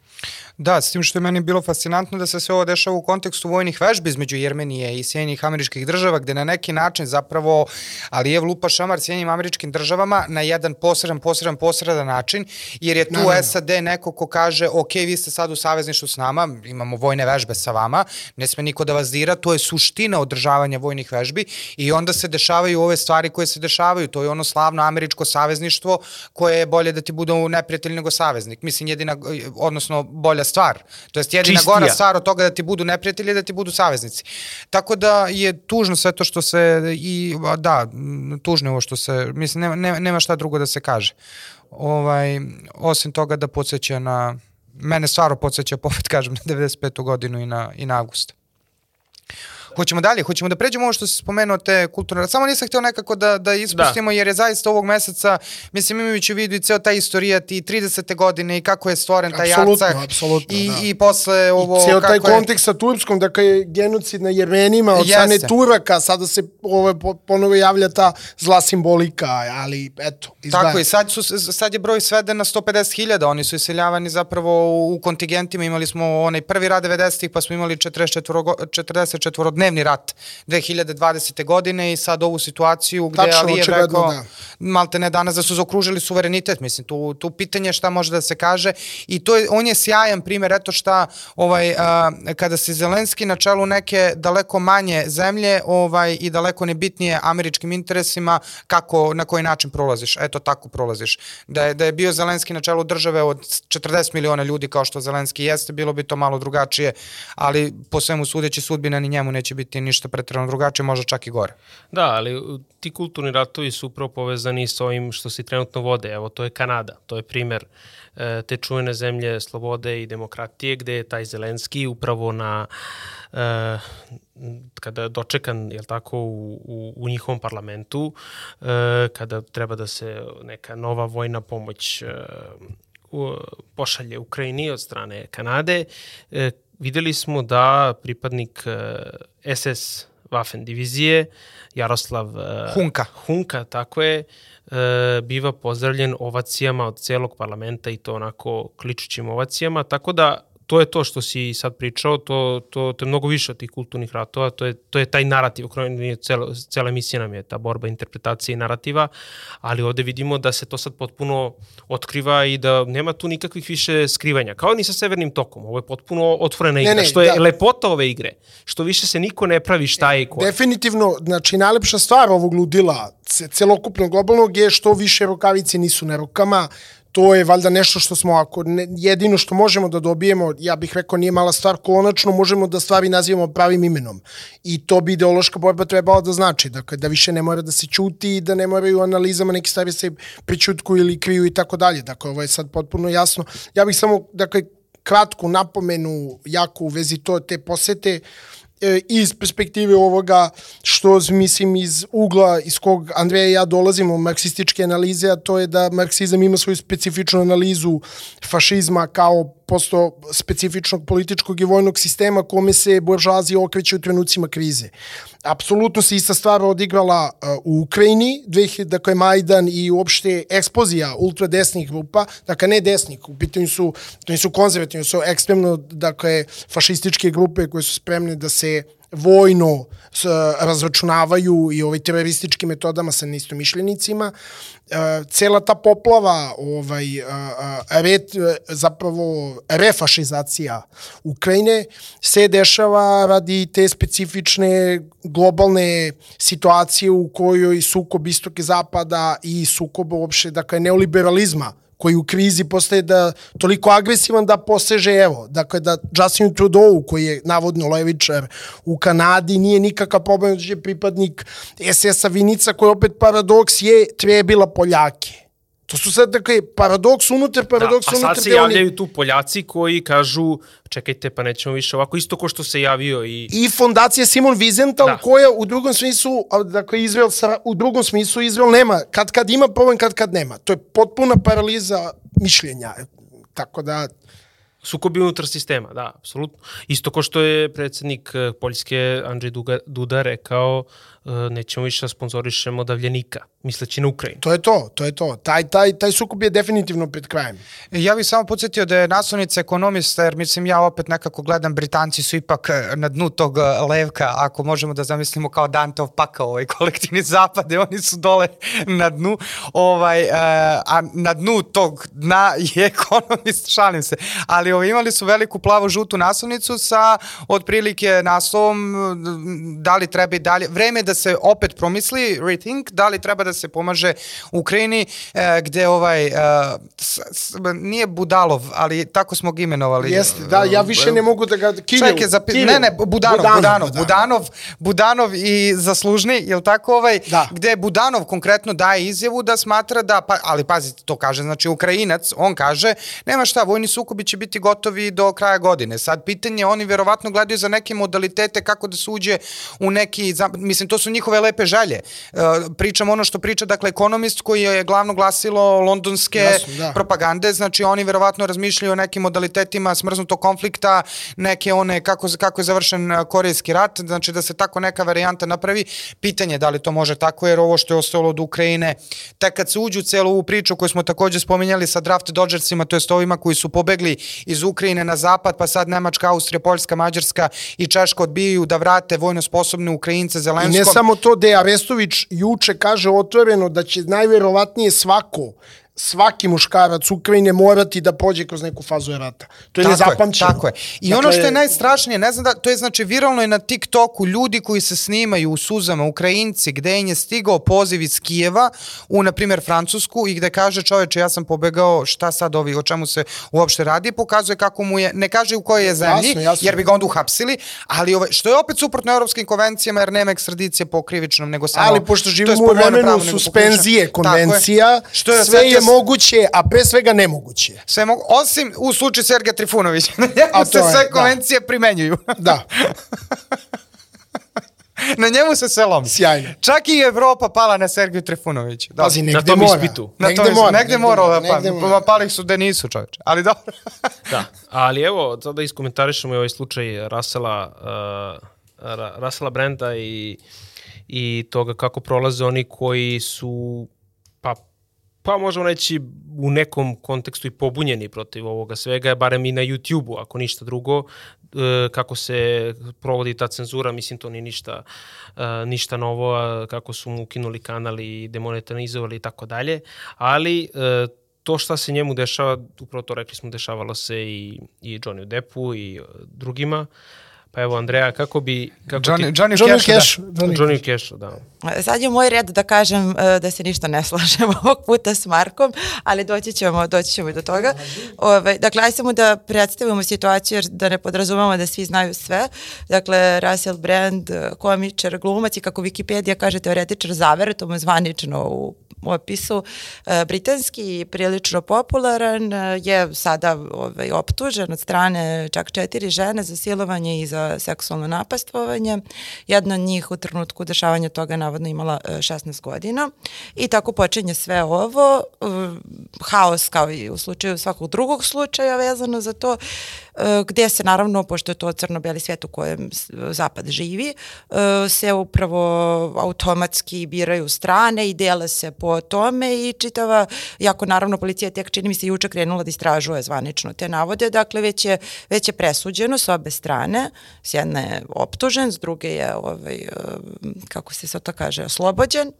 Da, s tim što je meni bilo fascinantno da se sve ovo dešava u kontekstu vojnih vežbi između Jermenije i Sjedinjenih američkih država, gde na neki način zapravo Alijev lupa šamar Sjedinjenim američkim državama na jedan posredan, posredan, posredan način, jer je tu Naravno. SAD neko ko kaže, ok, vi ste sad u savezništvu s nama, imamo vojne vežbe sa vama, ne sme niko da vas dira, to je suština održavanja vojnih vežbi i onda se dešavaju ove stvari koje se dešavaju, to je ono slavno američko savezništvo koje je bolje da ti bude neprijatelj nego saveznik. Mislim, jedina, odnosno bolja bolja stvar. To jest jedina Čistija. gora stvar od toga da ti budu neprijatelji da ti budu saveznici. Tako da je tužno sve to što se i da, tužno je ovo što se mislim nema nema, nema šta drugo da se kaže. Ovaj osim toga da podseća na mene stvarno podseća popet kažem na 95. godinu i na i na avgust. Hoćemo dalje, hoćemo da pređemo ovo što si spomenuo te kulturne, samo nisam hteo nekako da, da ispustimo, da. jer je zaista ovog meseca, mislim imajući u vidu i ceo taj istorija ti 30. godine i kako je stvoren taj Arcak apsolutno, i, da. i posle ovo... I ceo taj kontekst sa Turskom, dakle je genocid na Jermenima od strane Turaka, sada se ovo, ponovo javlja ta zla simbolika, ali eto, izgleda. Tako i sad, su, sad je broj sveden na 150.000, oni su iseljavani zapravo u kontingentima, imali smo onaj prvi rad 90-ih, pa smo imali 44, 44 dnevni rat 2020. godine i sad ovu situaciju gde Tačno, Ali je rekao, da. malte ne danas da su zaokružili suverenitet, mislim, tu, tu pitanje šta može da se kaže i to je, on je sjajan primer, eto šta, ovaj, a, kada se Zelenski na čelu neke daleko manje zemlje ovaj, i daleko nebitnije američkim interesima, kako, na koji način prolaziš, eto tako prolaziš. Da je, da je bio Zelenski na čelu države od 40 miliona ljudi kao što Zelenski jeste, bilo bi to malo drugačije, ali po svemu sudeći sudbina ni njemu neće biti ništa pretredno drugačije, možda čak i gore. Da, ali ti kulturni ratovi su upravo povezani s ovim što se trenutno vode. Evo, to je Kanada, to je primer e, te čujene zemlje slobode i demokratije, gde je taj Zelenski upravo na e, kada je dočekan jel tako, u, u, u njihovom parlamentu, e, kada treba da se neka nova vojna pomoć pošalje Ukrajini od strane Kanade, videli smo da pripadnik SS e, Waffen divizije Jaroslav e, Hunka, Hunka tako je, e, biva pozdravljen ovacijama od celog parlamenta i to onako kličućim ovacijama, tako da to je to što si sad pričao, to, to, to je mnogo više od tih kulturnih ratova, to je, to je taj narativ, je cela, cela emisija nam je ta borba interpretacije i narativa, ali ovde vidimo da se to sad potpuno otkriva i da nema tu nikakvih više skrivanja, kao ni sa severnim tokom, ovo je potpuno otvorena igra, ne, ne, što je da. lepota ove igre, što više se niko ne pravi šta je i ko. Definitivno, znači najlepša stvar ovog ludila celokupnog globalnog je što više rukavice nisu na rukama, to je valjda nešto što smo, ako ne, jedino što možemo da dobijemo, ja bih rekao nije mala stvar, konačno možemo da stvari nazivamo pravim imenom. I to bi ideološka borba trebala da znači, dakle, da više ne mora da se čuti, da ne moraju analizama neki stvari se pričutku ili kriju i tako dalje. Dakle, ovo je sad potpuno jasno. Ja bih samo, dakle, kratku napomenu jako u vezi to, te posete, uh, iz perspektive ovoga što mislim iz ugla iz kog Andreja i ja dolazimo marksističke analize, a to je da marksizam ima svoju specifičnu analizu fašizma kao posto specifičnog političkog i vojnog sistema kome se buržazija okreće u trenucima krize. Apsolutno se ista stvar odigrala uh, u Ukrajini, 2000, dakle Majdan i uopšte ekspozija ultradesnih grupa, dakle ne desnih, u pitanju su, to nisu konzervativni, su ekstremno, dakle, fašističke grupe koje su spremne da se vojno s, razračunavaju i ovaj terorističkim metodama sa neistomišljenicima. E, cela ta poplava ovaj ret, zapravo refašizacija Ukrajine se dešava radi te specifične globalne situacije u kojoj sukob istoke zapada i sukob uopšte dakle neoliberalizma koji u krizi postaje da toliko agresivan da poseže, evo, dakle da Justin Trudeau, koji je navodno levičar u Kanadi, nije nikakav problem da je pripadnik SS-a Vinica, koji opet paradoks je trebila Poljake. To su sad, dakle, paradoks unutar, paradoks da, unutar. A sad se javljaju tu Poljaci koji kažu, čekajte, pa nećemo više ovako, isto ko što se javio i... I fondacija Simon Wiesenthal, da. koja u drugom smislu, dakle, Izrael, u drugom smislu Izrael nema, kad kad ima problem, kad kad nema. To je potpuna paraliza mišljenja. Tako da, sukobi unutar sistema, da, apsolutno. Isto ko što je predsednik eh, Poljske Andrzej Duda rekao, nećemo više da sponzorišemo davljenika misleći na Ukrajinu. To je to, to je to. Taj, taj, taj sukob je definitivno pred krajem. Ja bih samo podsjetio da je naslovnica ekonomista, jer mislim ja opet nekako gledam, Britanci su ipak eh, na dnu tog eh, levka, ako možemo da zamislimo kao Dantov pakao, ovaj kolektivni zapade, oni su dole na dnu, ovaj, eh, a na dnu tog dna je ekonomist, šalim se, ali ovaj, imali su veliku plavo-žutu naslovnicu sa otprilike naslovom da li treba i dalje, vreme da se opet promisli, rethink, da li treba da se pomaže Ukrajini, e, gde ovaj, e, s, s, nije Budalov, ali tako smo ga imenovali. Jeste, da, ja više ne mogu da ga... Kiljev, Čekaj, zapi... Kiljev. ne, ne, Budanov, Budanov, Budanov, da. Budanov, Budanov i Zaslužni, je li tako ovaj, da. gde Budanov konkretno daje izjavu da smatra da, pa, ali pazite, to kaže, znači Ukrajinac, on kaže, nema šta, vojni sukobi će biti gotovi do kraja godine. Sad, pitanje, oni verovatno gledaju za neke modalitete kako da se uđe u neki, mislim, to su njihove lepe žalje. Uh, pričam ono što priča, dakle, ekonomist koji je glavno glasilo londonske Jasno, da. propagande, znači oni verovatno razmišljaju o nekim modalitetima smrznutog konflikta, neke one, kako, kako je završen korejski rat, znači da se tako neka varijanta napravi. Pitanje da li to može tako, jer ovo što je ostalo od Ukrajine, tek kad se uđu u celu ovu priču koju smo takođe spominjali sa draft Dodgersima, to je ovima koji su pobegli iz Ukrajine na zapad, pa sad Nemačka, Austrija, Poljska, Mađarska i Češka odbijaju da vrate vojno sposobne Ukrajince Zelenskom. Samo to, De Arestović juče kaže otvoreno da će najverovatnije svako svaki muškarac Ukrajine morati da prođe kroz neku fazu rata. To je nezapamćeno. Tako je. I dakle, ono što je najstrašnije, ne znam da, to je znači viralno je na TikToku ljudi koji se snimaju u suzama, Ukrajinci, gde im je stigao poziv iz Kijeva u, na primjer, Francusku i gde kaže čoveče, ja sam pobegao, šta sad ovi, o čemu se uopšte radi, pokazuje kako mu je, ne kaže u kojoj je zemlji, jasno, jasno. jer bi ga onda uhapsili, ali ove, što je opet suprotno evropskim konvencijama, jer nema ekstradicije po krivičnom, nego samo... Ali pošto živimo u vremenu suspenzije konvencija, je. Što je, sve je moguće, a pre svega nemoguće. Sve mogu, osim u slučaju Sergeja Trifunovića. a se sve da. konvencije da. primenjuju. da. na njemu se sve lomi. Sjajno. Čak i Evropa pala na Sergiju Trifunoviću. Da. Pazi, negde na tom mora. Ispitu. Na negde, tom, mora, negde, negde mora. Negde, pa, negde mora. Pali su da nisu čoveče. Ali dobro. da, ali evo, sada iskomentarišemo i ovaj slučaj Rasela, uh, Rasela Brenda i, i toga kako prolaze oni koji su pa možemo reći, u nekom kontekstu i pobunjeni protiv ovoga svega, barem i na YouTube-u, ako ništa drugo, e, kako se provodi ta cenzura, mislim to nije ništa, e, ništa novo, kako su mu ukinuli kanal i demonetizovali i tako dalje, ali e, to šta se njemu dešava, upravo to rekli smo, dešavalo se i, i Johnny Deppu i drugima, Pa evo, Andreja, kako bi... Kako Johnny, ti... Johnny, Johnny Cash, da. Johnny, Johnny Cash, da. Sad je moj red da kažem uh, da se ništa ne slažem ovog puta s Markom, ali doći ćemo, doći ćemo i do toga. Ove, dakle, aj samo da predstavimo situaciju jer da ne podrazumemo da svi znaju sve. Dakle, Russell Brand, komičar, glumac i kako Wikipedia kaže teoretičar zavere, to mu je zvanično u opisu, e, britanski prilično popularan, e, je sada ovaj, optužen od strane čak četiri žene za silovanje i za seksualno napastvovanje. Jedna od njih u trenutku dešavanja toga navodno imala 16 godina i tako počinje sve ovo. Haos kao i u slučaju svakog drugog slučaja vezano za to gde se naravno, pošto je to crno-beli svijet u kojem Zapad živi, se upravo automatski biraju strane i dele se po tome i čitava, jako naravno policija tek čini mi se juče krenula da istražuje zvanično te navode, dakle već je, već je presuđeno s obe strane, s jedne je optužen, s druge je, ovaj, kako se sad to kaže, oslobođen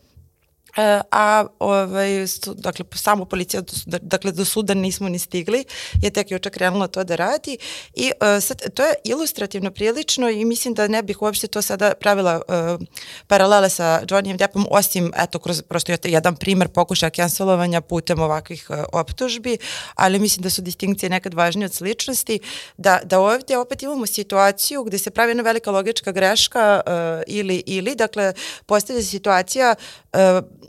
a ovaj, stu, dakle, samo policija, da, dakle, do suda nismo ni stigli, je tek juče krenula to da radi. I uh, sad, to je ilustrativno prilično i mislim da ne bih uopšte to sada pravila uh, paralele sa Johnnyem Deppom, osim, eto, kroz prosto jedan primer pokušaja cancelovanja putem ovakvih uh, optužbi, ali mislim da su distinkcije nekad važnije od sličnosti, da, da ovdje opet imamo situaciju gde se pravi jedna velika logička greška uh, ili, ili, dakle, postavlja se situacija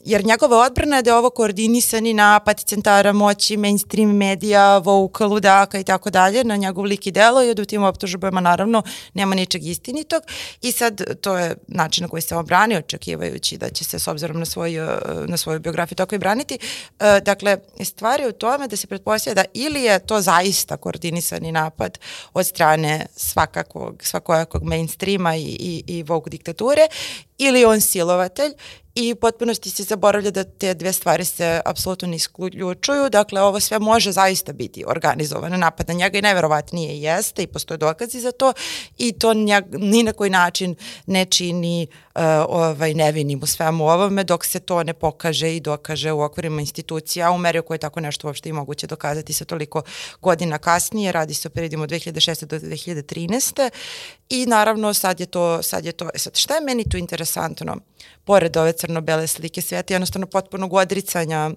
jer njegova odbrana je da je ovo koordinisani napad centara moći, mainstream medija, Vogue, ludaka i tako dalje na njegov lik i delo i da u tim optužbama naravno nema ničeg istinitog i sad to je način na koji se on brani očekivajući da će se s obzirom na, svoj, eh, na svoju biografiju tako i braniti. Eh, dakle, stvar je u tome da se pretpostavlja da ili je to zaista koordinisani napad od strane svakakvog, svakojakog mainstreama i, i, i Vogue diktature ili on silovatelj i potpunosti se zaboravlja da te dve stvari se apsolutno ne isključuju. Dakle, ovo sve može zaista biti organizovan napad na njega i najverovatnije jeste i postoje dokazi za to i to njeg, ni na koji način ne čini ovaj, nevinim u svemu ovome dok se to ne pokaže i dokaže u okvirima institucija, u meri u kojoj tako nešto uopšte i moguće dokazati sa toliko godina kasnije. Radi se o periodima od 2006. do 2013. I naravno sad je to, sad je to, e sad šta je meni tu interesantno? Pored ove crno-bele slike sveta, jednostavno potpunog odricanja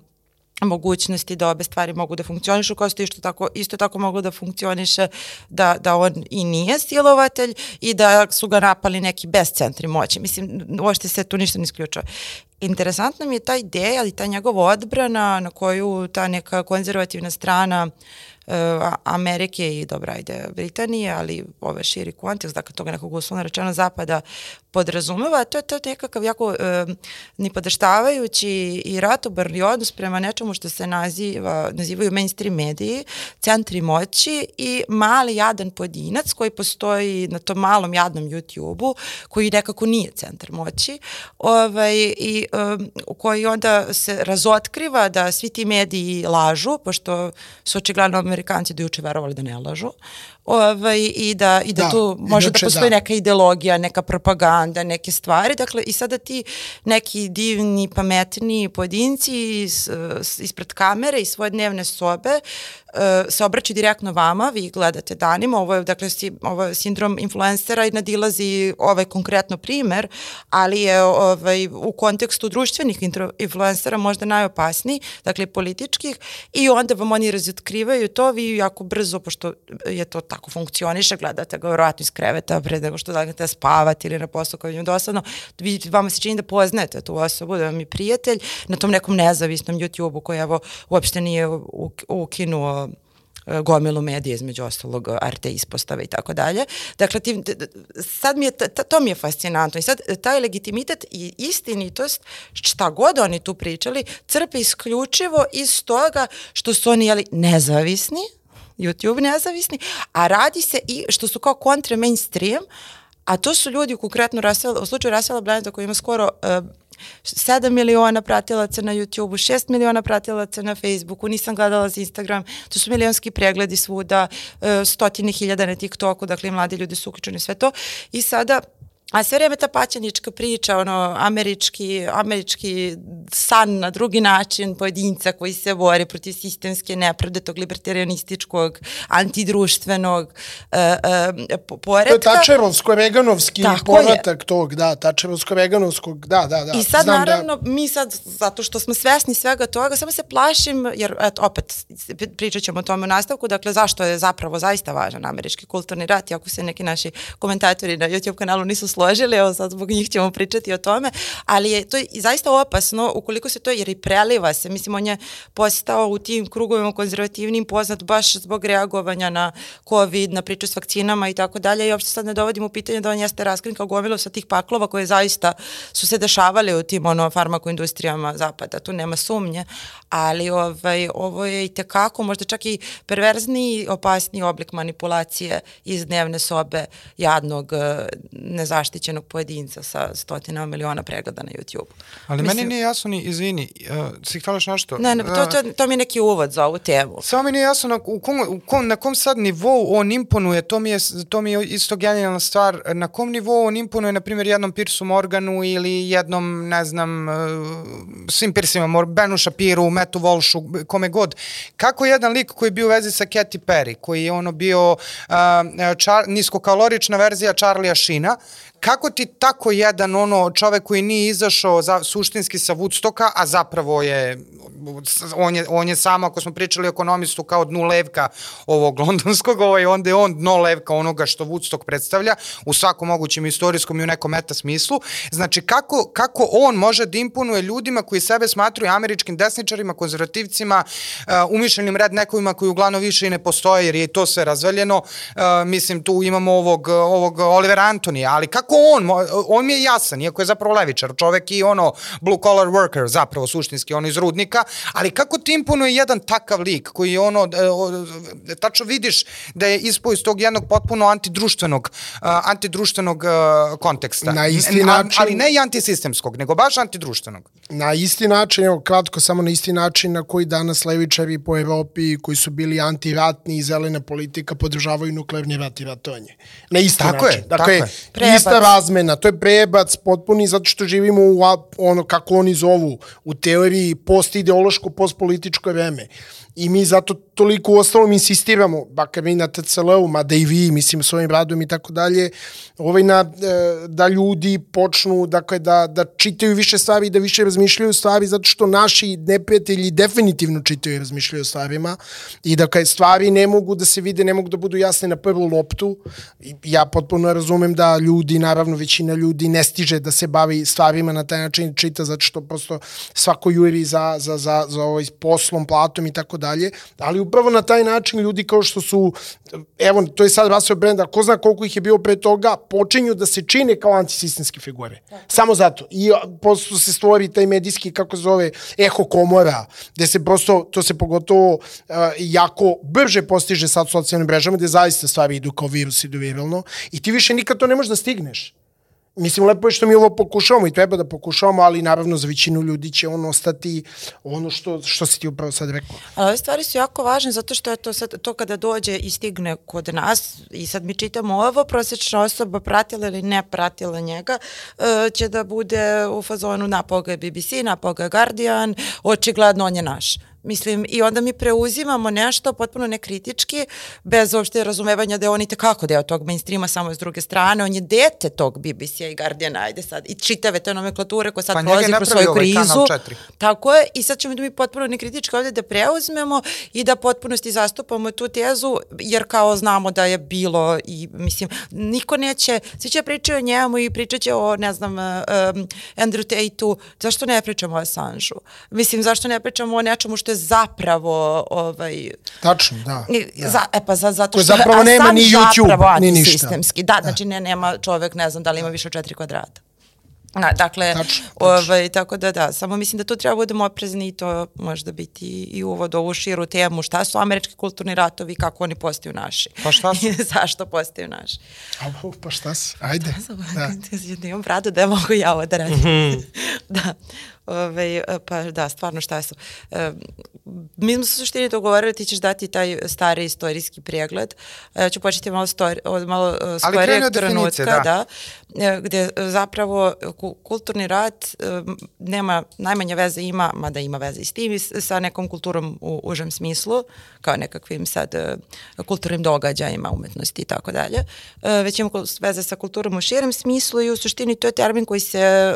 mogućnosti da obe stvari mogu da funkcionišu, kao što isto tako, isto tako moglo da funkcioniše da, da on i nije silovatelj i da su ga napali neki bez centri moći. Mislim, uopšte se tu ništa ne isključuje. Interesantna mi je ta ideja, ali ta njegova odbrana na koju ta neka konzervativna strana uh, Amerike i dobra, ajde, Britanije, ali ove širi kontekst, dakle toga nekog uslovno rečeno zapada podrazumeva, to je to nekakav jako e, nipodaštavajući i ratobarni odnos prema nečemu što se naziva, nazivaju mainstream mediji, centri moći i mali jadan pojedinac koji postoji na tom malom jadnom YouTube-u, koji nekako nije centar moći, ovaj, i um, koji onda se razotkriva da svi ti mediji lažu, pošto su očigledno Amerikanci do juče verovali da ne lažu, ovaj, i da, i da, da tu može da postoji da. neka ideologija, neka propaganda, neke stvari. Dakle, i sada ti neki divni, pametni pojedinci iz, ispred kamere i svoje dnevne sobe se obraćaju direktno vama, vi gledate danima, ovo je, dakle, si, ovo je sindrom influencera i nadilazi ovaj konkretno primer, ali je ovaj, u kontekstu društvenih influencera možda najopasniji, dakle političkih, i onda vam oni razotkrivaju to, vi jako brzo, pošto je to tako funkcioniše, gledate ga vjerojatno iz kreveta pre nego što dajete spavati ili na poslu je dosadno, vi, vama se čini da poznajete tu osobu, da vam je prijatelj na tom nekom nezavisnom YouTube-u koji evo uopšte nije ukinuo e, gomilu medije, između ostalog arte ispostave i tako dalje. Dakle, ti, sad mi je, to mi je fascinantno i sad taj legitimitet i istinitost, šta god oni tu pričali, crpe isključivo iz toga što su oni jeli, nezavisni, YouTube nezavisni, a radi se i što su kao kontra mainstream, a to su ljudi konkretno Russell, u slučaju Russella Blanda koji ima skoro uh, 7 miliona pratilaca na YouTube-u, 6 miliona pratilaca na Facebooku, nisam gledala za Instagram, to su milionski pregledi svuda, e, stotine hiljada na TikToku, dakle mladi ljudi su uključeni sve to. I sada A sve vreme ta paćenička priča, ono, američki, američki san na drugi način pojedinca koji se bori protiv sistemske nepravde, tog libertarianističkog, antidruštvenog uh, uh, poredka. To je Tačerovsko-Reganovski povratak je. tog, da, Tačerovsko-Reganovskog, da, da, da. I sad Znam da- naravno, da... mi sad, zato što smo svesni svega toga, samo se plašim, jer eto, opet pričat ćemo o tome u nastavku, dakle zašto je zapravo zaista važan američki kulturni rat, iako se neki naši komentatori na YouTube kanalu nisu složili, evo sad zbog njih ćemo pričati o tome, ali je to zaista opasno ukoliko se to, jer i preliva se, mislim on je postao u tim krugovima konzervativnim poznat baš zbog reagovanja na COVID, na priču s vakcinama i tako dalje i uopšte sad ne dovodim u pitanje da on jeste raskrin kao gomilo sa tih paklova koje zaista su se dešavali u tim ono farmakoindustrijama zapada, tu nema sumnje, ali ovaj, ovo je i tekako možda čak i perverzniji, opasniji oblik manipulacije iz dnevne sobe jadnog nezaštićenog zaštićenog pojedinca sa stotina miliona pregleda na YouTube. Ali Mislim, meni nije jasno ni, izvini, uh, si htjelaš nešto? Ne, ne, to, to, to mi je neki uvod za ovu temu. Samo mi nije jasno na, u kom, u kom, na kom sad nivou on imponuje, to mi je, to mi je isto genijalna stvar, na kom nivou on imponuje, na primjer, jednom Pirsu Morganu ili jednom, ne znam, uh, svim Pirsima, Benu Shapiru, Metu Volšu, kome god. Kako jedan lik koji je bio u vezi sa Katy Perry, koji je ono bio uh, čar, niskokalorična verzija Charlie'a Sheena, kako ti tako jedan ono čovek koji nije izašao za, suštinski sa Woodstocka, a zapravo je on je, on je samo, ako smo pričali o ekonomistu, kao dnu levka ovog londonskog, ovaj, onda je on dno levka onoga što Woodstock predstavlja u svakom mogućem istorijskom i u nekom meta smislu. Znači, kako, kako on može da imponuje ljudima koji sebe smatruju američkim desničarima, konzervativcima, uh, umišljenim rednekovima koji uglavnom više i ne postoje, jer je to sve razveljeno. Uh, mislim, tu imamo ovog, ovog Oliver Antonija, ali kako on, on mi je jasan, iako je zapravo levičar, čovek i ono blue collar worker, zapravo suštinski, ono iz rudnika, ali kako ti imponuje jedan takav lik koji je ono, e, tačno vidiš da je ispao iz tog jednog potpuno antidruštvenog, uh, antidruštvenog uh, konteksta. Na isti način. Ali ne i antisistemskog, nego baš antidruštvenog. Na isti način, evo kratko, samo na isti način na koji danas levičari po Evropi koji su bili antiratni i zelena politika podržavaju nuklearni rat i ratovanje. Na isti tako način. Je, dakle, tako je. Ista razmena, to je prebac potpuni zato što živimo u ono kako oni zovu u teoriji post-ideološko, post-političko vreme. I mi zato toliko u ostalom insistiramo, bakar mi na TCL-u, mada i vi, mislim, svojim radom i tako dalje, ovaj na, e, da ljudi počnu, dakle, da, da čitaju više stvari i da više razmišljaju stvari, zato što naši neprijatelji definitivno čitaju i razmišljaju stvarima i dakle, stvari ne mogu da se vide, ne mogu da budu jasne na prvu loptu. Ja potpuno razumem da ljudi, naravno većina ljudi ne stiže da se bavi stvarima na taj način čita, zato što prosto svako juri za, za, za, za ovaj poslom, platom i tako dalje, ali upravo na taj način ljudi kao što su, evo, to je sad Russell Brand, ko zna koliko ih je bio pre toga, počinju da se čine kao antisistemske figure. Tako. Samo zato. I prosto se stvori taj medijski, kako zove, eho komora, gde se prosto, to se pogotovo uh, jako brže postiže sad socijalnim mrežama, gde zaista stvari idu kao virus, idu viralno, i ti više nikad to ne možeš da stigneš. Mislim, lepo je što mi ovo pokušavamo i treba da pokušavamo, ali naravno za većinu ljudi će on ostati ono što, što si ti upravo sad rekao. Ali ove stvari su jako važne zato što je to, sad, to kada dođe i stigne kod nas i sad mi čitamo ovo, prosječna osoba pratila ili ne pratila njega, uh, će da bude u fazonu napao ga je BBC, napao ga je Guardian, očigledno on je naš. Mislim, i onda mi preuzimamo nešto potpuno nekritički, bez uopšte razumevanja da je on i tekako deo tog mainstreama, samo s druge strane. On je dete tog BBC-a i Guardiana, ajde sad, i čitave te nomenklature koja sad pa prolazi kroz svoju ovaj krizu. Tako je, i sad ćemo da mi potpuno nekritički ovde da preuzmemo i da potpunosti zastupamo tu tezu, jer kao znamo da je bilo i, mislim, niko neće, svi će pričati o njemu i pričat će o, ne znam, um, Andrew Tate-u, zašto ne pričamo o Assange-u? Mislim, zašto ne pričamo o nečemu što je zapravo ovaj Tačno, da. da. Za, e pa za, zato što zapravo nema ni YouTube ni ništa. Da, da, znači ne, nema čovek, ne znam da li ima više od četiri kvadrata. Na, dakle, tačno, ovaj, tako da da, samo mislim da tu treba budemo oprezni i to možda biti i uvod ovu širu temu šta su američki kulturni ratovi i kako oni postaju naši. Pa šta su? Zašto postaju naši. A, pa šta su? Ajde. Da. da imam bradu da mogu ja ovo da radim. Mm -hmm. Da, Ove, pa da, stvarno šta su. E, mi smo se suštini dogovorili, ti ćeš dati taj stari istorijski pregled. Ja e, ću početi malo, stori, od malo uh, skorijeg trenutka, da. da e, gde zapravo kulturni rad nema, najmanja veze ima, mada ima veze i s tim, sa nekom kulturom u užem smislu, kao nekakvim sad kulturnim događajima, umetnosti i tako dalje, već ima veze sa kulturom u širem smislu i u suštini to je termin koji se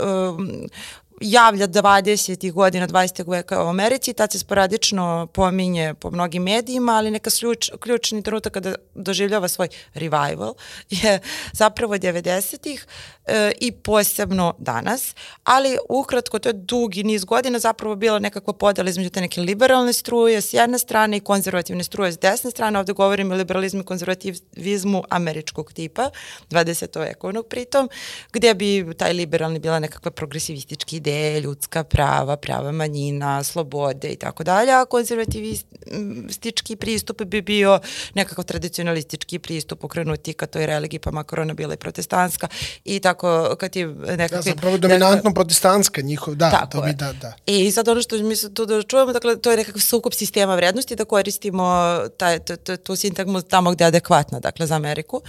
javlja 20. godina 20. veka u Americi, tad se sporadično pominje po mnogim medijima, ali neka ključ, ključni trenutak kada doživljava svoj revival je zapravo 90-ih e, i posebno danas, ali ukratko to je dugi niz godina zapravo bila nekakva podela između te neke liberalne struje s jedne strane i konzervativne struje s desne strane, ovde govorim o liberalizmu i konzervativizmu američkog tipa, 20. vekovnog pritom, gde bi taj liberalni bila nekakva progresivistički ideje, ljudska prava, prava manjina, slobode i tako dalje, a konzervativistički pristup bi bio nekakav tradicionalistički pristup okrenuti ka toj religiji, pa makar ona bila i protestantska i tako kad je nekakvi... Da, zapravo dominantno neka, protestantska njihov, da, tako to bi da, da. I sad ono što mi se tu da čujemo, dakle, to je nekakav sukup sistema vrednosti da koristimo taj, tu sintagmu tamo gde je adekvatna, dakle, za Ameriku.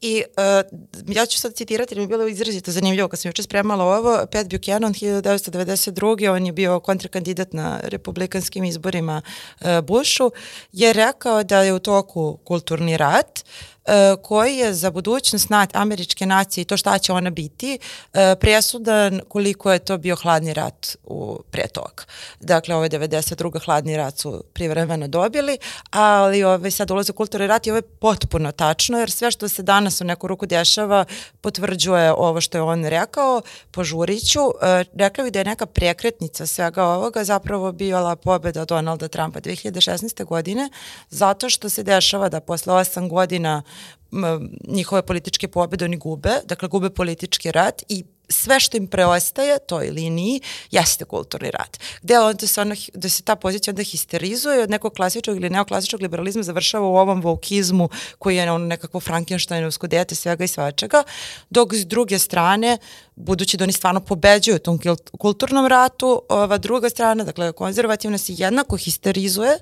I uh, ja ću sad citirati, jer mi je bilo izrazito zanimljivo kad sam juče spremala ovo, Pat Buchanan 1992. on je bio kontrakandidat na republikanskim izborima uh, Bushu, je rekao da je u toku kulturni rat, koji je za budućnost američke nacije i to šta će ona biti e, presudan koliko je to bio hladni rat u pre toga. Dakle, ovo je 92. hladni rat su privremeno dobili, ali ovaj, sad ulaze kulturni rat i ovo je potpuno tačno, jer sve što se danas u neku ruku dešava potvrđuje ovo što je on rekao, požuriću. E, rekla bih da je neka prekretnica svega ovoga zapravo bila pobeda Donalda Trumpa 2016. godine, zato što se dešava da posle 8 godina njihove političke pobede oni gube, dakle gube politički rat i sve što im preostaje toj liniji jeste kulturni rat. Gde onda se, ono, da se ta pozicija onda histerizuje od nekog klasičnog ili neoklasičnog liberalizma završava u ovom vokizmu koji je ono nekakvo Frankensteinovsko dete svega i svačega, dok s druge strane, budući da oni stvarno pobeđuju u tom kulturnom ratu, ova druga strana, dakle konzervativna se jednako histerizuje.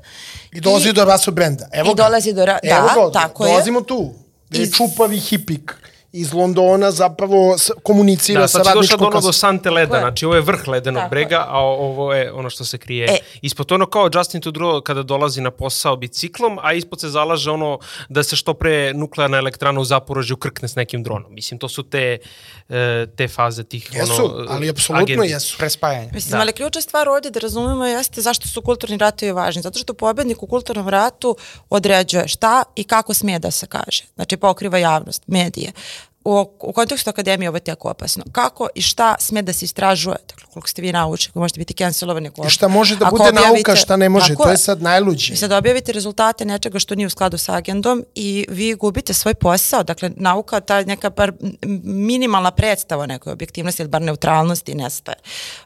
I dolazi i, do rasu brenda. Evo I ga. dolazi do ra... Da, ga, tako dolazimo je. tu. Gde je čupavi hipik iz Londona zapravo komunicira da, sa radničkom klasom. Da, sad došla do, do sante leda, znači ovo je vrh ledenog Tako brega, a ovo je ono što se krije. E. Ispod ono kao Justin Trudeau kada dolazi na posao biciklom, a ispod se zalaže ono da se što pre nuklearna elektrana u Zaporožju krkne s nekim dronom. Mislim, to su te, e, te faze tih jesu, ono, ali apsolutno agenti. jesu. Prespajanje. Mislim, da. ali ključna stvar ovdje da razumemo jeste zašto su kulturni ratovi važni. Zato što pobednik u kulturnom ratu određuje šta i kako smije da se kaže. Znači, pokriva javnost, medije u, u kontekstu akademije ovo je teko opasno. Kako i šta sme da se istražuje? Dakle, koliko ste vi naučili, možete biti cancelovani. I šta može da bude objavite, nauka, šta ne može, to je sad najluđe. I sad objavite rezultate nečega što nije u skladu sa agendom i vi gubite svoj posao. Dakle, nauka, ta neka bar minimalna predstava nekoj objektivnosti ili bar neutralnosti nestaje.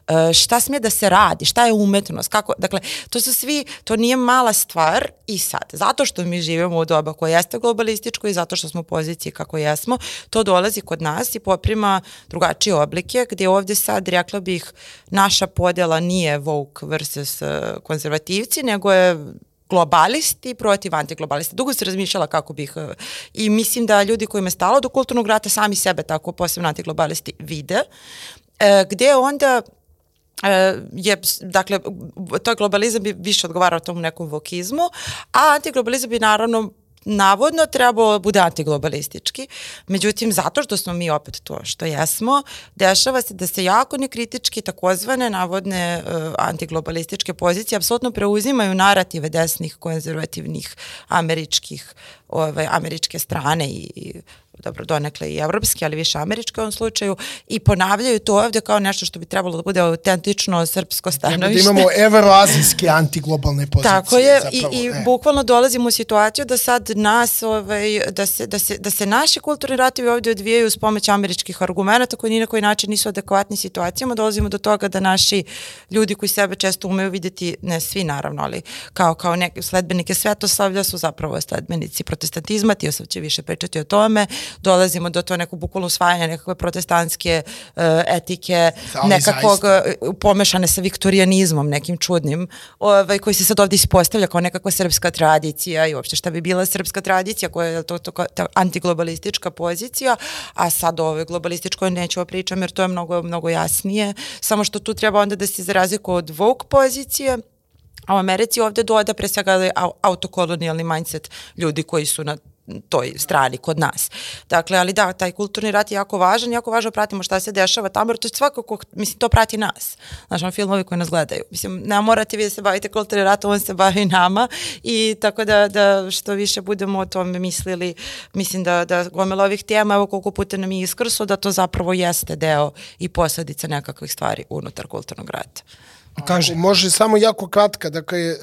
E, šta smije da se radi? Šta je umetnost? Kako, dakle, to su svi, to nije mala stvar i sad. Zato što mi živimo u doba koje jeste globalističko i zato što smo u poziciji kako jesmo, to dolazi kod nas i poprima drugačije oblike, gde ovde sad, rekla bih, naša podela nije woke versus uh, konzervativci, nego je globalisti protiv antiglobalista. Dugo se razmišljala kako bih uh, i mislim da ljudi kojima je stalo do kulturnog rata sami sebe tako posebno antiglobalisti vide, e, gde onda e, je, dakle, to je globalizam bi više odgovarao tom nekom vokizmu, a antiglobalizam bi naravno navodno trebalo da bude antiglobalistički, međutim zato što smo mi opet to što jesmo, dešava se da se jako nekritički takozvane navodne uh, antiglobalističke pozicije apsolutno preuzimaju narative desnih konzervativnih američkih ove, američke strane i, i dobro, donekle i evropske, ali više američke u ovom slučaju, i ponavljaju to ovde kao nešto što bi trebalo da bude autentično srpsko stanovište. Da imamo evroazijske antiglobalne pozicije. Tako je, zapravo, i, i e. bukvalno dolazimo u situaciju da sad nas, ovaj, da, se, da, se, da se naši kulturni ratovi ovde odvijaju s pomoć američkih argumenta koji ni na koji način nisu adekvatni situacijama, dolazimo do toga da naši ljudi koji sebe često umeju videti, ne svi naravno, ali kao, kao neke sledbenike svetoslavlja su zapravo sledbenici protestantizma, ti sad će više pričati o tome, dolazimo do to nekog bukvalno usvajanja nekakve protestantske uh, etike, Ali nekakvog zaista. uh, pomešane sa viktorijanizmom nekim čudnim, ovaj, koji se sad ovdje ispostavlja kao nekakva srpska tradicija i uopšte šta bi bila srpska tradicija koja je to, to, to ta antiglobalistička pozicija, a sad o ovoj globalističkoj neću o pričam jer to je mnogo, mnogo jasnije, samo što tu treba onda da se za razliku od woke pozicije, a u Americi ovde doda pre svega ovaj au- autokolonijalni mindset ljudi koji su na toj strani kod nas. Dakle, ali da, taj kulturni rat je jako važan, jako važno da pratimo šta se dešava tamo, jer to je svakako, mislim, to prati nas. Znaš, ono, filmovi koji nas gledaju. Mislim, ne morate vi da se bavite kulturnim ratom, on se bavi nama i tako da, da što više budemo o tome mislili, mislim da, da gomila ovih tema, evo koliko puta nam je iskrso, da to zapravo jeste deo i posledica nekakvih stvari unutar kulturnog rata. Kaže. Može samo jako kratka, dakle, e,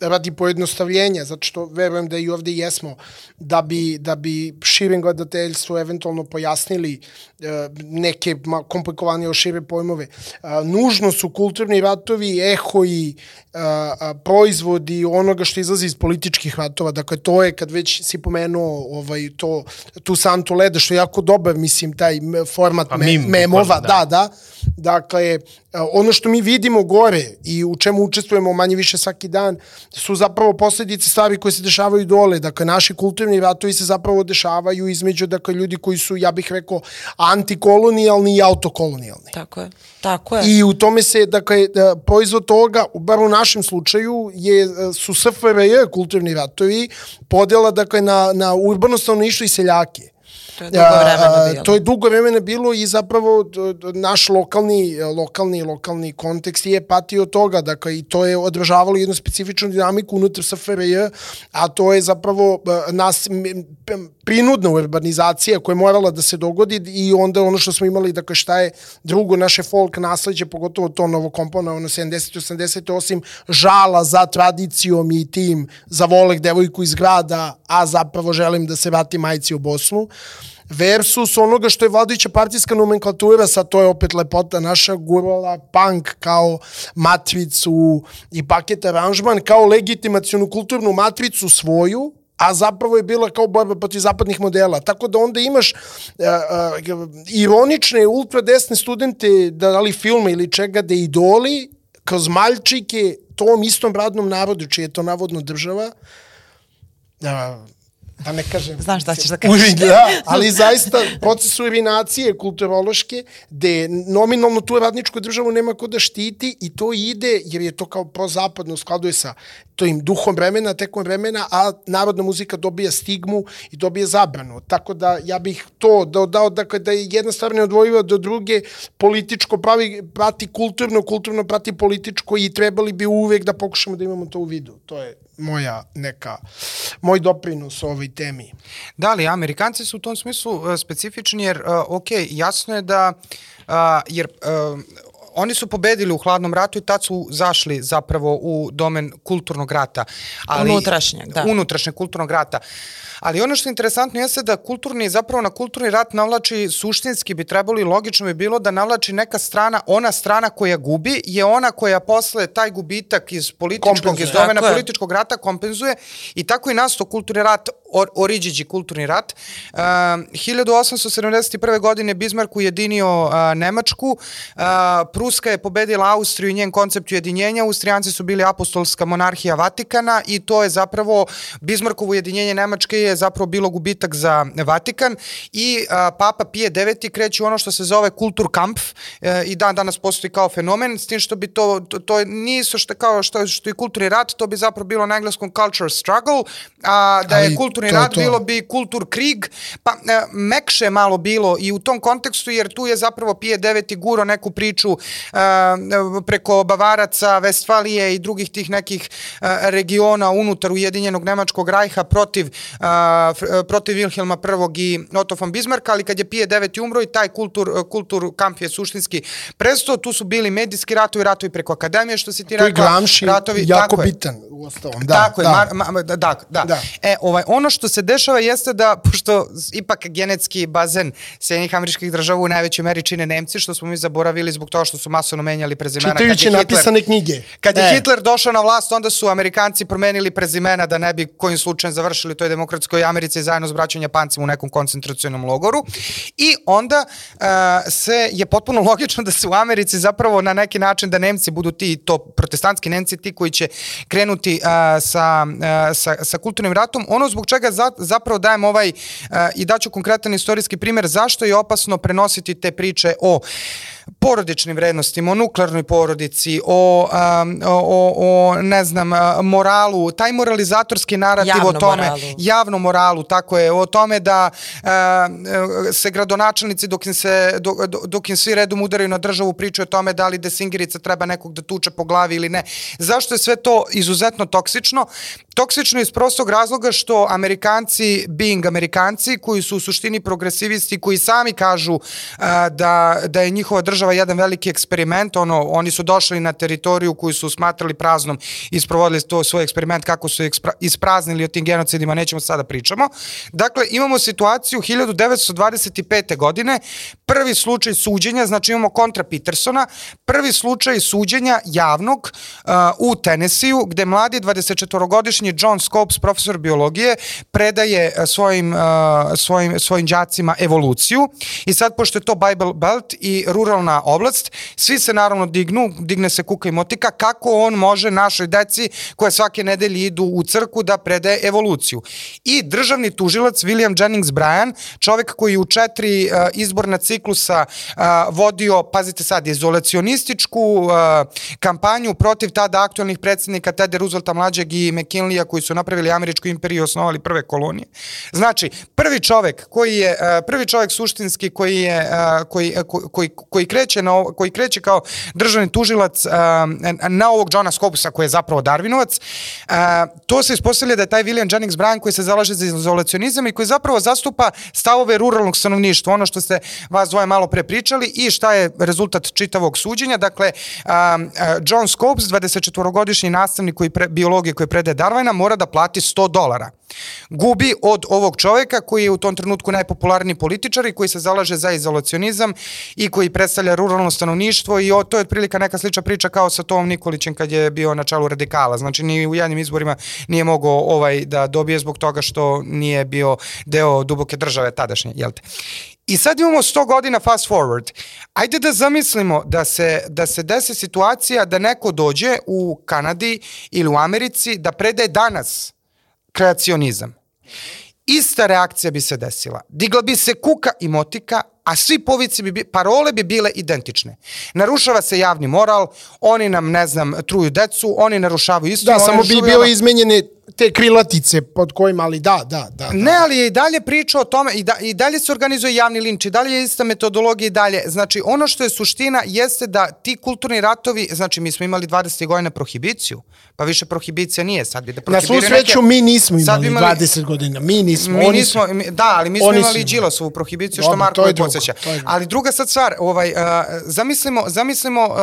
radi pojednostavljenja, zato što verujem da i ovde jesmo, da bi, da bi širem gledateljstvu eventualno pojasnili e, neke ma- komplikovanije šire pojmove. E, nužno su kulturni ratovi, ehoji, a, a, proizvodi onoga što izlazi iz političkih ratova. Dakle, to je, kad već si pomenuo ovaj, to, tu santu leda, što je jako dobar, mislim, taj format Pa me, mim, memova, da, da. da. Dakle, ono što mi vidimo gore i u čemu učestvujemo manje više svaki dan su zapravo posledice stvari koje se dešavaju dole. Dakle, naši kulturni ratovi se zapravo dešavaju između dakle, ljudi koji su, ja bih rekao, antikolonijalni i autokolonijalni. Tako je. Tako je. I u tome se, dakle, da, proizvod toga, bar u našem slučaju, je, su SFRJ kulturni ratovi, podela, dakle, na, na urbano stanovništvo i seljake. To je dugo vremena bilo. To je dugo vremena bilo i zapravo naš lokalni, lokalni, lokalni kontekst je patio toga, dakle i to je odražavalo jednu specifičnu dinamiku unutar SFRJ, a to je zapravo e, nas, prinudna urbanizacija koja je morala da se dogodi i onda ono što smo imali, dakle šta je drugo naše folk nasleđe, pogotovo to novo komponovano 70 80 osim žala za tradicijom i tim za volek devojku iz grada, a zapravo želim da se vratim majci u Bosnu versus onoga što je vladajuća partijska nomenklatura, sad to je opet lepota naša, gurala punk kao matricu i paket aranžman, kao legitimacijonu kulturnu matricu svoju, a zapravo je bila kao borba protiv zapadnih modela. Tako da onda imaš uh, uh, ironične ultradesne studente, da li filma ili čega, da idoli kroz maljčike tom istom radnom narodu, čije je to navodno država, uh, da ne kažem. Znaš šta ćeš da kažeš. Da, ali zaista proces urinacije kulturološke, gde nominalno tu radničku državu nema ko da štiti i to ide, jer je to kao prozapadno skladuje sa tojim duhom vremena, tekom vremena, a narodna muzika dobija stigmu i dobije zabranu. Tako da ja bih to dodao, dakle, da je jedna stvar neodvojiva do druge, političko pravi, prati kulturno, kulturno prati političko i trebali bi uvek da pokušamo da imamo to u vidu. To je moja neka, moj doprinos ovoj temi. Da, ali Amerikanci su u tom smislu uh, specifični jer, uh, ok, jasno je da, uh, jer uh, oni su pobedili u hladnom ratu i tad su zašli zapravo u domen kulturnog rata. Ali, Unutrašnjeg, da. Unutrašnjeg kulturnog rata. Ali ono što je interesantno jeste da kulturni, zapravo na kulturni rat navlači suštinski bi trebalo i logično bi bilo da navlači neka strana, ona strana koja gubi je ona koja posle taj gubitak iz političkog, Kompenzuje. iz domena političkog rata kompenzuje i tako i nasto kulturni rat, or, oriđiđi kulturni rat. Uh, 1871. godine Bismarck ujedinio uh, Nemačku, uh, Pruska je pobedila Austriju i njen koncept ujedinjenja, Austrijanci su bili apostolska monarhija Vatikana i to je zapravo, Bismarckovo ujedinjenje Nemačke je zapravo bilo gubitak za Vatikan i uh, Papa Pije IX kreće ono što se zove kulturkampf uh, i dan danas postoji kao fenomen, s tim što bi to, to, to nisu što kao što, što je kulturni rat, to bi zapravo bilo na engleskom culture struggle, a da je Ali kulturni to je rat to. bilo bi kultur krig, pa e, mekše malo bilo i u tom kontekstu, jer tu je zapravo Pije IX guro neku priču e, preko Bavaraca, Vestfalije i drugih tih nekih e, regiona unutar Ujedinjenog Nemačkog rajha protiv, e, fr- protiv Wilhelma I i Otto von Bismarcka, ali kad je Pije IX umro i taj kultur, kultur kamp je suštinski prestao, tu su bili medijski ratovi, ratovi preko akademije, što si ti To je. Gramsci jako je. bitan u ostalom. Da, tako je, da. mar, ma, ma, da, da. Da. E, ovaj, ono što se dešava jeste da, pošto ipak genetski bazen Sjednjih američkih država u najvećoj meri čine Nemci, što smo mi zaboravili zbog toga što su masovno menjali prezimena. Čitajući napisane knjige. Kad je e. Hitler došao na vlast, onda su Amerikanci promenili prezimena da ne bi kojim slučajem završili toj demokratskoj Americi zajedno s braćom Japancima u nekom koncentracionom logoru. I onda uh, se je potpuno logično da se u Americi zapravo na neki način da Nemci budu ti, to protestantski Nemci, ti koji će krenuti uh, sa, uh, sa, sa kulturnim ratom. Ono zbog čega za, zapravo dajem ovaj uh, i daću konkretan istorijski primer zašto je opasno prenositi te priče o porodičnim vrednostima, o nuklearnoj porodici, o, um, o, o ne znam, moralu, taj moralizatorski narativ javno o tome, moralu. javno moralu, tako je, o tome da uh, se gradonačelnici dok im, se, dok, dok im svi redom udaraju na državu pričaju o tome da li desingirica treba nekog da tuče po glavi ili ne. Zašto je sve to izuzetno toksično? Toksično iz prostog razloga što Amerikanci, being Amerikanci, koji su u suštini progresivisti, koji sami kažu uh, da, da je njihova država jedan veliki eksperiment, ono, oni su došli na teritoriju koju su smatrali praznom i isprovodili to svoj eksperiment kako su ispraznili o tim genocidima, nećemo sada pričamo. Dakle, imamo situaciju 1925. godine, prvi slučaj suđenja, znači imamo kontra Petersona, prvi slučaj suđenja javnog uh, u Tenesiju, gde mladi 24-godišnji John Scopes, profesor biologije, predaje uh, svojim, uh, svojim, svojim đacima evoluciju i sad, pošto je to Bible Belt i ruralna oblast, svi se naravno dignu, digne se kuka i motika, kako on može našoj deci koja svake nedelje idu u crku da predaje evoluciju. I državni tužilac William Jennings Bryan, čovek koji u četiri uh, izborna ciklusa uh, vodio, pazite sad, izolacionističku uh, kampanju protiv tada aktualnih predsednika Tede Roosevelta mlađeg i McKinleya koji su napravili američku imperiju i osnovali prve kolonije. Znači, prvi čovek koji je, prvi čovek suštinski koji je, koji, uh, koji, koji, kreće na, koji kreće kao državni tužilac na ovog Johna Scopusa koji je zapravo Darwinovac, uh, to se ispostavlja da je taj William Jennings Bryan koji se zalaže za izolacionizam i koji zapravo zastupa stavove ruralnog stanovništva, ono što ste vas dvoje malo pre pričali i šta je rezultat čitavog suđenja. Dakle, John Scopes, 24-godišnji nastavnik koji pre, biologije koji predaje Darwina, mora da plati 100 dolara. Gubi od ovog čoveka koji je u tom trenutku najpopularniji političar i koji se zalaže za izolacionizam i koji predstavlja ruralno stanovništvo i o, to je otprilika neka slična priča kao sa Tomom Nikolićem kad je bio na čelu radikala. Znači ni u jednim izborima nije mogao ovaj da dobije zbog toga što nije bio deo duboke države tadašnje, jel te? I sad imamo 100 godina fast forward. Ajde da zamislimo da se, da se desi situacija da neko dođe u Kanadi ili u Americi da predaje danas kreacionizam. Ista reakcija bi se desila. Digla bi se kuka i motika, a svi povici bi, parole bi bile identične. Narušava se javni moral, oni nam, ne znam, truju decu, oni narušavaju isto. Da, samo bi bilo izmenjene te krilatice pod kojima, ali da, da, da. da. Ne, ali je i dalje priča o tome, i, da, i dalje se organizuje javni linč, i dalje je ista metodologija i dalje. Znači, ono što je suština jeste da ti kulturni ratovi, znači mi smo imali 20. godina prohibiciju, pa više prohibicija nije, sad bi da prohibiraju Na svu sreću neke... mi nismo imali, imali 20 godina, mi nismo. Mi nismo, mi, da, ali mi smo imali Đilasovu prohibiciju, što Marko je podsjeća. Ali druga sad stvar, ovaj, uh, zamislimo, zamislimo, uh,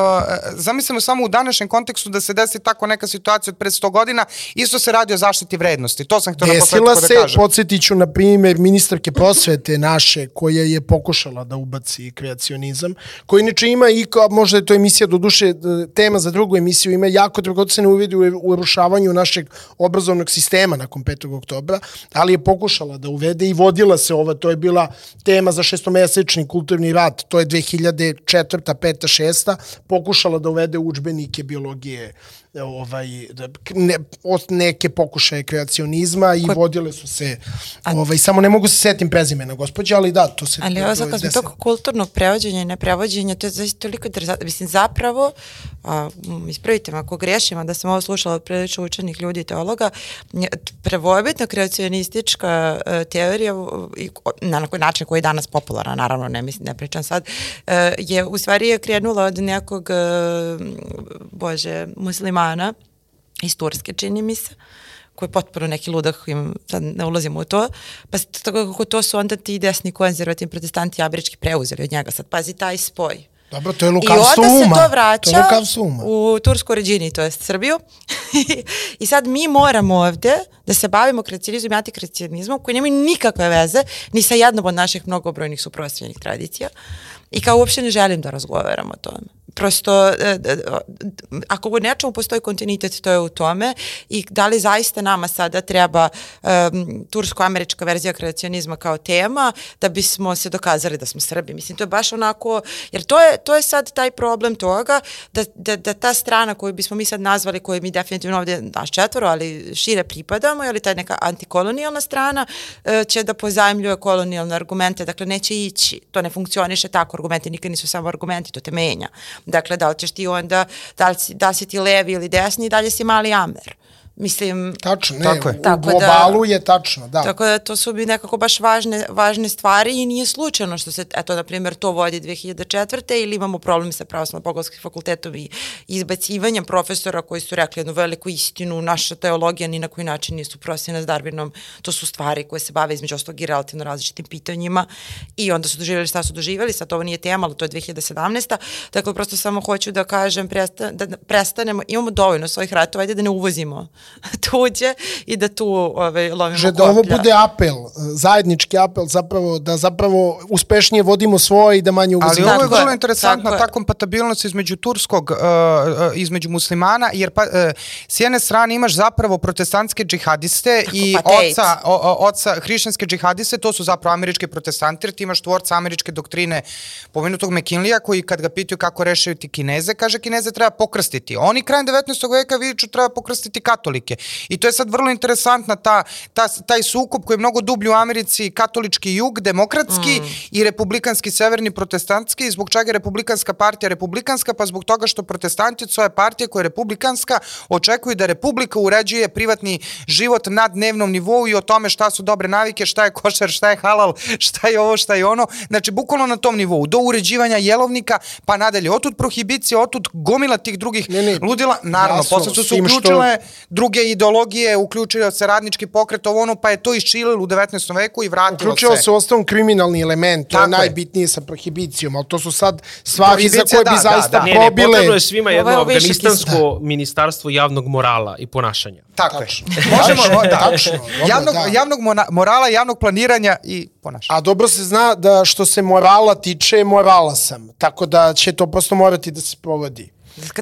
zamislimo samo u današnjem kontekstu da se desi tako neka situacija od pred 100 godina, isto se radi o zaštiti vrednosti. To sam htio na posledku da kažem. Desila se, podsjetiću na primjer ministarke prosvete naše koja je pokušala da ubaci kreacionizam, koji inače ima i kao, možda je to emisija do duše tema za drugu emisiju, ima jako dragocene uvidi u urušavanju našeg obrazovnog sistema nakon 5. oktobra, ali je pokušala da uvede i vodila se ova, to je bila tema za šestomesečni kulturni rat, to je 2004. 5. 6. pokušala da uvede učbenike biologije ovaj, da, ne, neke pokušaje kreacionizma i Ko... vodile su se, A... ovaj, samo ne mogu se setim prezimena gospođe, ali da, to se... Ali ovo sad kad tog kulturnog prevođenja i neprevođenja, to je zaista toliko interesantno. Mislim, zapravo, a, ispravite me ako grešim, da sam ovo slušala od prilično učenih ljudi i teologa, prvobitna kreacionistička uh, teorija, i, na koji način koji je danas popularna, naravno, ne, mislim, ne pričam sad, uh, je u stvari je krenula od nekog, uh, bože, muslima muslimana iz Turske, čini mi se, koji je potpuno neki ludak, im, sad ne ulazimo u to, pa tako kako to su onda ti desni konzervativni protestanti američki preuzeli od njega. Sad pazi taj spoj Dobro, to je I lukavstvo onda se uma. to To je vraća lukavstvo uma. u Tursku ređini, to jest Srbiju. I sad mi moramo ovde da se bavimo kreacionizmom i antikreacionizmom koji nemaju nikakve veze ni sa jednom od naših mnogobrojnih suprotstavljenih tradicija. I kao uopšte ne želim da razgovaramo o tome. Prosto, e, e, e, ako u nečemu postoji kontinuitet, to je u tome i da li zaista nama sada treba um, tursko-američka verzija kreacionizma kao tema da bismo se dokazali da smo Srbi. Mislim, to je baš onako, jer to je, to je sad taj problem toga da, da, da ta strana koju bismo mi sad nazvali, koju mi definitivno ovdje naš četvoro, ali šire pripadamo, ili ta neka antikolonijalna strana e, će da pozajemljuje kolonijalne argumente, dakle neće ići, to ne funkcioniše tako, argumenti nikad nisu samo argumenti, to te menja. Dakle, da li ćeš ti onda, da li, si, da li si ti levi ili desni, dalje si mali amer. Mislim, Tačno, ne, Tako je. u Tako da- globalu je tačno, da. Tako da to su bi nekako baš važne, važne stvari i nije slučajno što se, eto, na primjer, to vodi 2004. ili imamo problem sa pravoslavno poglavskim fakultetom i izbacivanjem profesora koji su rekli jednu veliku istinu, naša teologija ni na koji način nije suprosljena s Darwinom, to su stvari koje se bave između ostalog i relativno različitim pitanjima i onda su doživjeli šta su doživjeli, sad ovo nije tema, ali to je 2017. Dakle, prosto samo hoću da kažem, presta, da prestanemo, imamo dovoljno svojih ratova, ajde da ne uvozimo tuđe i da tu ovaj, lovimo Že da ovo koplja. bude apel, zajednički apel zapravo, da zapravo uspešnije vodimo svoje i da manje Ali uvozimo. ovo je Tako vrlo interesantna tako ta kompatibilnost između turskog, uh, uh, između muslimana, jer pa, uh, s jedne strane imaš zapravo protestantske džihadiste i pa oca, o, o, oca hrišćanske džihadiste, to su zapravo američki protestanti, jer ti imaš tvorca američke doktrine pomenutog McKinleya, koji kad ga pitaju kako rešaju ti kineze, kaže kineze treba pokrstiti. Oni krajem 19. veka viču treba pokrstiti katolike. I to je sad vrlo interesantna ta, ta, taj sukob koji je mnogo dublji u Americi, katolički jug, demokratski i republikanski severni protestantski, zbog čega je republikanska partija republikanska, pa zbog toga što protestanti od svoje partije koja je republikanska očekuju da republika uređuje privatni život na dnevnom nivou i o tome šta su dobre navike, šta je košer, šta je halal, šta je ovo, šta je ono. Znači, bukvalno na tom nivou, do uređivanja jelovnika, pa nadalje, otud prohibicije, otud gomila tih drugih Ne, ne, ludila. Naravno, jasno, posle su se tim što- uključile druge ideologije, uključio se radnički pokret, ovo ono, pa je to iščililo u 19. veku i vratilo Uključio se. se u osnovom kriminalni element, to je Tako je. najbitnije sa prohibicijom, ali to su sad stvari za koje bi da, da, zaista da. Ne, ne, potrebno je svima Ovo je jedno više afganistansko ministarstvo javnog morala i ponašanja. Tako je. Možemo, da. tačno, dobro, javnog, da. javnog mona- morala, javnog planiranja i ponašanja. A dobro se zna da što se morala tiče, morala sam. Tako da će to prosto morati da se provodi.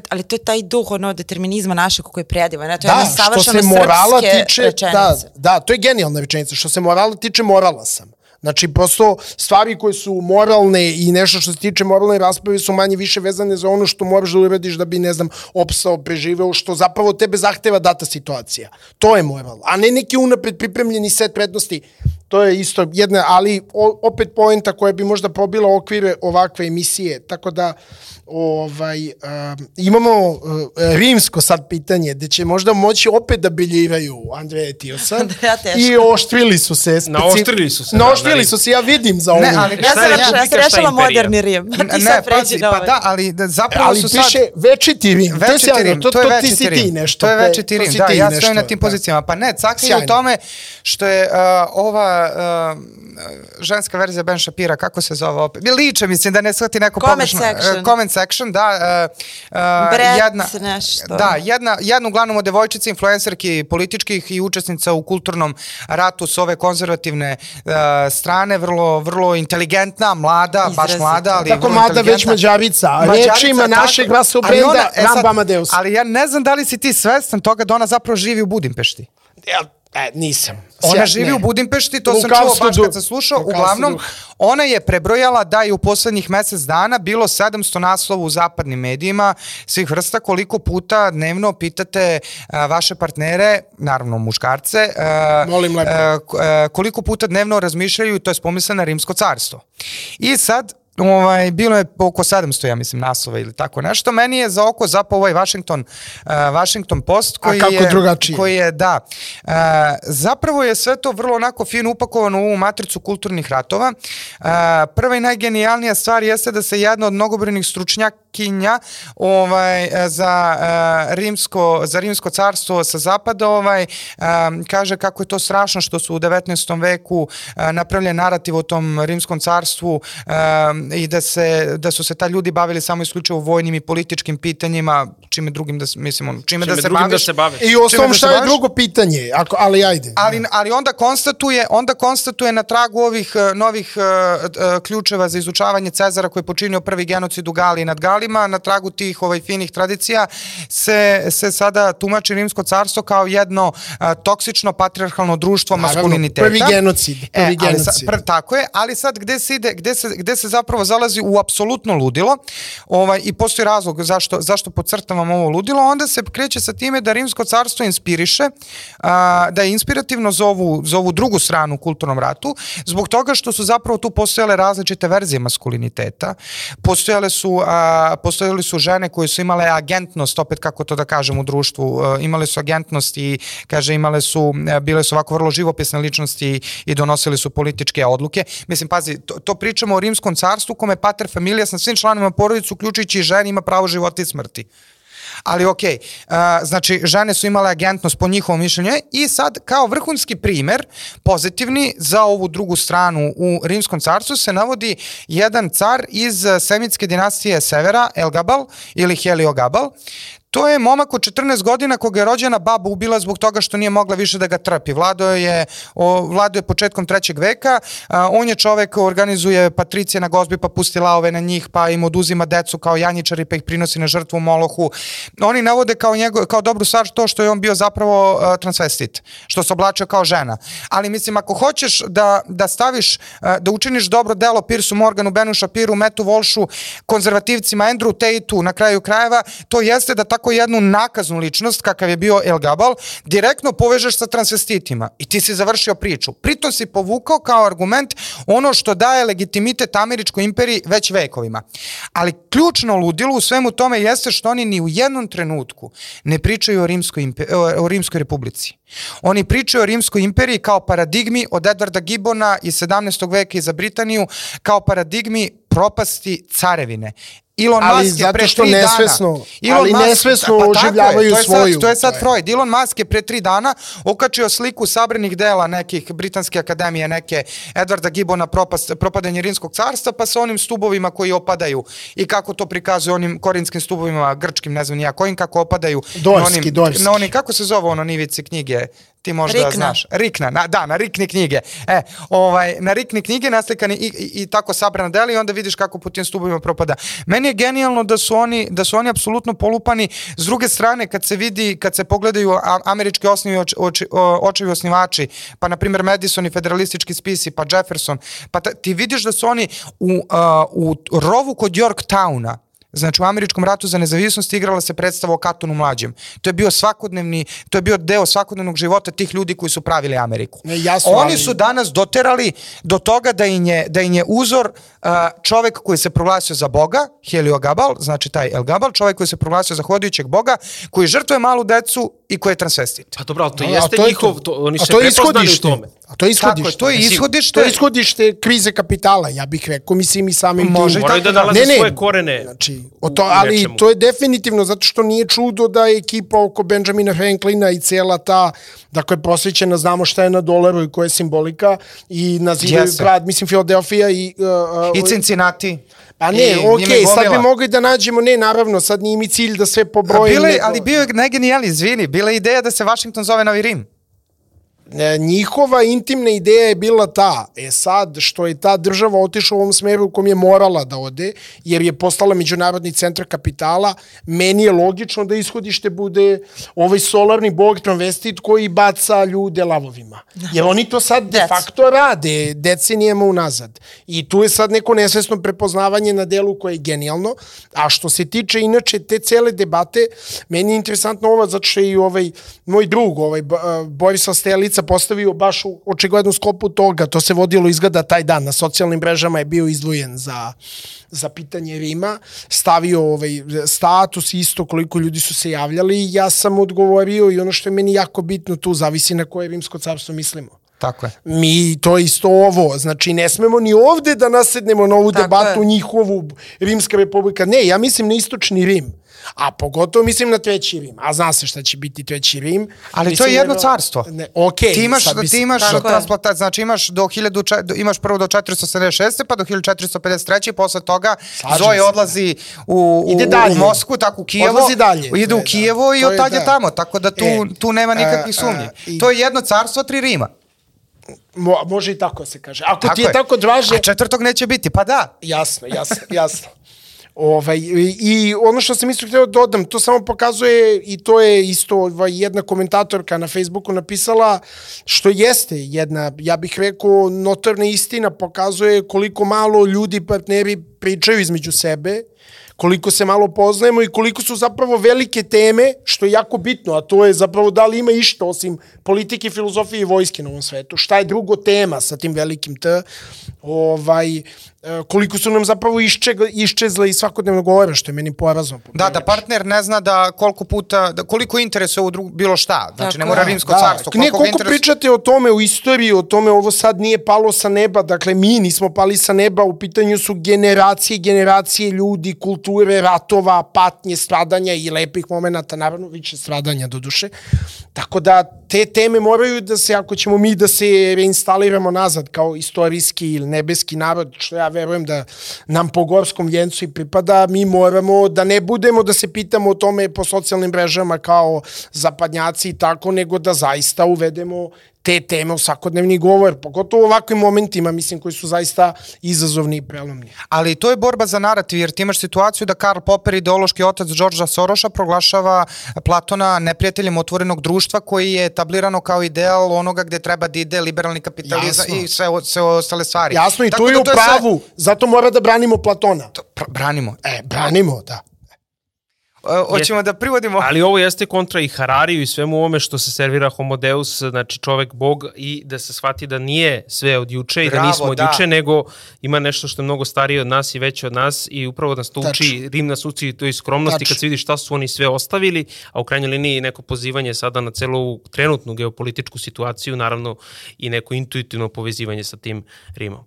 Ali to je taj duh ono determinizma našeg koji je predivan. Ne? To je Da, jedna se morala tiče, da, da, to je genijalna rečenica. Što se morala tiče, morala sam. Znači, prosto stvari koje su moralne i nešto što se tiče moralne rasprave su manje više vezane za ono što moraš da uradiš da bi, ne znam, opsao, preživeo, što zapravo tebe zahteva data situacija. To je moral. A ne neki unapred pripremljeni set prednosti. To je isto jedna, ali opet poenta koja bi možda probila okvire ovakve emisije. Tako da, ovaj, um, imamo uh, rimsko sad pitanje, gde će možda moći opet da biljiraju Andreja Tiosa. Teško. I oštrili su se. speci- Naoštrili su se, da, Naoštrili na su se, ja vidim za ovo. Ne, ali Ja Šta sam, ja Republika, sam rešila moderni Rim. Ti ne, sad pređi na pa ovaj. da, ali da, zapravo ali su sad... piše večiti Rim. to je Večiti sjajno, Rim, to, to to ti večiti si ti nešto. To je večiti to Rim, da, ja stojim na tim da. pozicijama. Pa ne, cakli u tome što je uh, ova uh, ženska verzija Ben Shapira, kako se zove opet? Liče, mislim, da ne shvati neko Comment pogrešno. section. Uh, comment section, da. Uh, uh, jedna, nešto. Da, jedna, jedna uglavnom od devojčica, influencerki političkih i učesnica u kulturnom ratu s ove konzervativne uh, strane, vrlo, vrlo inteligentna, mlada, baš Izrazito. mlada, ali Tako vrlo mada već mađarica, Mađarica, rečima našeg ona- brenda e sad, Ramba Amadeus. Ali ja ne znam da li si ti svestan toga da ona zapravo živi u Budimpešti. Ja, e, nisam. Ona živi ne. u Budimpešti, to sam Lukavstvo čuo baš kad sam slušao. lukavstvo Uglavnom, ona je prebrojala da je u poslednjih mesec dana bilo 700 naslova u zapadnim medijima svih vrsta koliko puta dnevno pitate a, vaše partnere, naravno muškarce, a, Molim lepo. a, a, koliko puta dnevno razmišljaju, to je pomisle na rimsko carstvo. I sad, ovaj, bilo je oko 700, ja mislim, naslova ili tako nešto. Meni je za oko zapao ovaj Washington, uh, Washington Post koji kako je... drugačije? Koji je, da. Uh, zapravo je sve to vrlo onako fino upakovano u ovu matricu kulturnih ratova. Uh, prva i najgenijalnija stvar jeste da se jedna od mnogobrojnih stručnjaka kandidatkinja ovaj, za, uh, rimsko, za rimsko carstvo sa zapada ovaj, um, kaže kako je to strašno što su u 19. veku uh, napravljen narativ o tom rimskom carstvu um, i da, se, da su se ta ljudi bavili samo isključivo vojnim i političkim pitanjima, čime drugim da, mislim, čime, čime da, se baviš, da se bave. I osnovom da šta je drugo pitanje, ako, ali ajde. Ali, ali onda konstatuje, onda konstatuje na tragu ovih novih uh, uh, ključeva za izučavanje Cezara koji je počinio prvi genocid u Galiji nad Galima, na tragu tih ovaj finih tradicija se, se sada tumači Rimsko carstvo kao jedno uh, toksično patriarhalno društvo Naravno, maskuliniteta. Prvi genocid. Prvi e, genocid. Sad, pr, tako je, ali sad gde se ide, gde se, gde se zapravo zalazi u apsolutno ludilo ovaj, i postoji razlog zašto, zašto podcrtavam ovo ludilo, onda se kreće sa time da Rimsko carstvo inspiriše, a, da je inspirativno za ovu, za ovu drugu stranu u kulturnom ratu, zbog toga što su zapravo tu postojale različite verzije maskuliniteta, postojale su, a, postojale su žene koje su imale agentnost, opet kako to da kažem u društvu, a, imale su agentnost i, kaže, imale su, bile su ovako vrlo živopisne ličnosti i donosili su političke odluke. Mislim, pazi, to, to pričamo o rimskom carstvu kome pater familija sa svim članovima porodicu, uključujući i ženi, ima pravo života i smrti. Ali okay, uh, znači žene su imale agentnost po njihovom mišljenju. I sad kao vrhunski primer pozitivni za ovu drugu stranu u Rimskom carstvu se navodi jedan car iz semitske dinastije Severa, Elgabal ili Heliogabal, To je momak od 14 godina koga je rođena baba ubila zbog toga što nije mogla više da ga trpi. Vlado je, o, Vlado je početkom trećeg veka, a, on je čovek organizuje patricije na gozbi pa pusti laove na njih pa im oduzima decu kao janjičari pa ih prinosi na žrtvu Molohu. Oni navode kao, njego, kao dobru stvar to što je on bio zapravo a, transvestit, što se oblačio kao žena. Ali mislim ako hoćeš da, da staviš, a, da učiniš dobro delo Pirsu Morganu, Benu Shapiru, Metu Volšu, konzervativcima, Andrew Tateu na kraju krajeva, to jeste da tako jednu nakaznu ličnost kakav je bio El Gabal, direktno povežeš sa transvestitima i ti si završio priču. Pritom si povukao kao argument ono što daje legitimitet američkoj imperiji već vekovima. Ali ključno ludilo u svemu tome jeste što oni ni u jednom trenutku ne pričaju o Rimskoj, o Rimskoj republici. Oni pričaju o Rimskoj imperiji kao paradigmi od Edvarda Gibbona iz 17. veka i za Britaniju kao paradigmi propasti carevine. Elon ali Musk je pre tri nesvesno, dana... Elon ali Musk, nesvesno pa, oživljavaju to svoju. Sad, to je sad to Freud. Elon Musk je pre tri dana okačio sliku sabranih dela nekih Britanske akademije, neke Edvarda Gibbona propast, propadanje Rimskog carstva, pa sa onim stubovima koji opadaju i kako to prikazuje onim korinskim stubovima, grčkim, ne znam nija kojim, kako opadaju. Dorski, na onim, dorski. Na onim, kako se zove ono nivici knjige? Ti možda Rikna. znaš. Rikna, na, da, na Rikni knjige. E, ovaj, na Rikni knjige naslikani i, i, i tako sabrana dela i onda vidiš kako po tim stubovima propada. Meni je genijalno da su oni, da su oni apsolutno polupani. S druge strane, kad se vidi, kad se pogledaju američki osnovi oč, oč, očevi osnivači, pa na primjer Madison i federalistički spisi, pa Jefferson, pa ta, ti vidiš da su oni u, uh, u rovu kod Yorktowna, Znači u američkom ratu za nezavisnost igrala se predstava o Katonu mlađem. To je bio svakodnevni, to je bio deo svakodnevnog života tih ljudi koji su pravili Ameriku. Ne, jasno, Oni ali... su danas doterali do toga da im je, da im je uzor uh, čovek koji se proglasio za Boga, Helio Gabal, znači taj El Gabal, čovek koji se proglasio za hodajućeg Boga, koji žrtvuje malu decu i koji je transvestit. Pa dobro, ali to no, jeste to njihov, to, to, oni se prepoznali u tome. A to je ishodište. Tako, to je ishodište. To je ishodište krize kapitala, ja bih rekao, mislim i samim Može Moraju da nalaze ne, ne, svoje korene. Znači, o to, ali nečemu. to je definitivno zato što nije čudo da je ekipa oko Benjamina Franklina i cela ta, dakle, posvećena, znamo šta je na dolaru i koja je simbolika i nazivaju yes. grad, mislim, Philadelphia i... Uh, uh, I Cincinnati. Pa ne, okej, okay, sad bi mogli da nađemo, ne, naravno, sad nije mi cilj da sve pobrojim. Bile, ali bio je najgenijalniji, izvini, bila je ideja da se Washington zove Novi Rim. E, njihova intimna ideja je bila ta, e sad što je ta država otišla u ovom smeru u kom je morala da ode, jer je postala međunarodni centar kapitala, meni je logično da ishodište bude ovaj solarni bog transvestit koji baca ljude lavovima. Jer oni to sad de facto rade decenijama unazad. I tu je sad neko nesvesno prepoznavanje na delu koje je genijalno, a što se tiče inače te cele debate, meni je interesantno ova, zato što je i ovaj moj drug, ovaj Borislav Stelica, Ivica postavio baš u očiglednu skopu toga, to se vodilo izgleda taj dan, na socijalnim mrežama je bio izdvojen za, za pitanje Rima, stavio ovaj status isto koliko ljudi su se javljali ja sam odgovorio i ono što je meni jako bitno tu zavisi na koje rimsko carstvo mislimo. Tako je. Mi to isto ovo, znači ne smemo ni ovde da nasednemo na ovu Tako debatu je. njihovu Rimska republika. Ne, ja mislim na istočni Rim. A pogotovo mislim na treći Rim. A zna se šta će biti treći Rim. Ali mislim to je jedno da- carstvo. Ne, okay, ti imaš, bi ti imaš Tako je. transplantac, znači imaš do 1000, če- do- imaš prvo do 476. pa do 1453. posle toga Slažem Zoe se. odlazi u, u, Ide u dalje. Moskvu, tako u Kijevo. Odlazi dalje. Ide u E, da. Kijevo i To je od tad je da. tamo, tako da tu, E, tu nema nikakvih a, sumnji. a, i- To je jedno carstvo, tri Rima. Mo, može i tako se kaže. Ako ti je je. tako draže... A četvrtog neće biti, pa da. Jasno, jasno, jasno. Ovaj, i, ono što sam isto htio da dodam, to samo pokazuje i to je isto ovaj, jedna komentatorka na Facebooku napisala, što jeste jedna, ja bih rekao, notorna istina, pokazuje koliko malo ljudi, partneri pričaju između sebe, koliko se malo poznajemo i koliko su zapravo velike teme, što je jako bitno, a to je zapravo da li ima išta osim politike, filozofije i vojske na ovom svetu. Šta je drugo tema sa tim velikim T? Ovaj, koliko su nam zapravo iščega, iščezle i svakodnevno govore, što je meni porazno. Da, da partner ne zna da koliko puta, da koliko interesuje u drug, bilo šta. Znači, Tako ne mora rimsko da, carstvo. Nije ga koliko interes- pričate o tome u istoriji, o tome ovo sad nije palo sa neba, dakle mi nismo pali sa neba, u pitanju su generacije i generacije ljudi, kulture, ratova, patnje, stradanja i lepih momenata, naravno više stradanja do duše. Tako da te teme moraju da se, ako ćemo mi da se reinstaliramo nazad kao istorijski ili nebeski narod, što ja verujem da nam po gorskom vjencu i pripada, mi moramo da ne budemo da se pitamo o tome po socijalnim mrežama kao zapadnjaci i tako, nego da zaista uvedemo te teme u svakodnevni govor, pogotovo u ovakvim momentima, mislim, koji su zaista izazovni i prelomni. Ali to je borba za narativ, jer ti imaš situaciju da Karl Popper, ideološki otac Đorđa Soroša, proglašava Platona neprijateljem otvorenog društva koji je etablirano kao ideal onoga gde treba da ide liberalni kapitalizam Jasno. i sve, sve ostale stvari. Jasno, i Tako tu je da u to sve- pravu, zato mora da branimo Platona. Pr- branimo. E, branimo, da. E, Hoćemo da privodimo... Ali ovo jeste kontra i Harariju i svemu ovome što se servira Homo Deus, znači čovek bog i da se shvati da nije sve od juče i da nismo od da. juče, nego ima nešto što je mnogo starije od nas i veće od nas i upravo nas to uči, Tačno. Rim nas uči toj skromnosti Tačno. kad se vidi šta su oni sve ostavili, a u krajnjoj liniji neko pozivanje sada na celu ovu trenutnu geopolitičku situaciju, naravno i neko intuitivno povezivanje sa tim Rimom.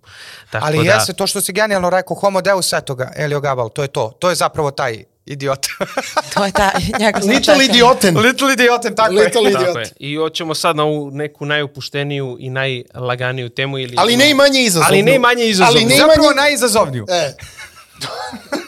Tako Ali da, jeste to što si genijalno rekao, homo deus etoga, Elio Gabal, to je to. To je zapravo taj idiot. To je ta, njega sam Little idioten. Little idioten, tako Little je. Tako idiot. je. I hoćemo sad na ovu neku najupušteniju i najlaganiju temu. Ili, Ali ne i manje izazovno. Ali ne i manje izazovno. Ali ne i Zapravo manje... najizazovniju. E,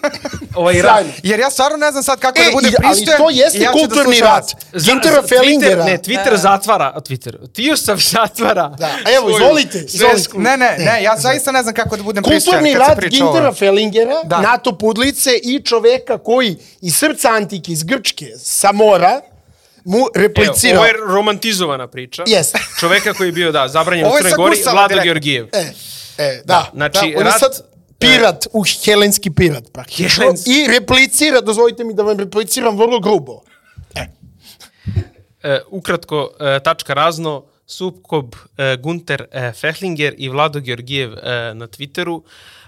ovaj sjajno. Jer ja stvarno ne znam sad kako E, da budem i- ali pristojan. to jeste ja da kulturni slušam rat. Gintera Twitter, Fellingera. ne, Twitter zatvara, a Twitter, Tijusov zatvara. Da, a evo, svoju izvolite, izvolite. Ne, ne, ne, ja zaista ne znam kako da budem pristojan Kulturni rat Gintera. Fellingera, Da. NATO pudlice i čoveka koji iz srca antike, iz Grčke, sa mora, mu Evo, replicira. ovo je romantizovana priča. Jeste. Čoveka koji je bio, da, zabranjen u Crnoj Gori, Vlado. Georgijev. E, e, da. znači, da, on je rat- sad pirat, uh, helenski pirat praktično. Helenski. I replicira, dozvolite mi da vam repliciram vrlo grubo. E, ukratko, e, tačka razno, sukob e, Gunter e, Fehlinger i Vlado Georgijev e, na Twitteru,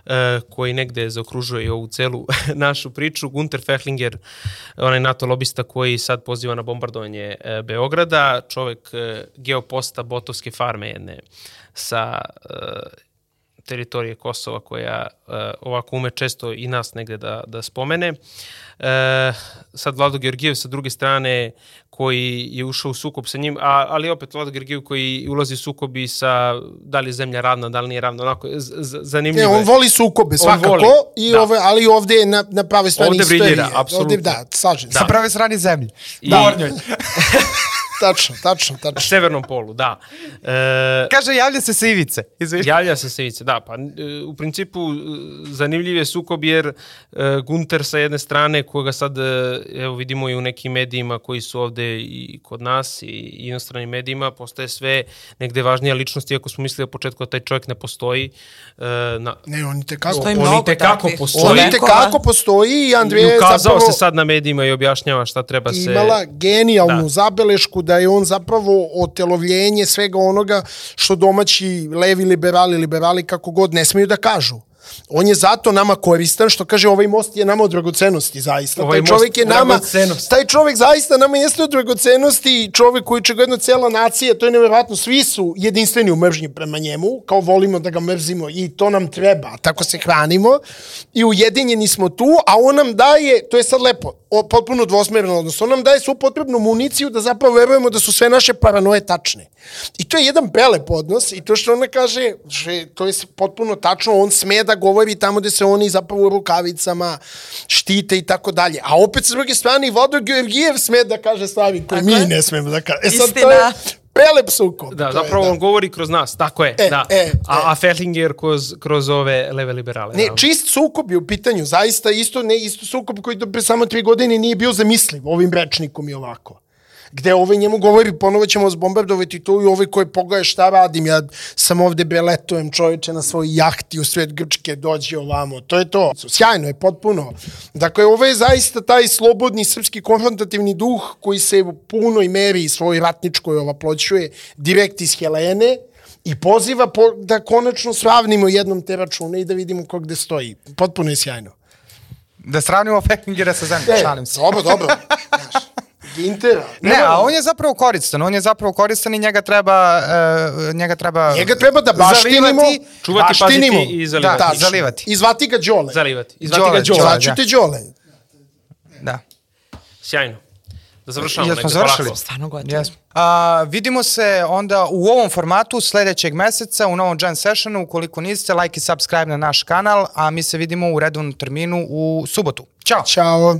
e, koji negde zaokružuje i ovu celu našu priču. Gunter Fehlinger, onaj NATO lobista koji sad poziva na bombardovanje e, Beograda, čovek e, geoposta Botovske farme jedne sa e, teritorije Kosova koja uh, ovako ume često i nas negde da, da spomene. E, sad Vlado Georgijev sa druge strane koji je ušao u sukob sa njim, a, ali opet Vlado Georgijev koji ulazi u sukob i sa da li je zemlja ravna, da li nije ravna, onako z, z, Ne, zanimljivo on voli sukobe, svakako, voli, i da. ove, ali ovde na, na prave strani Ovde istorije. briljira, apsolutno. Ovde, da, slažem se. Sa prave strane zemlje. I- Na Ornjoj. Tačno, tačno, Na tačno. severnom polu, da. E, Kaže, javlja se sa ivice. Izvini. Javlja se se ivice, da, pa e, u principu e, zanimljiv je sukob jer e, Gunter sa jedne strane koga sad e, evo vidimo i u nekim medijima koji su ovde i kod nas i inostranim medijima postaje sve negde važnija ličnost iako smo mislili u početku da taj čovjek ne postoji e, na, Ne, on te kako... Postoji on i tekako postoji. On i tekako postoji i i Andreja je ukazao zapravo se sad na medijima i objašnjava šta treba se imala genijalnu Da. zabelešku da je on zapravo otelovljenje svega onoga što domaći levi liberali, liberali kako god ne smeju da kažu. On je zato nama koristan, što kaže ovaj most je nama od dragocenosti, zaista. Ovaj taj čovjek je nama, taj čovjek zaista nama jeste od dragocenosti čovjek koji čegledno cijela nacija, to je nevjerojatno, svi su jedinstveni u mržnji prema njemu, kao volimo da ga mrzimo i to nam treba, tako se hranimo i ujedinjeni smo tu, a on nam daje, to je sad lepo, o, potpuno dvosmerno odnos, on nam daje svu potrebnu municiju da zapravo verujemo da su sve naše paranoje tačne. I to je jedan prelep odnos i to što ona kaže, što je, to je potpuno tačno, on sme da govori tamo gde se oni zapravo u rukavicama štite i tako dalje. A opet s druge strane i Vodor Georgijev sme da kaže stvari koje mi ne smemo da kaže. E sad to je Istina. prelep sukob. Da, To je, zapravo on govori kroz nas, tako je. E, da. e, a, e. a Ferlinger kroz, kroz ove leve liberale. Ne, da. čist sukob je u pitanju, zaista isto, ne, isto sukob koji do pre samo tri godine nije bio zamisliv ovim rečnikom i ovako. Gde ovaj njemu govori, ponovo ćemo vas bombardovati tu i ovaj koji pogaje šta radim, ja sam ovde beletujem čoveče na svoj jahti u svet Grčke, dođi ovamo, to je to. Sjajno je, potpuno. Dakle, ovo je zaista taj slobodni srpski konfrontativni duh koji se u punoj meri svoj ratničkoj ovaploćuje direkt iz Helene, i poziva po, da konačno sravnimo jednom te račune i da vidimo ko gde stoji. Potpuno je sjajno. Da sravnimo Fekningera sa zemljom, E, šalim se. Dobro, dobro. Gintera. Ne, a on je zapravo koristan, on je zapravo koristan i njega treba, uh, njega treba... Njega treba da baštinimo, zalivati. Čuvati, baštinimo. paziti i zalivati. Da, Tačno. zalivati. I zvati ga Đole. Zalivati. I zvati Đole, ga Đole. Đole. Zvaću te Đole. Da. Sjajno. Da završamo. Jesmo završili? Stvarno gotovo. Jesmo. A, vidimo se onda u ovom formatu sledećeg meseca u novom Jam Sessionu. Ukoliko niste, like i subscribe na naš kanal, a mi se vidimo u redovnom terminu u subotu. Ćao! Ćao.